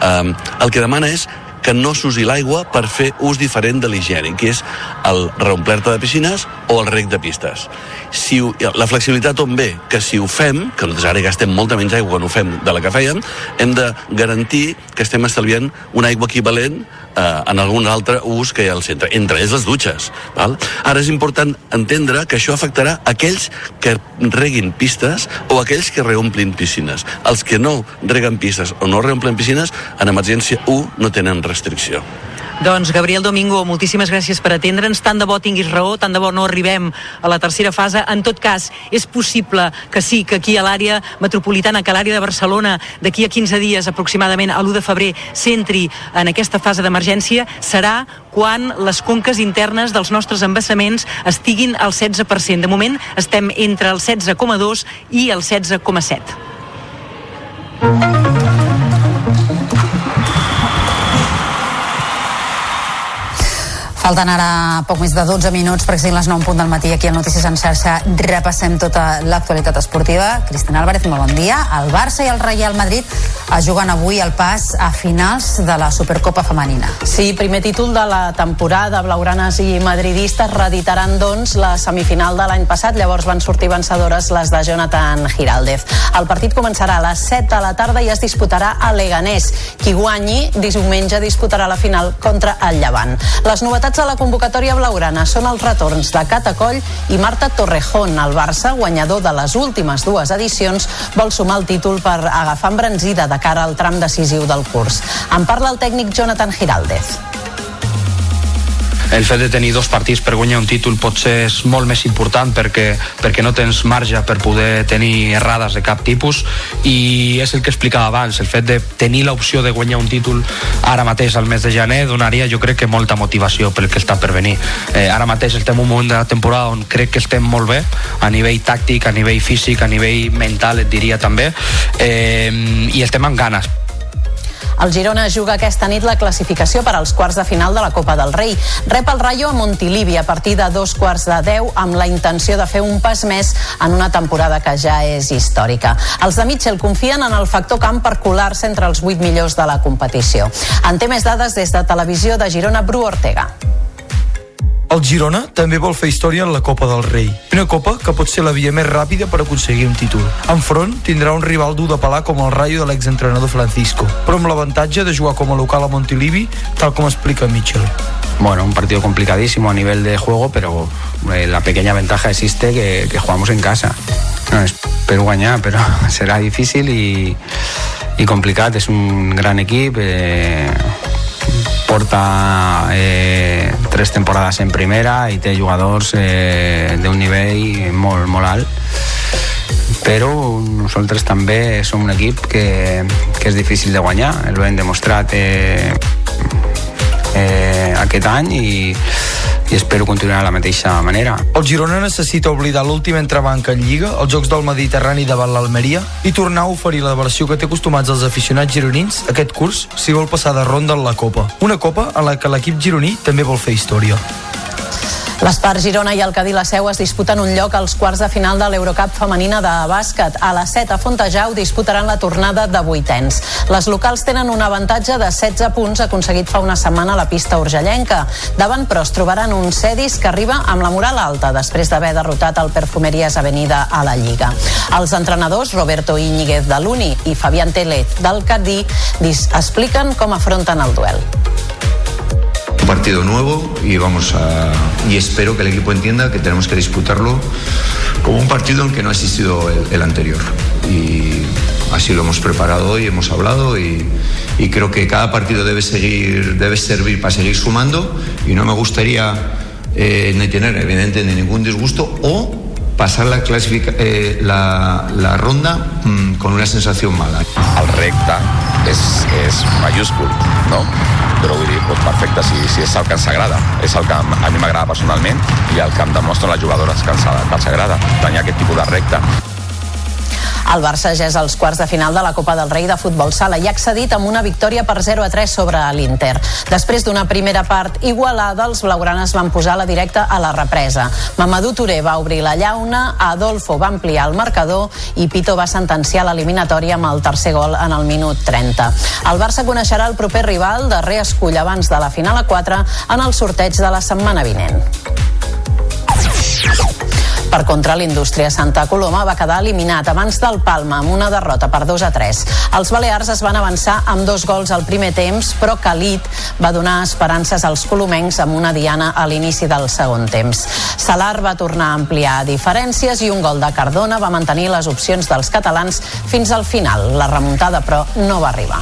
um, el que demana és que no s'usi l'aigua per fer ús diferent de l'higiènic, que és el reomplir-te de piscines o el rec de pistes. Si ho, la flexibilitat on ve? Que si ho fem, que nosaltres ara gastem molta menys aigua quan ho fem de la que fèiem, hem de garantir que estem estalviant una aigua equivalent eh, en algun altre ús que hi ha al centre, entre ells les dutxes. Val? Ara és important entendre que això afectarà aquells que reguin pistes o aquells que reomplin piscines. Els que no reguen pistes o no reomplen piscines, en emergència 1 no tenen restricció. Doncs Gabriel Domingo, moltíssimes gràcies per atendre'ns. Tant de bo tinguis raó, tant de bo no arribem a la tercera fase. En tot cas, és possible que sí, que aquí a l'àrea metropolitana, que l'àrea de Barcelona, d'aquí a 15 dies aproximadament, a l'1 de febrer, s'entri en aquesta fase d'emergència, serà quan les conques internes dels nostres embassaments estiguin al 16%. De moment estem entre el 16,2 i el 16,7. Falten ara poc més de 12 minuts perquè siguin les 9 en punt del matí aquí al Notícies en xarxa. Repassem tota l'actualitat esportiva. Cristina Álvarez, molt bon dia. El Barça i el Real Madrid es juguen avui el pas a finals de la Supercopa femenina. Sí, primer títol de la temporada. Blaugranes i madridistes reeditaran, doncs, la semifinal de l'any passat. Llavors van sortir vencedores les de Jonathan Giraldez. El partit començarà a les 7 de la tarda i es disputarà a Leganés. Qui guanyi, diumenge disputarà la final contra el Llevant. Les novetats a la convocatòria blaugrana són els retorns de Cata Coll i Marta Torrejón. El Barça, guanyador de les últimes dues edicions, vol sumar el títol per agafar embranzida de cara al tram decisiu del curs. En parla el tècnic Jonathan Giraldez. El fet de tenir dos partits per guanyar un títol potser és molt més important perquè, perquè no tens marge per poder tenir errades de cap tipus i és el que explicava abans, el fet de tenir l'opció de guanyar un títol ara mateix al mes de gener donaria jo crec que molta motivació pel que està per venir. Eh, ara mateix estem en un moment de la temporada on crec que estem molt bé a nivell tàctic, a nivell físic, a nivell mental et diria també eh, i estem amb ganes. El Girona juga aquesta nit la classificació per als quarts de final de la Copa del Rei. Rep el Rayo a Montilivi a partir de dos quarts de deu amb la intenció de fer un pas més en una temporada que ja és històrica. Els de Mitchell confien en el factor camp per colar-se entre els vuit millors de la competició. En té més dades des de Televisió de Girona, Bru Ortega. El Girona també vol fer història en la Copa del Rei. Una copa que pot ser la via més ràpida per aconseguir un títol. Enfront tindrà un rival dur de pelar com el Rayo de l'exentrenador Francisco, però amb l'avantatge de jugar com a local a Montilivi, tal com explica Mitchell. Bueno, un partido complicadísimo a nivel de juego, pero la pequeña ventaja existe que, que jugamos en casa. No, espero guanyar, pero será difícil y, y complicat. És un gran equip, eh, porta eh, tres temporades en primera i té jugadors eh, d'un nivell molt, molt alt. Però nosaltres també som un equip que, que és difícil de guanyar, el hem demostrat eh, eh, aquest any i, i espero continuar de la mateixa manera. El Girona necessita oblidar l'últim entrebanca en Lliga, els Jocs del Mediterrani davant l'Almeria, i tornar a oferir la versió que té acostumats els aficionats gironins aquest curs si vol passar de ronda en la Copa. Una Copa en la que l'equip gironí també vol fer història. L'Espar Girona i el Cadí la Seu es disputen un lloc als quarts de final de l'Eurocup femenina de bàsquet. A les 7 a Fontejau disputaran la tornada de vuitens. Les locals tenen un avantatge de 16 punts aconseguit fa una setmana a la pista urgellenca. Davant, però, es trobaran un Cedis que arriba amb la moral alta després d'haver derrotat el Perfumeries Avenida a la Lliga. Els entrenadors Roberto Íñiguez de l'Uni i Fabián Télez del Cadí expliquen com afronten el duel. Un partido nuevo y vamos a y espero que el equipo entienda que tenemos que disputarlo como un partido en que no ha existido el, anterior. Y así lo hemos preparado hoy hemos hablado y, y creo que cada partido debe seguir debe servir para seguir sumando y no me gustaría eh, ni tener evidente ni ningún disgusto o pasar la, eh, la, la ronda mmm, con una sensación mala. El repte és, és mayúscul, no? Però vull dir, doncs perfecte, si, si és el que ens agrada. És el que a mi m'agrada personalment i el que em demostren les jugadores que ens, que els agrada, tenir aquest tipus de repte. El Barça ja és als quarts de final de la Copa del Rei de futbol sala i ha accedit amb una victòria per 0 a 3 sobre l'Inter. Després d'una primera part igualada, els blaugranes van posar la directa a la represa. Mamadou Touré va obrir la llauna, Adolfo va ampliar el marcador i Pito va sentenciar l'eliminatòria amb el tercer gol en el minut 30. El Barça coneixerà el proper rival de reescull abans de la final a 4 en el sorteig de la setmana vinent. Per contra, l'indústria Santa Coloma va quedar eliminat abans del Palma amb una derrota per 2 a 3. Els balears es van avançar amb dos gols al primer temps, però Calit va donar esperances als colomencs amb una diana a l'inici del segon temps. Salar va tornar a ampliar diferències i un gol de Cardona va mantenir les opcions dels catalans fins al final. La remuntada, però, no va arribar.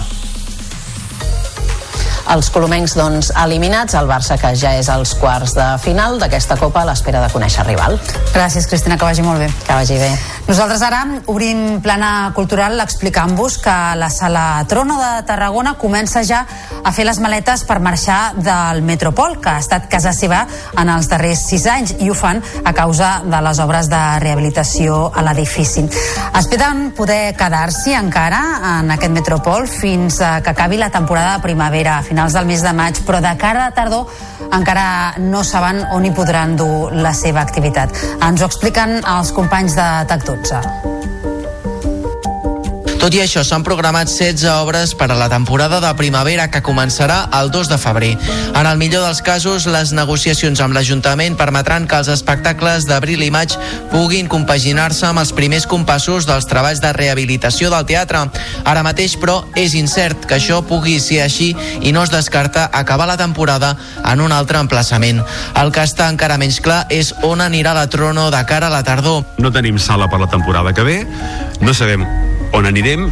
Els colomencs, doncs, eliminats, el Barça que ja és als quarts de final d'aquesta Copa a l'espera de conèixer rival. Gràcies, Cristina, que vagi molt bé. Que vagi bé. Nosaltres ara, obrint plana cultural, explicant-vos que la sala Trono de Tarragona comença ja a fer les maletes per marxar del Metropol, que ha estat casa seva en els darrers sis anys, i ho fan a causa de les obres de rehabilitació a l'edifici. Esperen poder quedar-s'hi encara en aquest Metropol fins que acabi la temporada de primavera, a finals del mes de maig, però de cara a tardor encara no saben on hi podran dur la seva activitat. Ens ho expliquen els companys de TAC 12. Tot i això, s'han programat 16 obres per a la temporada de primavera que començarà el 2 de febrer. En el millor dels casos, les negociacions amb l'Ajuntament permetran que els espectacles d'abril i maig puguin compaginar-se amb els primers compassos dels treballs de rehabilitació del teatre. Ara mateix, però, és incert que això pugui ser així i no es descarta acabar la temporada en un altre emplaçament. El que està encara menys clar és on anirà la Trono de cara a la tardor. No tenim sala per la temporada que ve, no sabem on anirem?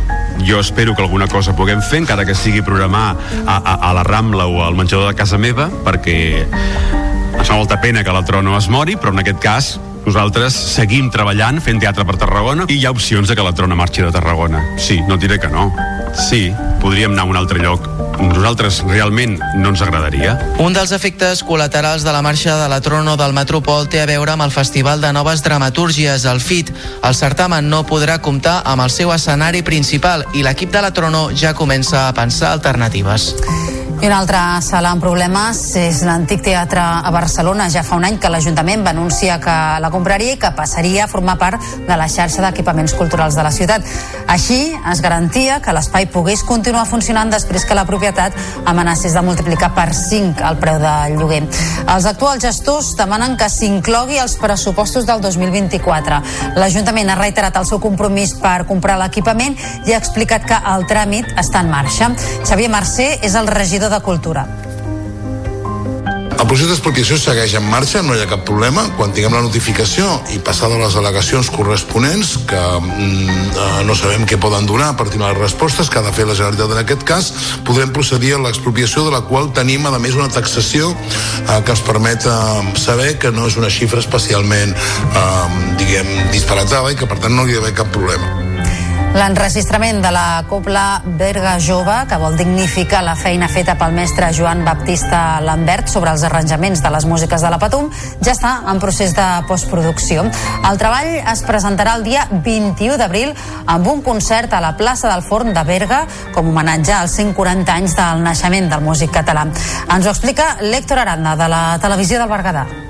Jo espero que alguna cosa puguem fer encara que sigui programar a, a, a la Rambla o al menjador de casa meva perquè em fa molta pena que la Trono es mori però en aquest cas nosaltres seguim treballant, fent teatre per Tarragona i hi ha opcions de que la Trona marxi de Tarragona. Sí, no diré que no. Sí, podríem anar a un altre lloc. Nosaltres realment no ens agradaria. Un dels efectes col·laterals de la marxa de la Trono del Metropol té a veure amb el Festival de Noves Dramatúrgies, el FIT. El certamen no podrà comptar amb el seu escenari principal i l'equip de la Trono ja comença a pensar alternatives. I una altra sala amb problemes és l'antic teatre a Barcelona. Ja fa un any que l'Ajuntament va anunciar que la compraria i que passaria a formar part de la xarxa d'equipaments culturals de la ciutat. Així es garantia que l'espai pogués continuar funcionant després que la propietat amenacés de multiplicar per 5 el preu del lloguer. Els actuals gestors demanen que s'inclogui els pressupostos del 2024. L'Ajuntament ha reiterat el seu compromís per comprar l'equipament i ha explicat que el tràmit està en marxa. Xavier Mercè és el regidor de Cultura. El procés d'expropiació segueix en marxa, no hi ha cap problema. Quan tinguem la notificació i passada les al·legacions corresponents, que mm, no sabem què poden donar a partir de les respostes que ha de fer la Generalitat en aquest cas, podrem procedir a l'expropiació de la qual tenim, a més, una taxació eh, que ens permet eh, saber que no és una xifra especialment, eh, diguem, disparatada i que, per tant, no hi ha d'haver cap problema. L'enregistrament de la Copla Berga Jove, que vol dignificar la feina feta pel mestre Joan Baptista Lambert sobre els arranjaments de les músiques de la Patum, ja està en procés de postproducció. El treball es presentarà el dia 21 d'abril amb un concert a la plaça del Forn de Berga com homenatge als 140 anys del naixement del músic català. Ens ho explica l'Héctor Aranda, de la televisió del Berguedà.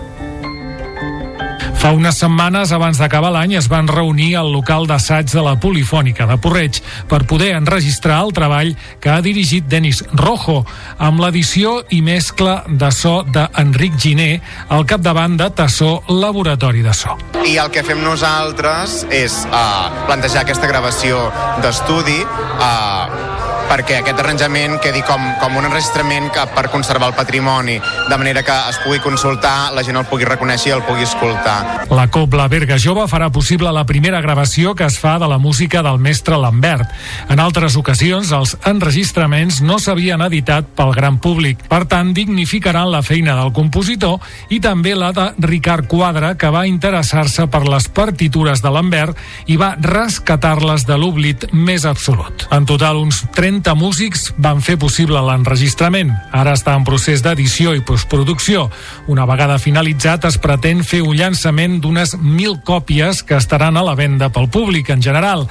Fa unes setmanes, abans d'acabar l'any, es van reunir al local d'assaig de la Polifònica de Porreig per poder enregistrar el treball que ha dirigit Denis Rojo amb l'edició i mescla de so d'Enric Giner al capdavant de Tassó Laboratori de So. I el que fem nosaltres és uh, plantejar aquesta gravació d'estudi uh, perquè aquest arranjament quedi com, com un enregistrament que per conservar el patrimoni, de manera que es pugui consultar, la gent el pugui reconèixer i el pugui escoltar. La Cobla Berga Jove farà possible la primera gravació que es fa de la música del mestre Lambert. En altres ocasions, els enregistraments no s'havien editat pel gran públic. Per tant, dignificaran la feina del compositor i també la de Ricard Quadra, que va interessar-se per les partitures de Lambert i va rescatar-les de l'oblit més absolut. En total, uns 30 30 músics van fer possible l'enregistrament. Ara està en procés d'edició i postproducció. Una vegada finalitzat, es pretén fer un llançament d'unes 1.000 còpies que estaran a la venda pel públic en general.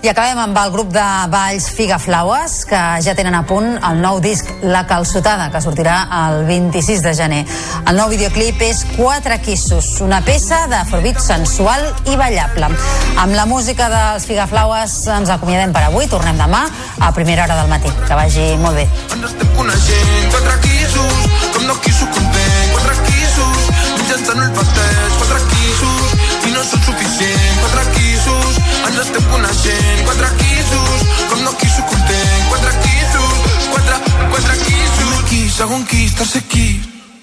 I acabem amb el grup de balls Figaflaues, que ja tenen a punt el nou disc La Calçotada, que sortirà el 26 de gener. El nou videoclip és Quatre Quissos, una peça d'afrobeat sensual i ballable. Amb la música dels Figaflaues ens acomiadem per avui, tornem demà a primera hora del matí. Que vagi molt bé. Estem coneixent, quatre quissos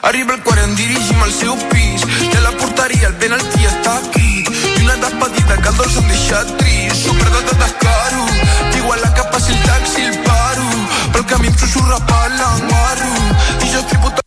Arriba el quart, en dirigim al seu pis Ja la portaria, el penalti està aquí. I una despedida que el dolç em deixa trist Super de descaro Igual la que passi el taxi, el paro Pel camí em susurra per l'enguarro I jo estripo tot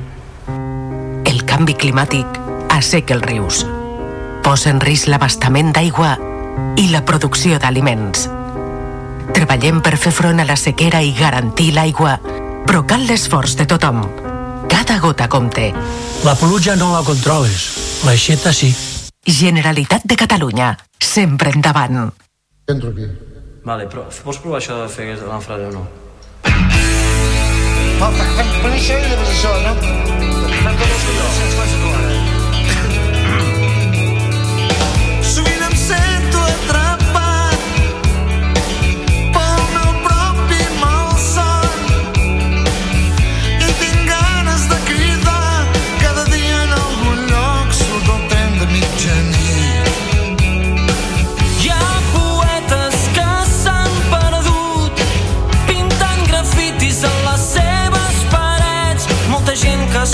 Canvi climàtic asseca els rius, posa en risc l'abastament d'aigua i la producció d'aliments. Treballem per fer front a la sequera i garantir l'aigua, però cal l'esforç de tothom. Cada gota compte. La pluja no la controles, l'aixeta sí. Generalitat de Catalunya, sempre endavant. Entro aquí. Vale, però pots provar això de fer la frase o no? Per això i després això, no? Sovint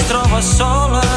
gent que es troba sola.